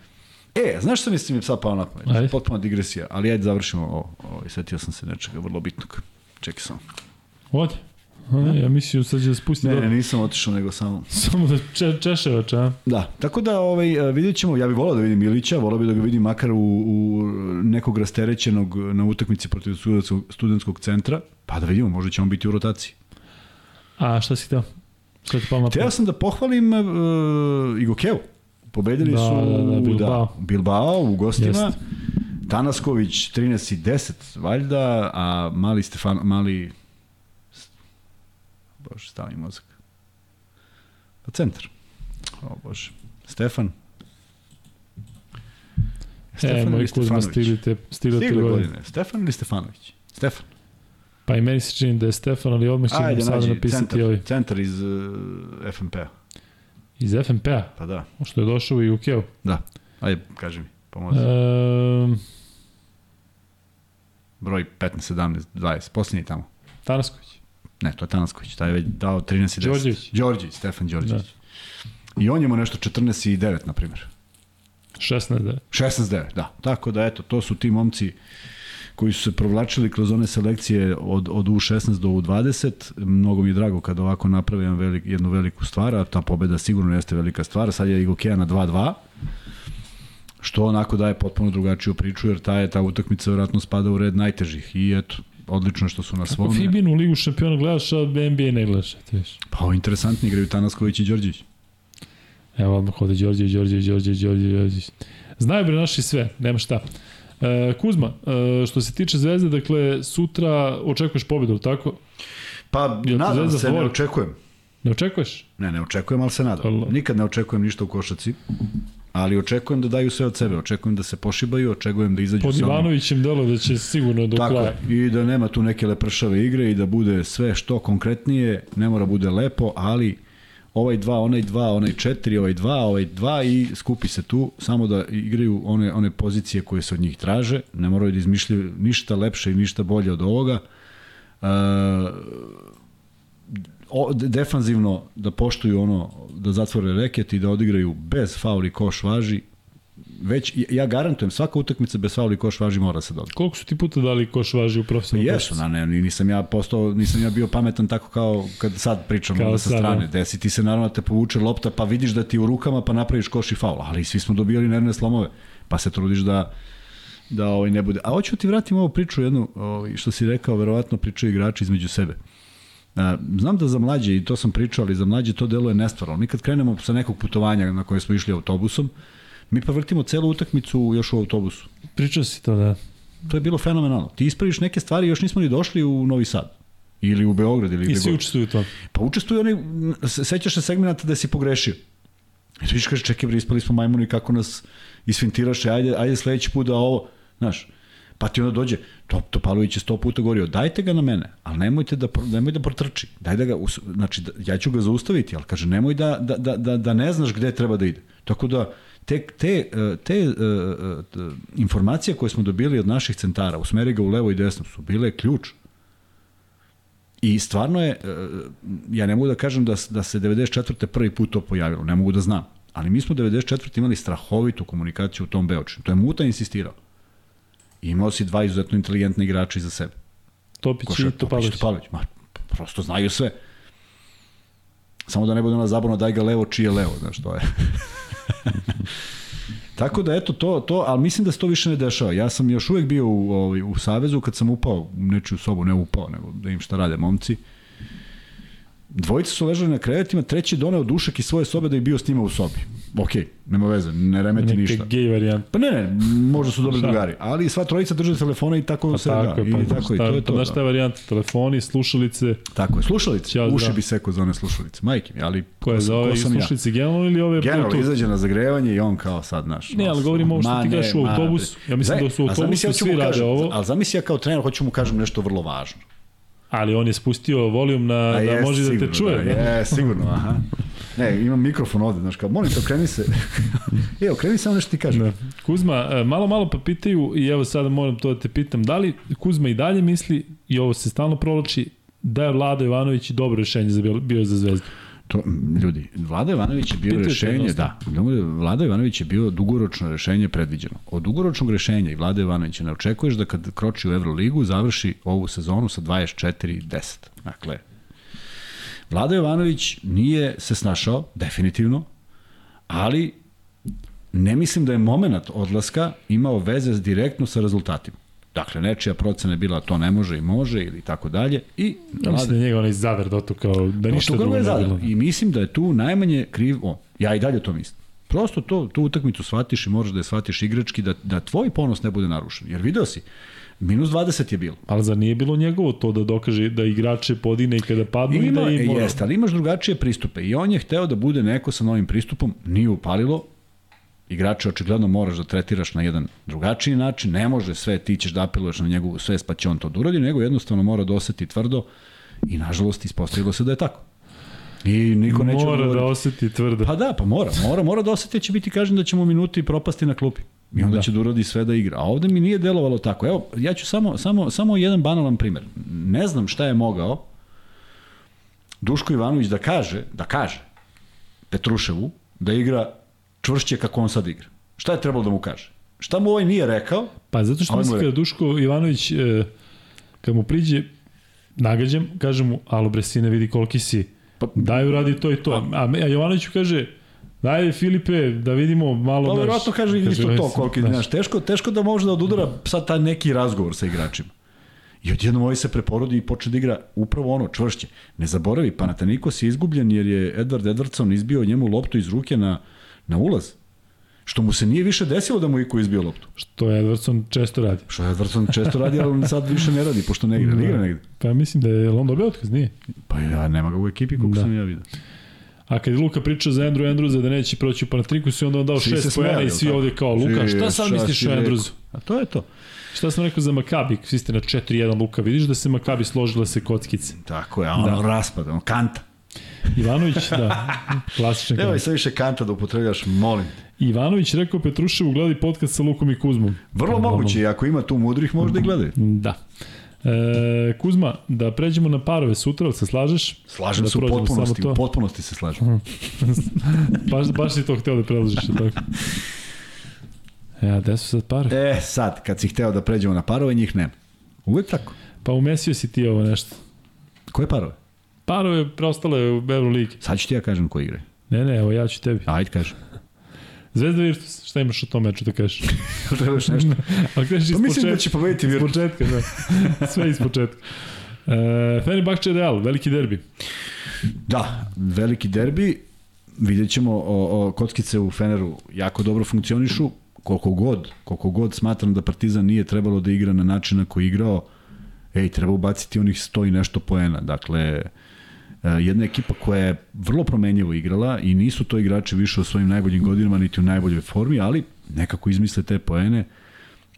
e, znaš što mislim mi sad pao na pamet? Potpuno digresija, ali ajde završimo ovo. ovo setio sam se nečega vrlo bitnog. Čekaj samo. Ode. A, ja mislim sad će da spusti Ne, ne, nisam otišao, nego samo... Samo da če, češevač, a? Da, tako da ovaj, e, vidjet ćemo, ja bih volao da vidim Ilića, volao bih da ga vidim makar u, u nekog rasterećenog na utakmici protiv studentskog, centra, pa da vidimo, možda će on biti u rotaciji. A šta si teo? Šta ti palo Teo sam da pohvalim uh, Igokeu. Pobedili Da, su da, da, Bilbao. Da, Bilbao u gostima. Jeste. Tanasković 13 i 10 valjda, a mali Stefan, mali Bože, stavi mozak. Pa centar. O Bože. Stefan. E, moj ili Kuzma Stefanović? stilite, stilite Stigle godine. godine. Stefan ili Stefanović? Stefan. Pa i meni se čini da je Stefan, ali odmah ćemo Ajde, sada nađi napisati centar, ovaj. centar iz uh, FNP-a. Iz FNP-a, Pa da, što je došao i u Keo. da. Ajde, kaži mi, pomozi. Um, Broj 15, 17, 20, posljednji tamo. Tanasković. Ne, to je Tanasković, taj je već dao 13 i 10. Đorđević. Đorđević, Stefan Đorđević. Da. I on je mu nešto 14 i 9, na primjer. 16 da je. 16-9, da. Tako da, eto, to su ti momci koji su se provlačili kroz one selekcije od, od U16 do U20. Mnogo mi je drago kada ovako naprave jedan velik, jednu veliku stvar, a ta pobeda sigurno jeste velika stvar. Sad je Igokeja na 2-2, što onako daje potpuno drugačiju priču, jer ta je ta utakmica vjerojatno spada u red najtežih. I eto, odlično što su na Kako svom. Fibinu ligu šampiona gledaš, a NBA ne gledaš, viš. Pa ovo interesantni igraju Tanasković i Đorđević. Evo odmah ovde Đorđe, Đorđe, Đorđe, Đorđe, Đorđe. Znaju bre naši sve, nema šta. E, Kuzma, e, što se tiče Zvezde, dakle, sutra očekuješ pobedu, tako? Pa Jel nadam Zvezda se, ne favorit? očekujem. Ne očekuješ? Ne, ne očekujem, ali se nadam. Nikad ne očekujem ništa u košaci. Ali očekujem da daju sve od sebe. Očekujem da se pošibaju, očekujem da izađu Pod sa Ivanovićem delo da će sigurno do Tako kraja. I da nema tu neke lepršave igre i da bude sve što konkretnije, ne mora bude lepo, ali ovaj dva, onaj dva, onaj četiri, ovaj dva, ovaj dva i skupi se tu, samo da igraju one, one pozicije koje se od njih traže, ne moraju da izmišljaju ništa lepše i ništa bolje od ovoga. Uh, o, de- defanzivno da poštuju ono, da zatvore reket i da odigraju bez fauli koš važi, već, ja garantujem, svaka utakmica bez fauli koš važi mora da se doda. Koliko su ti puta dali koš važi u profesionalnom jesu, na ne, nisam ja postao, nisam ja bio pametan tako kao kad sad pričam Kao sa sad, strane. da. Desi ti se naravno da te povuče lopta, pa vidiš da ti u rukama, pa napraviš koš i faul. Ali svi smo dobijali nervne slomove, pa se trudiš da da ovaj ne bude. A hoću ti vratim ovu priču jednu, ovaj, što si rekao, verovatno pričaju igrači između sebe. Znam da za mlađe, i to sam pričao, ali za mlađe to deluje nestvarno. Mi kad krenemo sa nekog putovanja na koje smo išli autobusom, mi pa vrtimo celu utakmicu još u autobusu. Pričao si to, da. To je bilo fenomenalno. Ti ispraviš neke stvari, još nismo ni došli u Novi Sad. Ili u Beograd, ili I svi učestvuju u tom. Pa učestvuju oni, se- sećaš se segmenta da si pogrešio. I ti viš kaže, čekaj, bre, ispali smo majmuni kako nas isfintiraše, ajde, ajde sledeći put da ovo, znaš, pa ti onda dođe, to, Topalović je sto puta govorio, dajte ga na mene, ali nemojte da, nemoj da protrči, daj da ga, znači, da, ja ću ga zaustaviti, ali kaže, nemoj da, da, da, da, da ne znaš gde treba da ide. Tako da, te, te, e, te uh, uh, informacije koje smo dobili od naših centara, usmeri ga u levo i desno, su bile ključ. I stvarno je, e, ja ne mogu da kažem da, da se 94. prvi put to pojavilo, ne mogu da znam. Ali mi smo 94. imali strahovitu komunikaciju u tom Beočinu. To je Muta insistirao. Imao si dva izuzetno inteligentna igrača iza sebe. Topić Košar, i Topalović. Topalović. Ma, prosto znaju sve. Samo da ne bude ona zabavno daj ga levo čije levo, znaš to je. Tako da eto to to, ali mislim da se to više ne dešava. Ja sam još uvek bio u ovaj u savezu kad sam upao u nečiju sobu, ne upao, nego da im šta rade momci. Dvojica su ležali na krevetima, treći je doneo dušak iz svoje sobe da je bio s njima u sobi. Okej, nema veze, ne remeti Neka ništa. gej varijanta. Pa ne, ne, možda su dobri Šta? drugari, ali sva trojica drže telefone i tako Pa se tako da, je, pa, i tako i to je to. Znaš da. šta je varijanta? Telefoni, slušalice, Tako je, slušalice. Ćao, Uši zdravo. bi sekao za one slušalice. Majke mi, ali koje ko za sam- ove ko sam ja? slušalice generalno ili ove General Bluetooth? izađe na zagrevanje i on kao sad, naš. Ne, ali govorimo ovo što ti kažeš u ma, autobusu. Ja mislim da su u autobusu ja svi rade ovo. Ali zamisli ja kao trener, hoću mu kažem nešto vrlo važno. Ali on je spustio volijum na, A da jest, može da te sigurno, čuje. Da, je, sigurno, aha. Ne, imam mikrofon ovde, znaš, kao, molim te, okreni se. e, okreni samo nešto ti kažem. Da. Kuzma, e, malo malo pa pitaju i evo sada moram to da te pitam, da li Kuzma i dalje misli, i ovo se stalno provlači, da je Vlada Ivanović dobro rešenje za bio, bio za zvezdu? To, ljudi, Vlada Ivanović je bio rešenje, da, ljudi, Vlada Ivanović je bio dugoročno rešenje predviđeno. Od dugoročnog rešenja i Vlada Ivanovića ne očekuješ da kad kroči u Euroligu završi ovu sezonu sa 24-10. Dakle, Vlada Jovanović nije se snašao, definitivno, ali ne mislim da je moment odlaska imao veze direktno sa rezultatima. Dakle, nečija procena je bila to ne može i može ili tako dalje. I Ja mislim da je njega onaj zadar dotukao, da ništa drugo ne bilo. I mislim da je tu najmanje kriv on. Ja i dalje to mislim. Prosto to, tu utakmicu shvatiš i moraš da je shvatiš igrački, da, da tvoj ponos ne bude narušen. Jer video si, minus 20 je bilo. Ali zar nije bilo njegovo to da dokaže da igrače podine i kada padnu i Ima, da im... ono- jeste, ali imaš drugačije pristupe. I on je hteo da bude neko sa novim pristupom, nije upalilo, igrače očigledno moraš da tretiraš na jedan drugačiji način, ne može sve, ti ćeš da apeluješ na njegovu svest pa će on to da uradi, nego jednostavno mora da oseti tvrdo i nažalost ispostavilo se da je tako. I niko neće Mora da odgovoriti. oseti tvrdo. Pa da, pa mora, mora, mora da oseti da će biti kažen da ćemo minuti propasti na klupi. I onda Da. da. će da uradi sve da igra. A ovde mi nije delovalo tako. Evo, ja ću samo, samo, samo jedan banalan primer. Ne znam šta je mogao Duško Ivanović da kaže, da kaže Petruševu da igra čvršće kako on sad igra. Šta je trebalo da mu kaže? Šta mu ovaj nije rekao? Pa zato što Ajmo mislim kada Duško Ivanović, e, kad mu priđe, nagađam, kaže mu, alo bre sine, vidi koliki si, Pa- daj uradi to i to. A, a Jovanoviću kaže, daj Filipe, da vidimo malo... Pa verovatno kaže isto to, "Znaš, koliki, znaš, teško, teško da može da odudara sad taj neki razgovor sa igračima. I odjednom ovaj se preporodi i počne da igra upravo ono, čvršće. Ne zaboravi, Panathinaikos je izgubljen jer je Edward Edwardson izbio njemu loptu iz ruke na, na ulaz. Što mu se nije više desilo da mu Iko izbio loptu. Što je Edwardson često radi. Što Edwardson često radi, ali on sad više ne radi, pošto ne igra. Ne igra negde. Pa mislim da je on dobio otkaz, nije. Pa ja, nema ga u ekipi, koliko Da. sam ja vidio. A kad je Luka pričao za Andrew Andrewsa da neće proći u Panatrikusu i onda on dao Svi šest pojena i svi tako? ovde kao Luka, Svi, šta sad misliš o? Andrewsu? A to je to. Šta sam rekao za Makabi? Svi ste na 4-1 Luka, vidiš da se Makabi složila se kockice. Tako je, ono Da. raspad, ono kanta. Ivanović, da, klasičan Evo i sve više kanta da upotrebljaš, molim. te. Ivanović rekao Petruševu gledi podcast sa Lukom i Kuzmom. Vrlo moguće, i ako ima tu mudrih, možda i gledaju. Da. E, Kuzma, da pređemo na parove sutra, ali se slažeš? Slažem da se u potpunosti, u potpunosti se slažem. Baš, baš si to hteo da predložiš, tako? Ja, gde su sad pare? E, sad, kad si hteo da pređemo na parove, njih nema. Uvek tako. Pa umesio si ti ovo nešto. Koje parove? Parove preostale u Euroligi. Sad ću ti ja kažem koji igre. Ne, ne, evo ja ću tebi. Ajde, kažem. Zvezda Virtus, šta imaš o tom meču da kažeš? Trebaš nešto? Ali kažeš iz Pa mislim da početka. će pobediti Iz Virtus. početka, da. Sve iz početka. E, Fenerbahče Real, veliki derbi. Da, veliki derbi. Vidjet ćemo, o, o, kockice u Feneru jako dobro funkcionišu. Koliko god, koliko god smatram da Partizan nije trebalo da igra na način na koji igrao, ej, treba ubaciti onih 100 i nešto poena. Dakle, e, jedna ekipa koja je vrlo promenljivo igrala i nisu to igrači više u svojim najboljim godinama niti u najboljoj formi, ali nekako izmisle te poene.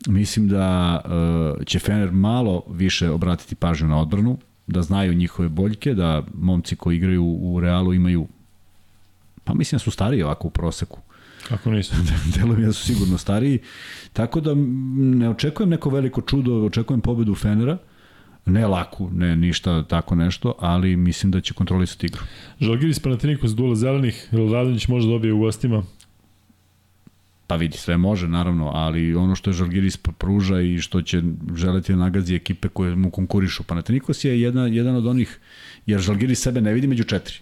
Mislim da uh, će Fener malo više obratiti pažnju na odbranu, da znaju njihove boljke, da momci koji igraju u Realu imaju pa mislim da su stariji ovako u proseku. Kako nisu? Delujem da su sigurno stariji. Tako da ne očekujem neko veliko čudo, očekujem pobedu Fenera. Ne laku, ne ništa tako nešto, ali mislim da će kontrolisati igru. Žalgiris Panathinaikos duela zelenih, ili Radonjić može dobije u gostima. Pa vidi, sve može naravno, ali ono što je Žalgiris pruža i što će želeti da nagazi ekipe koje mu konkurišu. Panathinaikos je jedna, jedan od onih, jer Žalgiris sebe ne vidi među četiri.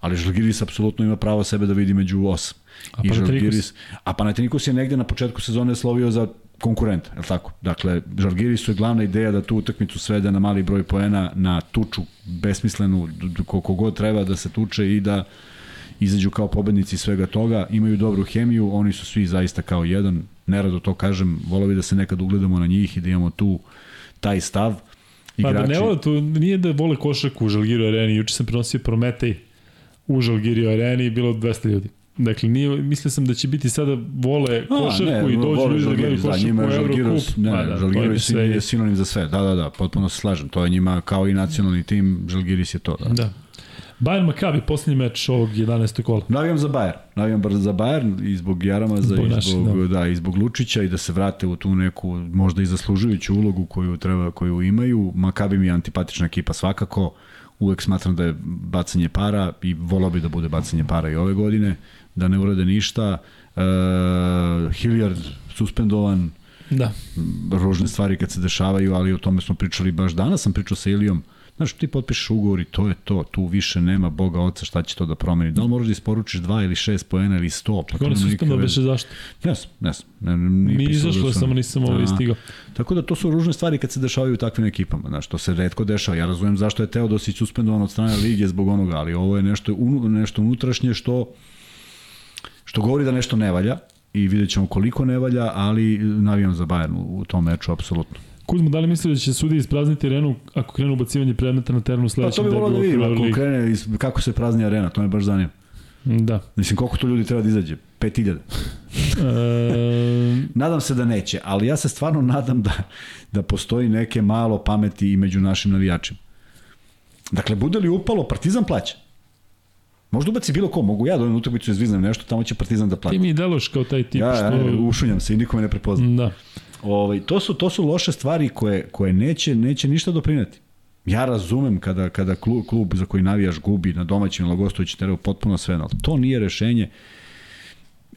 Ali Žalgiris apsolutno ima pravo sebe da vidi među osam. A I Panathinaikos? Žalgiris, a Panathinaikos je negde na početku sezone slovio za konkurenta, je li tako? Dakle, Žalgirisu je glavna ideja da tu utakmicu svede na mali broj poena, na tuču besmislenu, koliko god treba da se tuče i da izađu kao pobednici svega toga, imaju dobru hemiju, oni su svi zaista kao jedan, nerado to kažem, volao bi da se nekad ugledamo na njih i da imamo tu taj stav. Pa da Igrači, ne vole, to nije da vole košarku u Žalgiru areni. Juče sam prenosio Prometej u Žalgiru areni i bilo 200 ljudi. Dakle, nije, mislio sam da će biti sada vole košarku i dođu ljudi da gledaju Žalgiris, da, košarku njima u je Eurocup. ne, Pa da, Žalgiris je je sinonim za sve, da, da, da, potpuno se slažem, to je njima kao i nacionalni tim, Žalgiris je to, da. Da. Bayern Maccabi, poslednji meč ovog 11. kola. Navijam za Bayern, navijam brzo za Bayern i zbog Jaramaza Zbog i zbog, da. da. i zbog Lučića i da se vrate u tu neku možda i zaslužujuću ulogu koju treba koju imaju. Makabi mi je antipatična ekipa svakako. Uvek smatram da je bacanje para i volao bi da bude bacanje para i ove godine, da ne urade ništa. E, Hilliard suspendovan, Da. ružne stvari kad se dešavaju, ali o tome smo pričali baš danas, sam pričao sa Ilijom, Znaš, ti potpišeš ugovor i to je to, tu više nema Boga oca šta će to da promeni. Da li možeš da isporučiš dva ili šest poena ili sto? Pa Kako ono suspendao beše zašto? Ne znam, ne znam. Ne, nije Mi pisalo izašlo da sam- samo nisam ovaj A, stigao. Tako da to su ružne stvari kad se dešavaju u takvim ekipama, znaš, to se redko dešava. Ja razumem zašto je Teodosić suspendovan od strane lige zbog onoga, ali ovo je nešto, un, nešto unutrašnje što, što govori da nešto ne valja i vidjet ćemo koliko ne valja, ali navijam za Bayern u, tom meču, apsolutno. Kuzmo, da li misli da će sudi isprazniti arenu ako krenu ubacivanje predmeta na terenu u Pa sledećem to bi volao da vidim, ako krene, iz, kako se prazni arena, to me baš zanima. Da. Mislim, koliko to ljudi treba da izađe? 5000. E, Nadam se da neće, ali ja se stvarno nadam da, da postoji neke malo pameti i među našim navijačima. Dakle, bude li upalo, Partizan plaća. Možda ubaci bilo ko, mogu ja da ovim utakmicu izviznem nešto, tamo će Partizan da ti plati. mi deloš kao taj tip Ja, što... ja, ušunjam se i nikome ne prepozna. Da. Ovaj, to, su, to su loše stvari koje, koje neće, neće ništa doprineti. Ja razumem kada, kada klub, klub za koji navijaš gubi na domaćem ili na gostujućem terenu potpuno sve, ali to nije rešenje.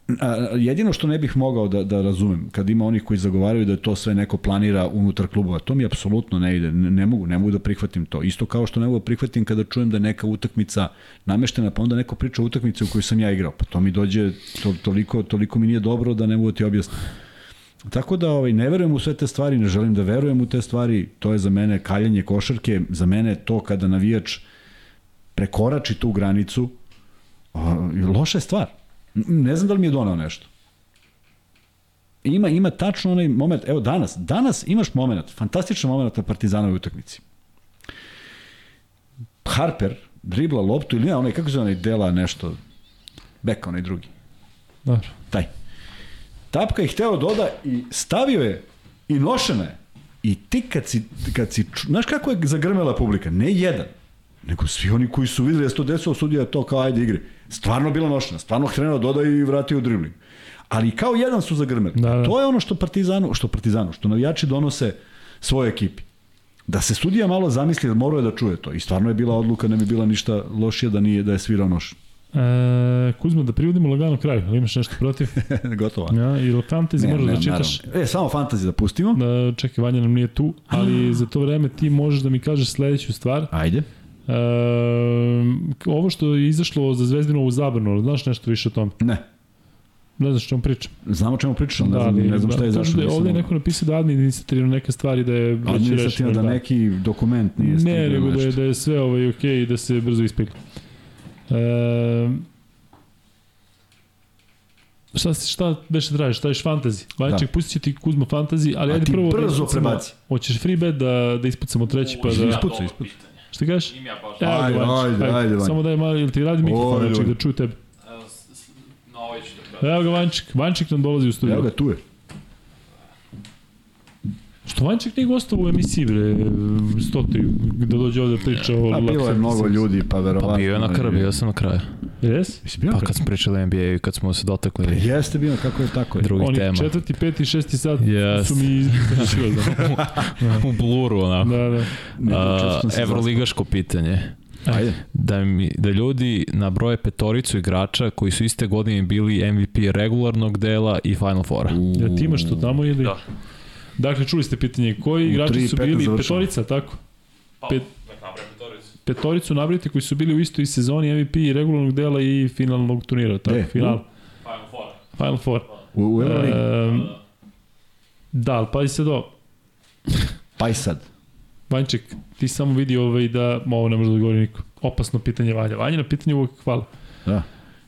A, jedino što ne bih mogao da, da razumem, kad ima onih koji zagovaraju da to sve neko planira unutar klubova, to mi apsolutno ne ide, ne, ne mogu, ne mogu da prihvatim to. Isto kao što ne mogu da prihvatim kada čujem da neka utakmica nameštena, pa onda neko priča o utakmici u kojoj sam ja igrao. Pa to mi dođe, to, toliko, toliko mi nije dobro da ne mogu da ti objasnim. Tako da ovaj, ne verujem u sve te stvari, ne želim da verujem u te stvari, to je za mene kaljenje košarke, za mene to kada navijač prekorači tu granicu, a, loša je stvar. Ne znam da li mi je donao nešto. Ima, ima tačno onaj moment, evo danas, danas imaš moment, fantastičan moment na Partizanovoj utakmici. Harper dribla loptu ili ne, onaj, kako se onaj dela nešto, beka onaj drugi, Dobro. taj. Tapka je hteo doda i stavio je i nošena je. I ti kad si, kad si, znaš kako je zagrmela publika? Ne jedan, nego svi oni koji su videli da se to desilo, sudija je to kao ajde igri. Stvarno bila nošena, stvarno krenuo doda i vratio u dribling. Ali kao jedan su zagrmeli. Da, da. To je ono što Partizanu, što Partizanu, što navijači donose svoje ekipi. Da se sudija malo zamisli, da morao je da čuje to. I stvarno je bila odluka, ne bi bila ništa lošija da nije da je svirao nošen. E, Kuzma, da privodimo lagano kraju. Ali imaš nešto protiv? Gotovo. Ja, ili fantasy možeš da čitaš? naravno. E, samo fantasy da pustimo. Da, čekaj, Vanja nam nije tu, ali za to vreme ti možeš da mi kažeš sledeću stvar. Ajde. E, ovo što je izašlo za Zvezdinovu zabranu, ali znaš nešto više o tome? Ne. Ne znaš o čemu pričam. Znam o čemu pričaš, ali ne znam, ne znam šta je da, izašlo. Da, ovde je neko napisao da administrativno neke stvari da je već Administrativno rešeno. da neki dokument nije stigao. Ne, nego da je, da je sve ovaj, ok i da se brzo ispegla. E, šta, si- šta beše tražiš? Tražiš fantasy. Vanček, da. pustit će ti Kuzma fantasy, ali A ajde ti prvo da brzo ispucamo- prebaci. Hoćeš free bet da, da ispucamo treći pa U, da... ispucaj, ispucaj. Šta kažeš? Ima ja ga, Ajde, ajde, ajde, Vanja. Samo daj malo, ili ti radi mikrofon, Ajde, Vanček, Vanja. da čuju tebe. Na ovaj ću da. Evo ga Vanček, Vanček nam dolazi u studiju. Evo ga, tu je. Što Vanček nije gostao u emisiji, bre, stoti, da dođe ovde da priča o... A bilo je mnogo ljudi, pa verovatno. Pa bio je na kraju, bio sam na kraju. Jes? Jesi bio Pa kad... smo pričali NBA i kad smo se dotakli Jeste bio, kako je tako je. drugih Oni tema. četvrti, peti, šesti sat Yes. su mi izbili. U bluru, onako. da, da. A, Evroligaško pitanje. Ajde. Da, mi, da ljudi nabroje petoricu igrača koji su iste godine bili MVP regularnog dela i Final Fora. Ja ti imaš to tamo ili? Da. Dakle, čuli ste pitanje, koji U igrači su bili 15 završamo. petorica, tako? Pa, Pet- petoricu. Petoricu nabrite koji su bili u istoj sezoni MVP i regularnog dela i finalnog turnira, tako? Gde? Final, Final Four. Final Four. U, u Euroligi. Um, Da. da, ali pazi se do, Pa i sad. Vanček, ti samo vidi ovaj da, ovo ne može da odgovori niko. Opasno pitanje Vanja. Vanja na pitanje uvek hvala. Da.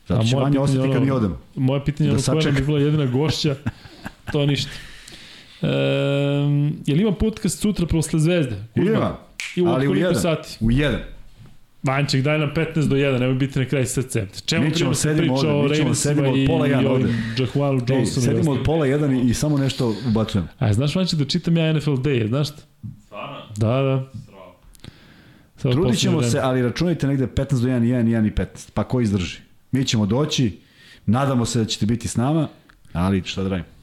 Zato će moje Vanja ostati ono- kad mi odemo. Moje pitanje Da ono koja nam je bila jedina gošća, to ništa. Um, jel ima podcast sutra posle Zvezde? Ima, I u ali u koliko jedan. sati? u jedan. Vanček, daj nam 15 do 1, nemoj biti na kraj srce. Čemu Mi ćemo sedimo priča ovde, o mi ćemo sedimo od i, pola jedan i ovim ovde. Jahualu Johnsonu? sedimo od pola jedan i, i samo nešto ubacujem. A znaš Vanček da čitam ja NFL Day, znaš šta? Stvarno? Da, da. Strava. Sad Trudit ćemo se, ali računajte negde 15 do 1, 1, 1 i 15. Pa ko izdrži? Mi ćemo doći, nadamo se da ćete biti s nama, ali šta da radimo?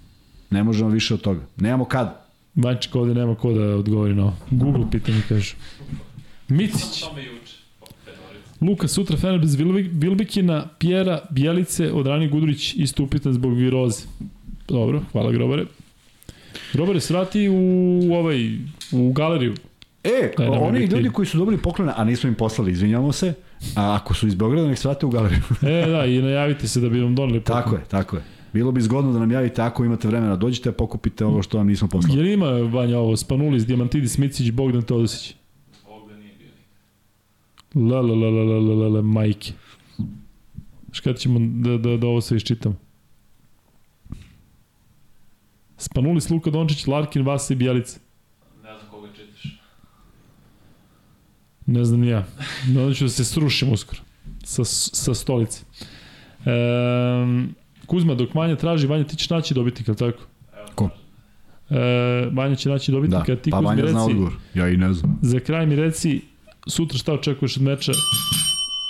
Ne možemo više od toga. Nemamo kad. Vanček ovde nema ko da odgovori na ovo. Google pitanje kaže. Micić. Luka sutra Fener bez Vilbikina, Pjera, Bjelice, Odrani Gudurić isto upitan zbog viroze. Dobro, hvala Grobare. Grobare, svrati u ovaj, u galeriju. E, Da, nemoj oni biti- ljudi koji su dobili poklone, a nismo im poslali, izvinjavamo se, a ako su iz Beograda, nek svrate u galeriju. E, da, i najavite se da bi vam doneli poklon. tako je, tako je. Bilo bi zgodno da nam javite ako imate vremena, dođite, pokupite ovo što vam nismo poslali. Jel ima, Vanja, ovo, Spanulis, Diamantidis, Micić, Bogdan Todosić? Ovde nije bio nikad. La, la, la, la, la, la, la, la, majke. Znaš kada ćemo da, da, da ovo sve iščitamo? Spanulis, Luka Dončić, Larkin, Vasa i Bjelica. Ne znam koga čitaš. Ne znam ni ja. Nadam ću da se srušim uskoro. Sa, sa stolice. Um, Kuzma, dok Vanja traži, Vanja ti ćeš naći dobitnika, tako? Ko? E, Vanja će naći dobitnika, Da, ti pa Kuzmi Vanja zna reci, odgovor. Ja i ne znam. za kraj mi reci, sutra šta očekuješ od meča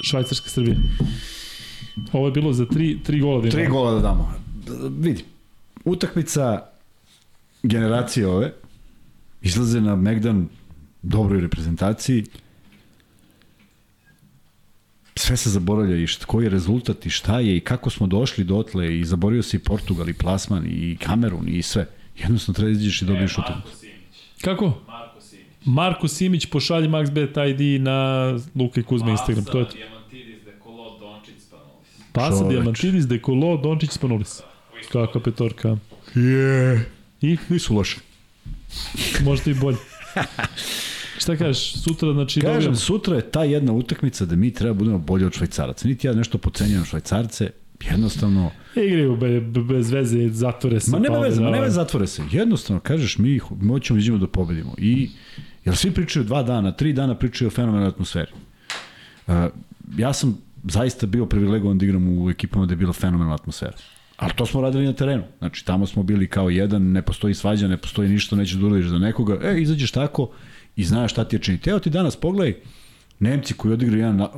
Švajcarska Srbija? Ovo je bilo za tri, tri gola da ima. Tri gola da damo. Vidi, utakmica generacije ove izlaze na Megdan dobroj reprezentaciji sve se zaboravlja i šta, koji je rezultat i šta je i kako smo došli dotle i zaboravio se i Portugal i Plasman i Kamerun i sve. Jednostavno treba da izađeš i dobiješ E, utakmicu. Marko Simić. Kako? Marko Simić. Marko Simić pošalji MaxBet ID na Luka i Kuzma Instagram. To je to. Pasa, Diamantidis, Dekolo, Dončić, Spanulis. Kakva petorka. Je. I Nisu loše. možda i bolje. Šta kažeš, sutra znači Kažem, dobijamo. sutra je ta jedna utakmica da mi treba da budemo bolji od švajcaraca. Niti ja nešto pocenjujem švajcarce, jednostavno... Igraju be, be, bez veze, zatvore se. Ma nema veze, ma nema zatvore se. Jednostavno, kažeš, mi moćemo iđemo da pobedimo. I, jer svi pričaju dva dana, tri dana pričaju o fenomenalnoj atmosferi. Uh, ja sam zaista bio privilegovan da igram u ekipama da je bila fenomenalna atmosfera. Ali to smo radili na terenu. Znači, tamo smo bili kao jedan, ne postoji svađa, ne postoji ništa, nećeš da uradiš za nekoga. E, izađeš tako i znaš šta ti je činiti. Evo ti danas pogledaj, Nemci koji odigraju jedan na-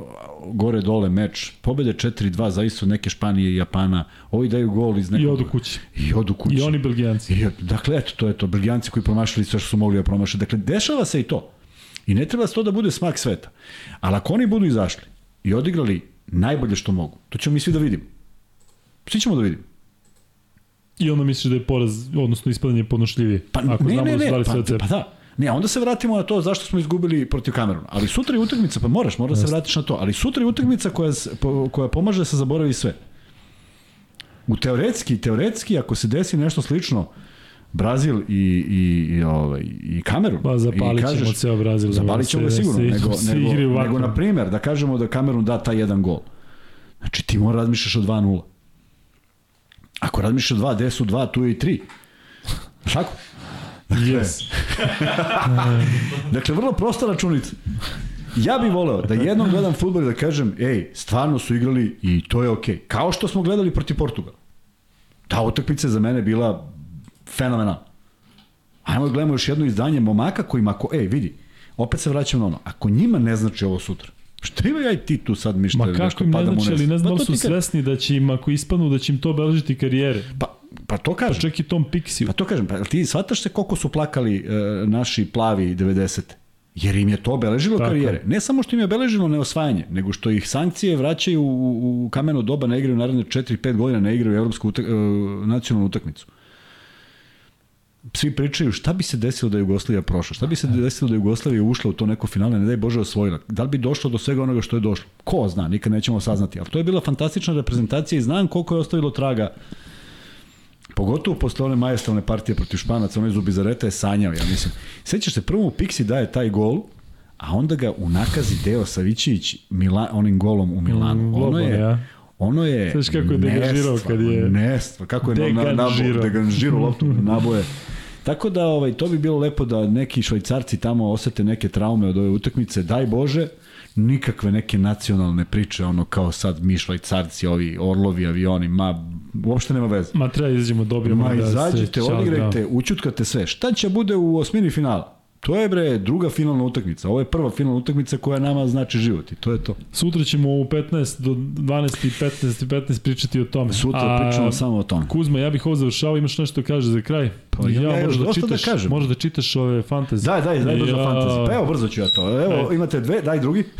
gore dole meč, pobede 4-2 zavisno od neke Španije i Japana, ovi daju gol iz nekog... I odu kući. I odu kući. I oni belgijanci. I, dakle, eto, to je to. Belgijanci koji promašili sve što su mogli da promaše. Dakle, dešava se i to. I ne treba to da bude smak sveta. Ali ako oni budu izašli i odigrali najbolje što mogu, to ćemo mi svi da vidimo. Svi ćemo da vidimo. I onda misliš da je poraz, odnosno ispadanje podnošljivije. Pa ako ne, znamo ne, da ne, pa, pa da. Ne, onda se vratimo na to zašto smo izgubili protiv Kameruna. Ali sutra je utakmica, pa moraš, moraš da se vratiš na to. Ali sutra je utakmica koja, koja pomaže da se zaboravi sve. U teoretski, teoretski, ako se desi nešto slično, Brazil i, i, i, ovaj, i Kamerun. Pa zapalit ćemo ceo Brazil. Zapalit ćemo ga Da se- sigurno, da se- nego, svi nego, nego ovako. na primer, da kažemo da Kamerun da taj jedan gol. Znači ti mora razmišljaš o 2-0. Ako razmišljaš o 2, gde su 2, tu je i 3. Tako? Yes. Dakle, vrlo prosta računica. Ja bih voleo da jednom gledam futbol i da kažem, ej, stvarno su igrali i to je okej. Kao što smo gledali protiv Portugala. Ta utakmica je za mene bila fenomenalna. Ajmo da gledamo još jedno izdanje momaka kojima, ako, ej, vidi, opet se vraćam na ono, ako njima ne znači ovo sutra, šta ima ja i ti tu sad mišta? Ma kako im ne znači, ali ne znam da li su svesni da će im, ako ispadnu, da će im to obeležiti karijere. Pa, pa to Pa kažem. čak i Tom Pixiju. Pa to kažem, pa ti shvataš se koliko su plakali e, naši plavi 90. Jer im je to obeležilo Tako karijere. je. Ne samo što im je obeležilo neosvajanje, nego što ih sankcije vraćaju u, u kameno doba, ne igraju naredne 4-5 godina, ne igraju evropsku utak, e, nacionalnu utakmicu. Svi pričaju šta bi se desilo da je Jugoslavija prošla, šta bi se desilo da je Jugoslavija ušla u to neko finale, ne daj Bože osvojila. Da li bi došlo do svega onoga što je došlo? Ko zna, nikad nećemo saznati. Ali to je bila fantastična reprezentacija i znam koliko je ostavilo traga Pogotovo posle one majestralne partije protiv Španaca, onaj Zubizareta je sanjao, ja mislim. Sećaš se, prvo u Pixi daje taj gol, a onda ga u nakazi Deo Savićević Mila, onim golom u Milanu. Mm, ono je, ja. ono je Znaš kako je deganžirao kad je- Nestva, kako je na, na, na, Deganžirao. deganžirao loptu naboje. Tako da ovaj to bi bilo lepo da neki švajcarci tamo osete neke traume od ove utakmice, daj Bože, nikakve neke nacionalne priče, ono kao sad mi švajcarci, ovi orlovi, avioni, ma uopšte nema veze. Ma treba izađemo, dobijemo. Ma da izađite, čao, odigrajte, učutkate sve. Šta će bude u osmini finala? To je bre druga finalna utakmica. Ovo je prva finalna utakmica koja nama znači život i to je to. Sutra ćemo u 15 do 12 i 15 i 15 pričati o tome. Sutra pričamo samo o tome. Kuzma, ja bih ovo završao, imaš nešto da kaže za kraj? Pa ja- ja možeš da da čitaš, kažem. možeš da čitaš ove fantazije. Daj, daj, daj brzo Ja. fantaziju. Pa evo, brzo ću ja to. Evo, Ajde. imate dve, daj drugi.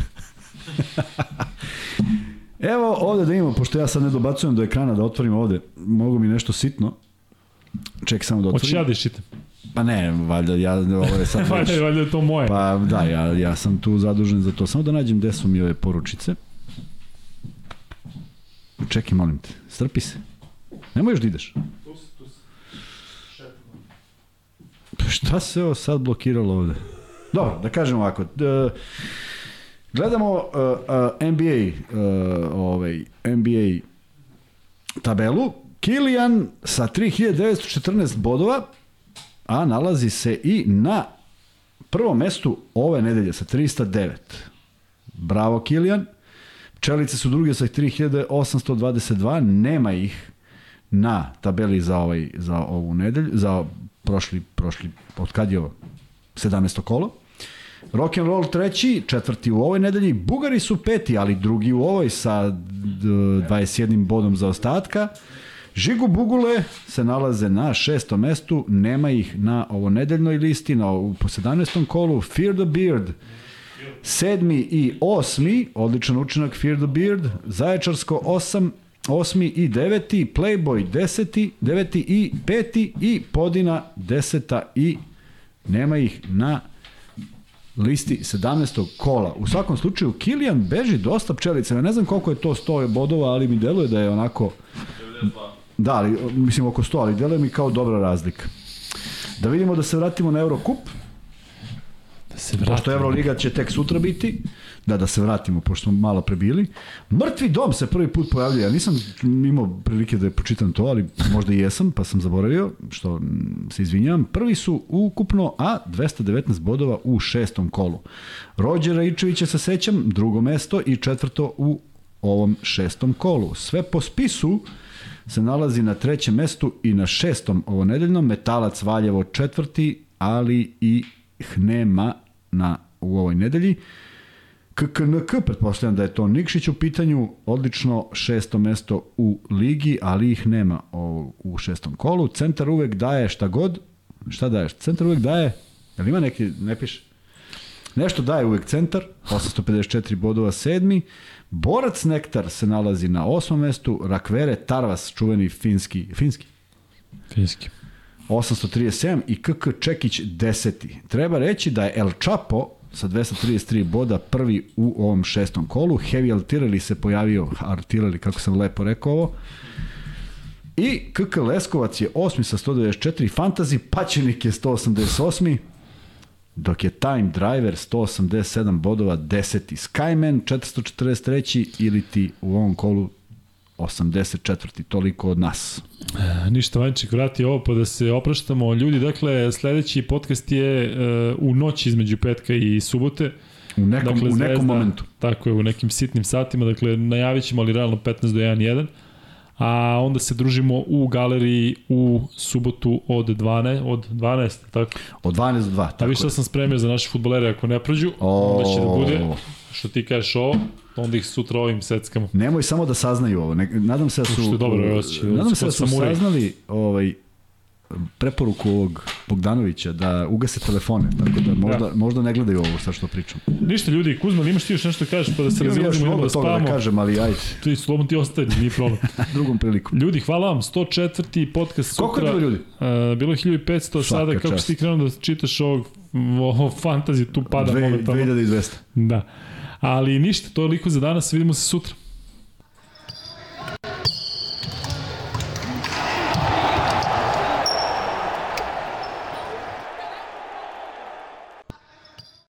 evo ovde da imamo, pošto ja sad ne dobacujem do ekrana da otvorim ovde, mogu mi nešto sitno. Ček samo da Hoćeš otvorim. ja da? Pa ne, valjda, ja, ovo je sad već... Valjda, valjda je to moje. Pa da, ja, ja sam tu zadužen za to. Samo da nađem gde su mi ove poručice. Čekaj, molim te, strpi se. Nemoj još da ideš. Pa šta se ovo sad blokiralo ovde? Dobro, da kažem ovako. Gledamo uh, uh, NBA, uh, ovaj, NBA tabelu. Kilian sa 3914 bodova, a nalazi se i na prvom mestu ove nedelje sa 309. Bravo Kilian. Pčelice su druge sa 3822, nema ih na tabeli za ovaj za ovu nedelju, za prošli prošli od kad je ovo 17. kolo. Rock and roll treći, četvrti u ovoj nedelji, Bugari su peti, ali drugi u ovoj sa d- 21 bodom za ostatka. Žigu Bugule se nalaze na šestom mestu, nema ih na ovo nedeljnoj listi, na, po 17. kolu, Fear the Beard, sedmi i osmi, odličan učinak Fear the Beard, Zaječarsko osam, osmi i deveti, Playboy deseti, deveti i peti i Podina deseta i nema ih na listi 17. kola. U svakom slučaju, Kilian beži dosta pčelica. Ja ne znam koliko je to 100 bodova, ali mi deluje da je onako... 92. Da, ali, mislim oko 100, ali deluje mi kao dobra razlika. Da vidimo da se vratimo na Eurocup, Da se pošto vratimo. Euroliga će tek sutra biti, da, da se vratimo, pošto smo malo prebili. Mrtvi dom se prvi put pojavljuje, ja nisam imao prilike da je pročitam to, ali možda i jesam, pa sam zaboravio, što se izvinjavam. Prvi su ukupno, a 219 bodova u šestom kolu. Rođera Ičevića se sećam, drugo mesto i četvrto u ovom šestom kolu. Sve po spisu se nalazi na trećem mestu i na šestom ovo nedeljnom, Metalac Valjevo četvrti, ali i Hnema na, u ovoj nedelji. KKNK, pretpostavljam da je to Nikšić u pitanju, odlično šesto mesto u ligi, ali ih nema u šestom kolu. Centar uvek daje šta god. Šta daješ? Centar uvek daje, jel ima neki, ne piše? Nešto daje uvek centar, 854 bodova sedmi. Borac Nektar se nalazi na osmom mestu, Rakvere Tarvas, čuveni finski, finski, Finski. 837 i KK Čekić 10. Treba reći da je El Chapo sa 233 boda prvi u ovom šestom kolu. Heavy Artillery se pojavio, Artillery, kako sam lepo rekao ovo. I KK Leskovac je osmi sa 194, Fantasy Pačenik je 188, dok je Time Driver 187 bodova 10. Skyman 443 ili ti u ovom kolu 84. Toliko od nas. E, Ništa Vanček vrati ovo pa da se opraštamo. Ljudi, dakle, sledeći podcast je uh, u noći između petka i subote. U nekom, dakle, u nekom Zvezda, momentu. Tako je, u nekim sitnim satima. Dakle, najavit ćemo, ali realno 15 do 1.1. A onda se družimo u galeriji u subotu od 12, od 12, tako? Od 12 do 2. A Tako više je. sam spremio za naše futbolere ako ne prođu, O. onda će da bude, što ti kažeš ovo, onda ih sutra ovim seckamo. Nemoj samo da saznaju ovo. Ne, nadam se da su... Što je dobro, osjećaj, Nadam se da su saznali ovaj, preporuku ovog Bogdanovića da ugase telefone, tako da možda, Da. možda ne gledaju ovo sad što pričam. Ništa ljudi, Kuzma, ali imaš ti još nešto da kažeš pa da se razilazimo i da da spavamo? kažem, ali ajde, Ti slobodno ti ostaje, nije problem. drugom prilikom. Ljudi, hvala vam, 104. podcast sutra. Koliko je bilo ljudi? Uh, bilo je 1500, sada Svaka kako čast. si ti krenuo da čitaš ovog, ovo fantasy, tu pada Dve- momentalno. 2200. Da. Ali ništa, to je liko za danas, vidimo se sutra.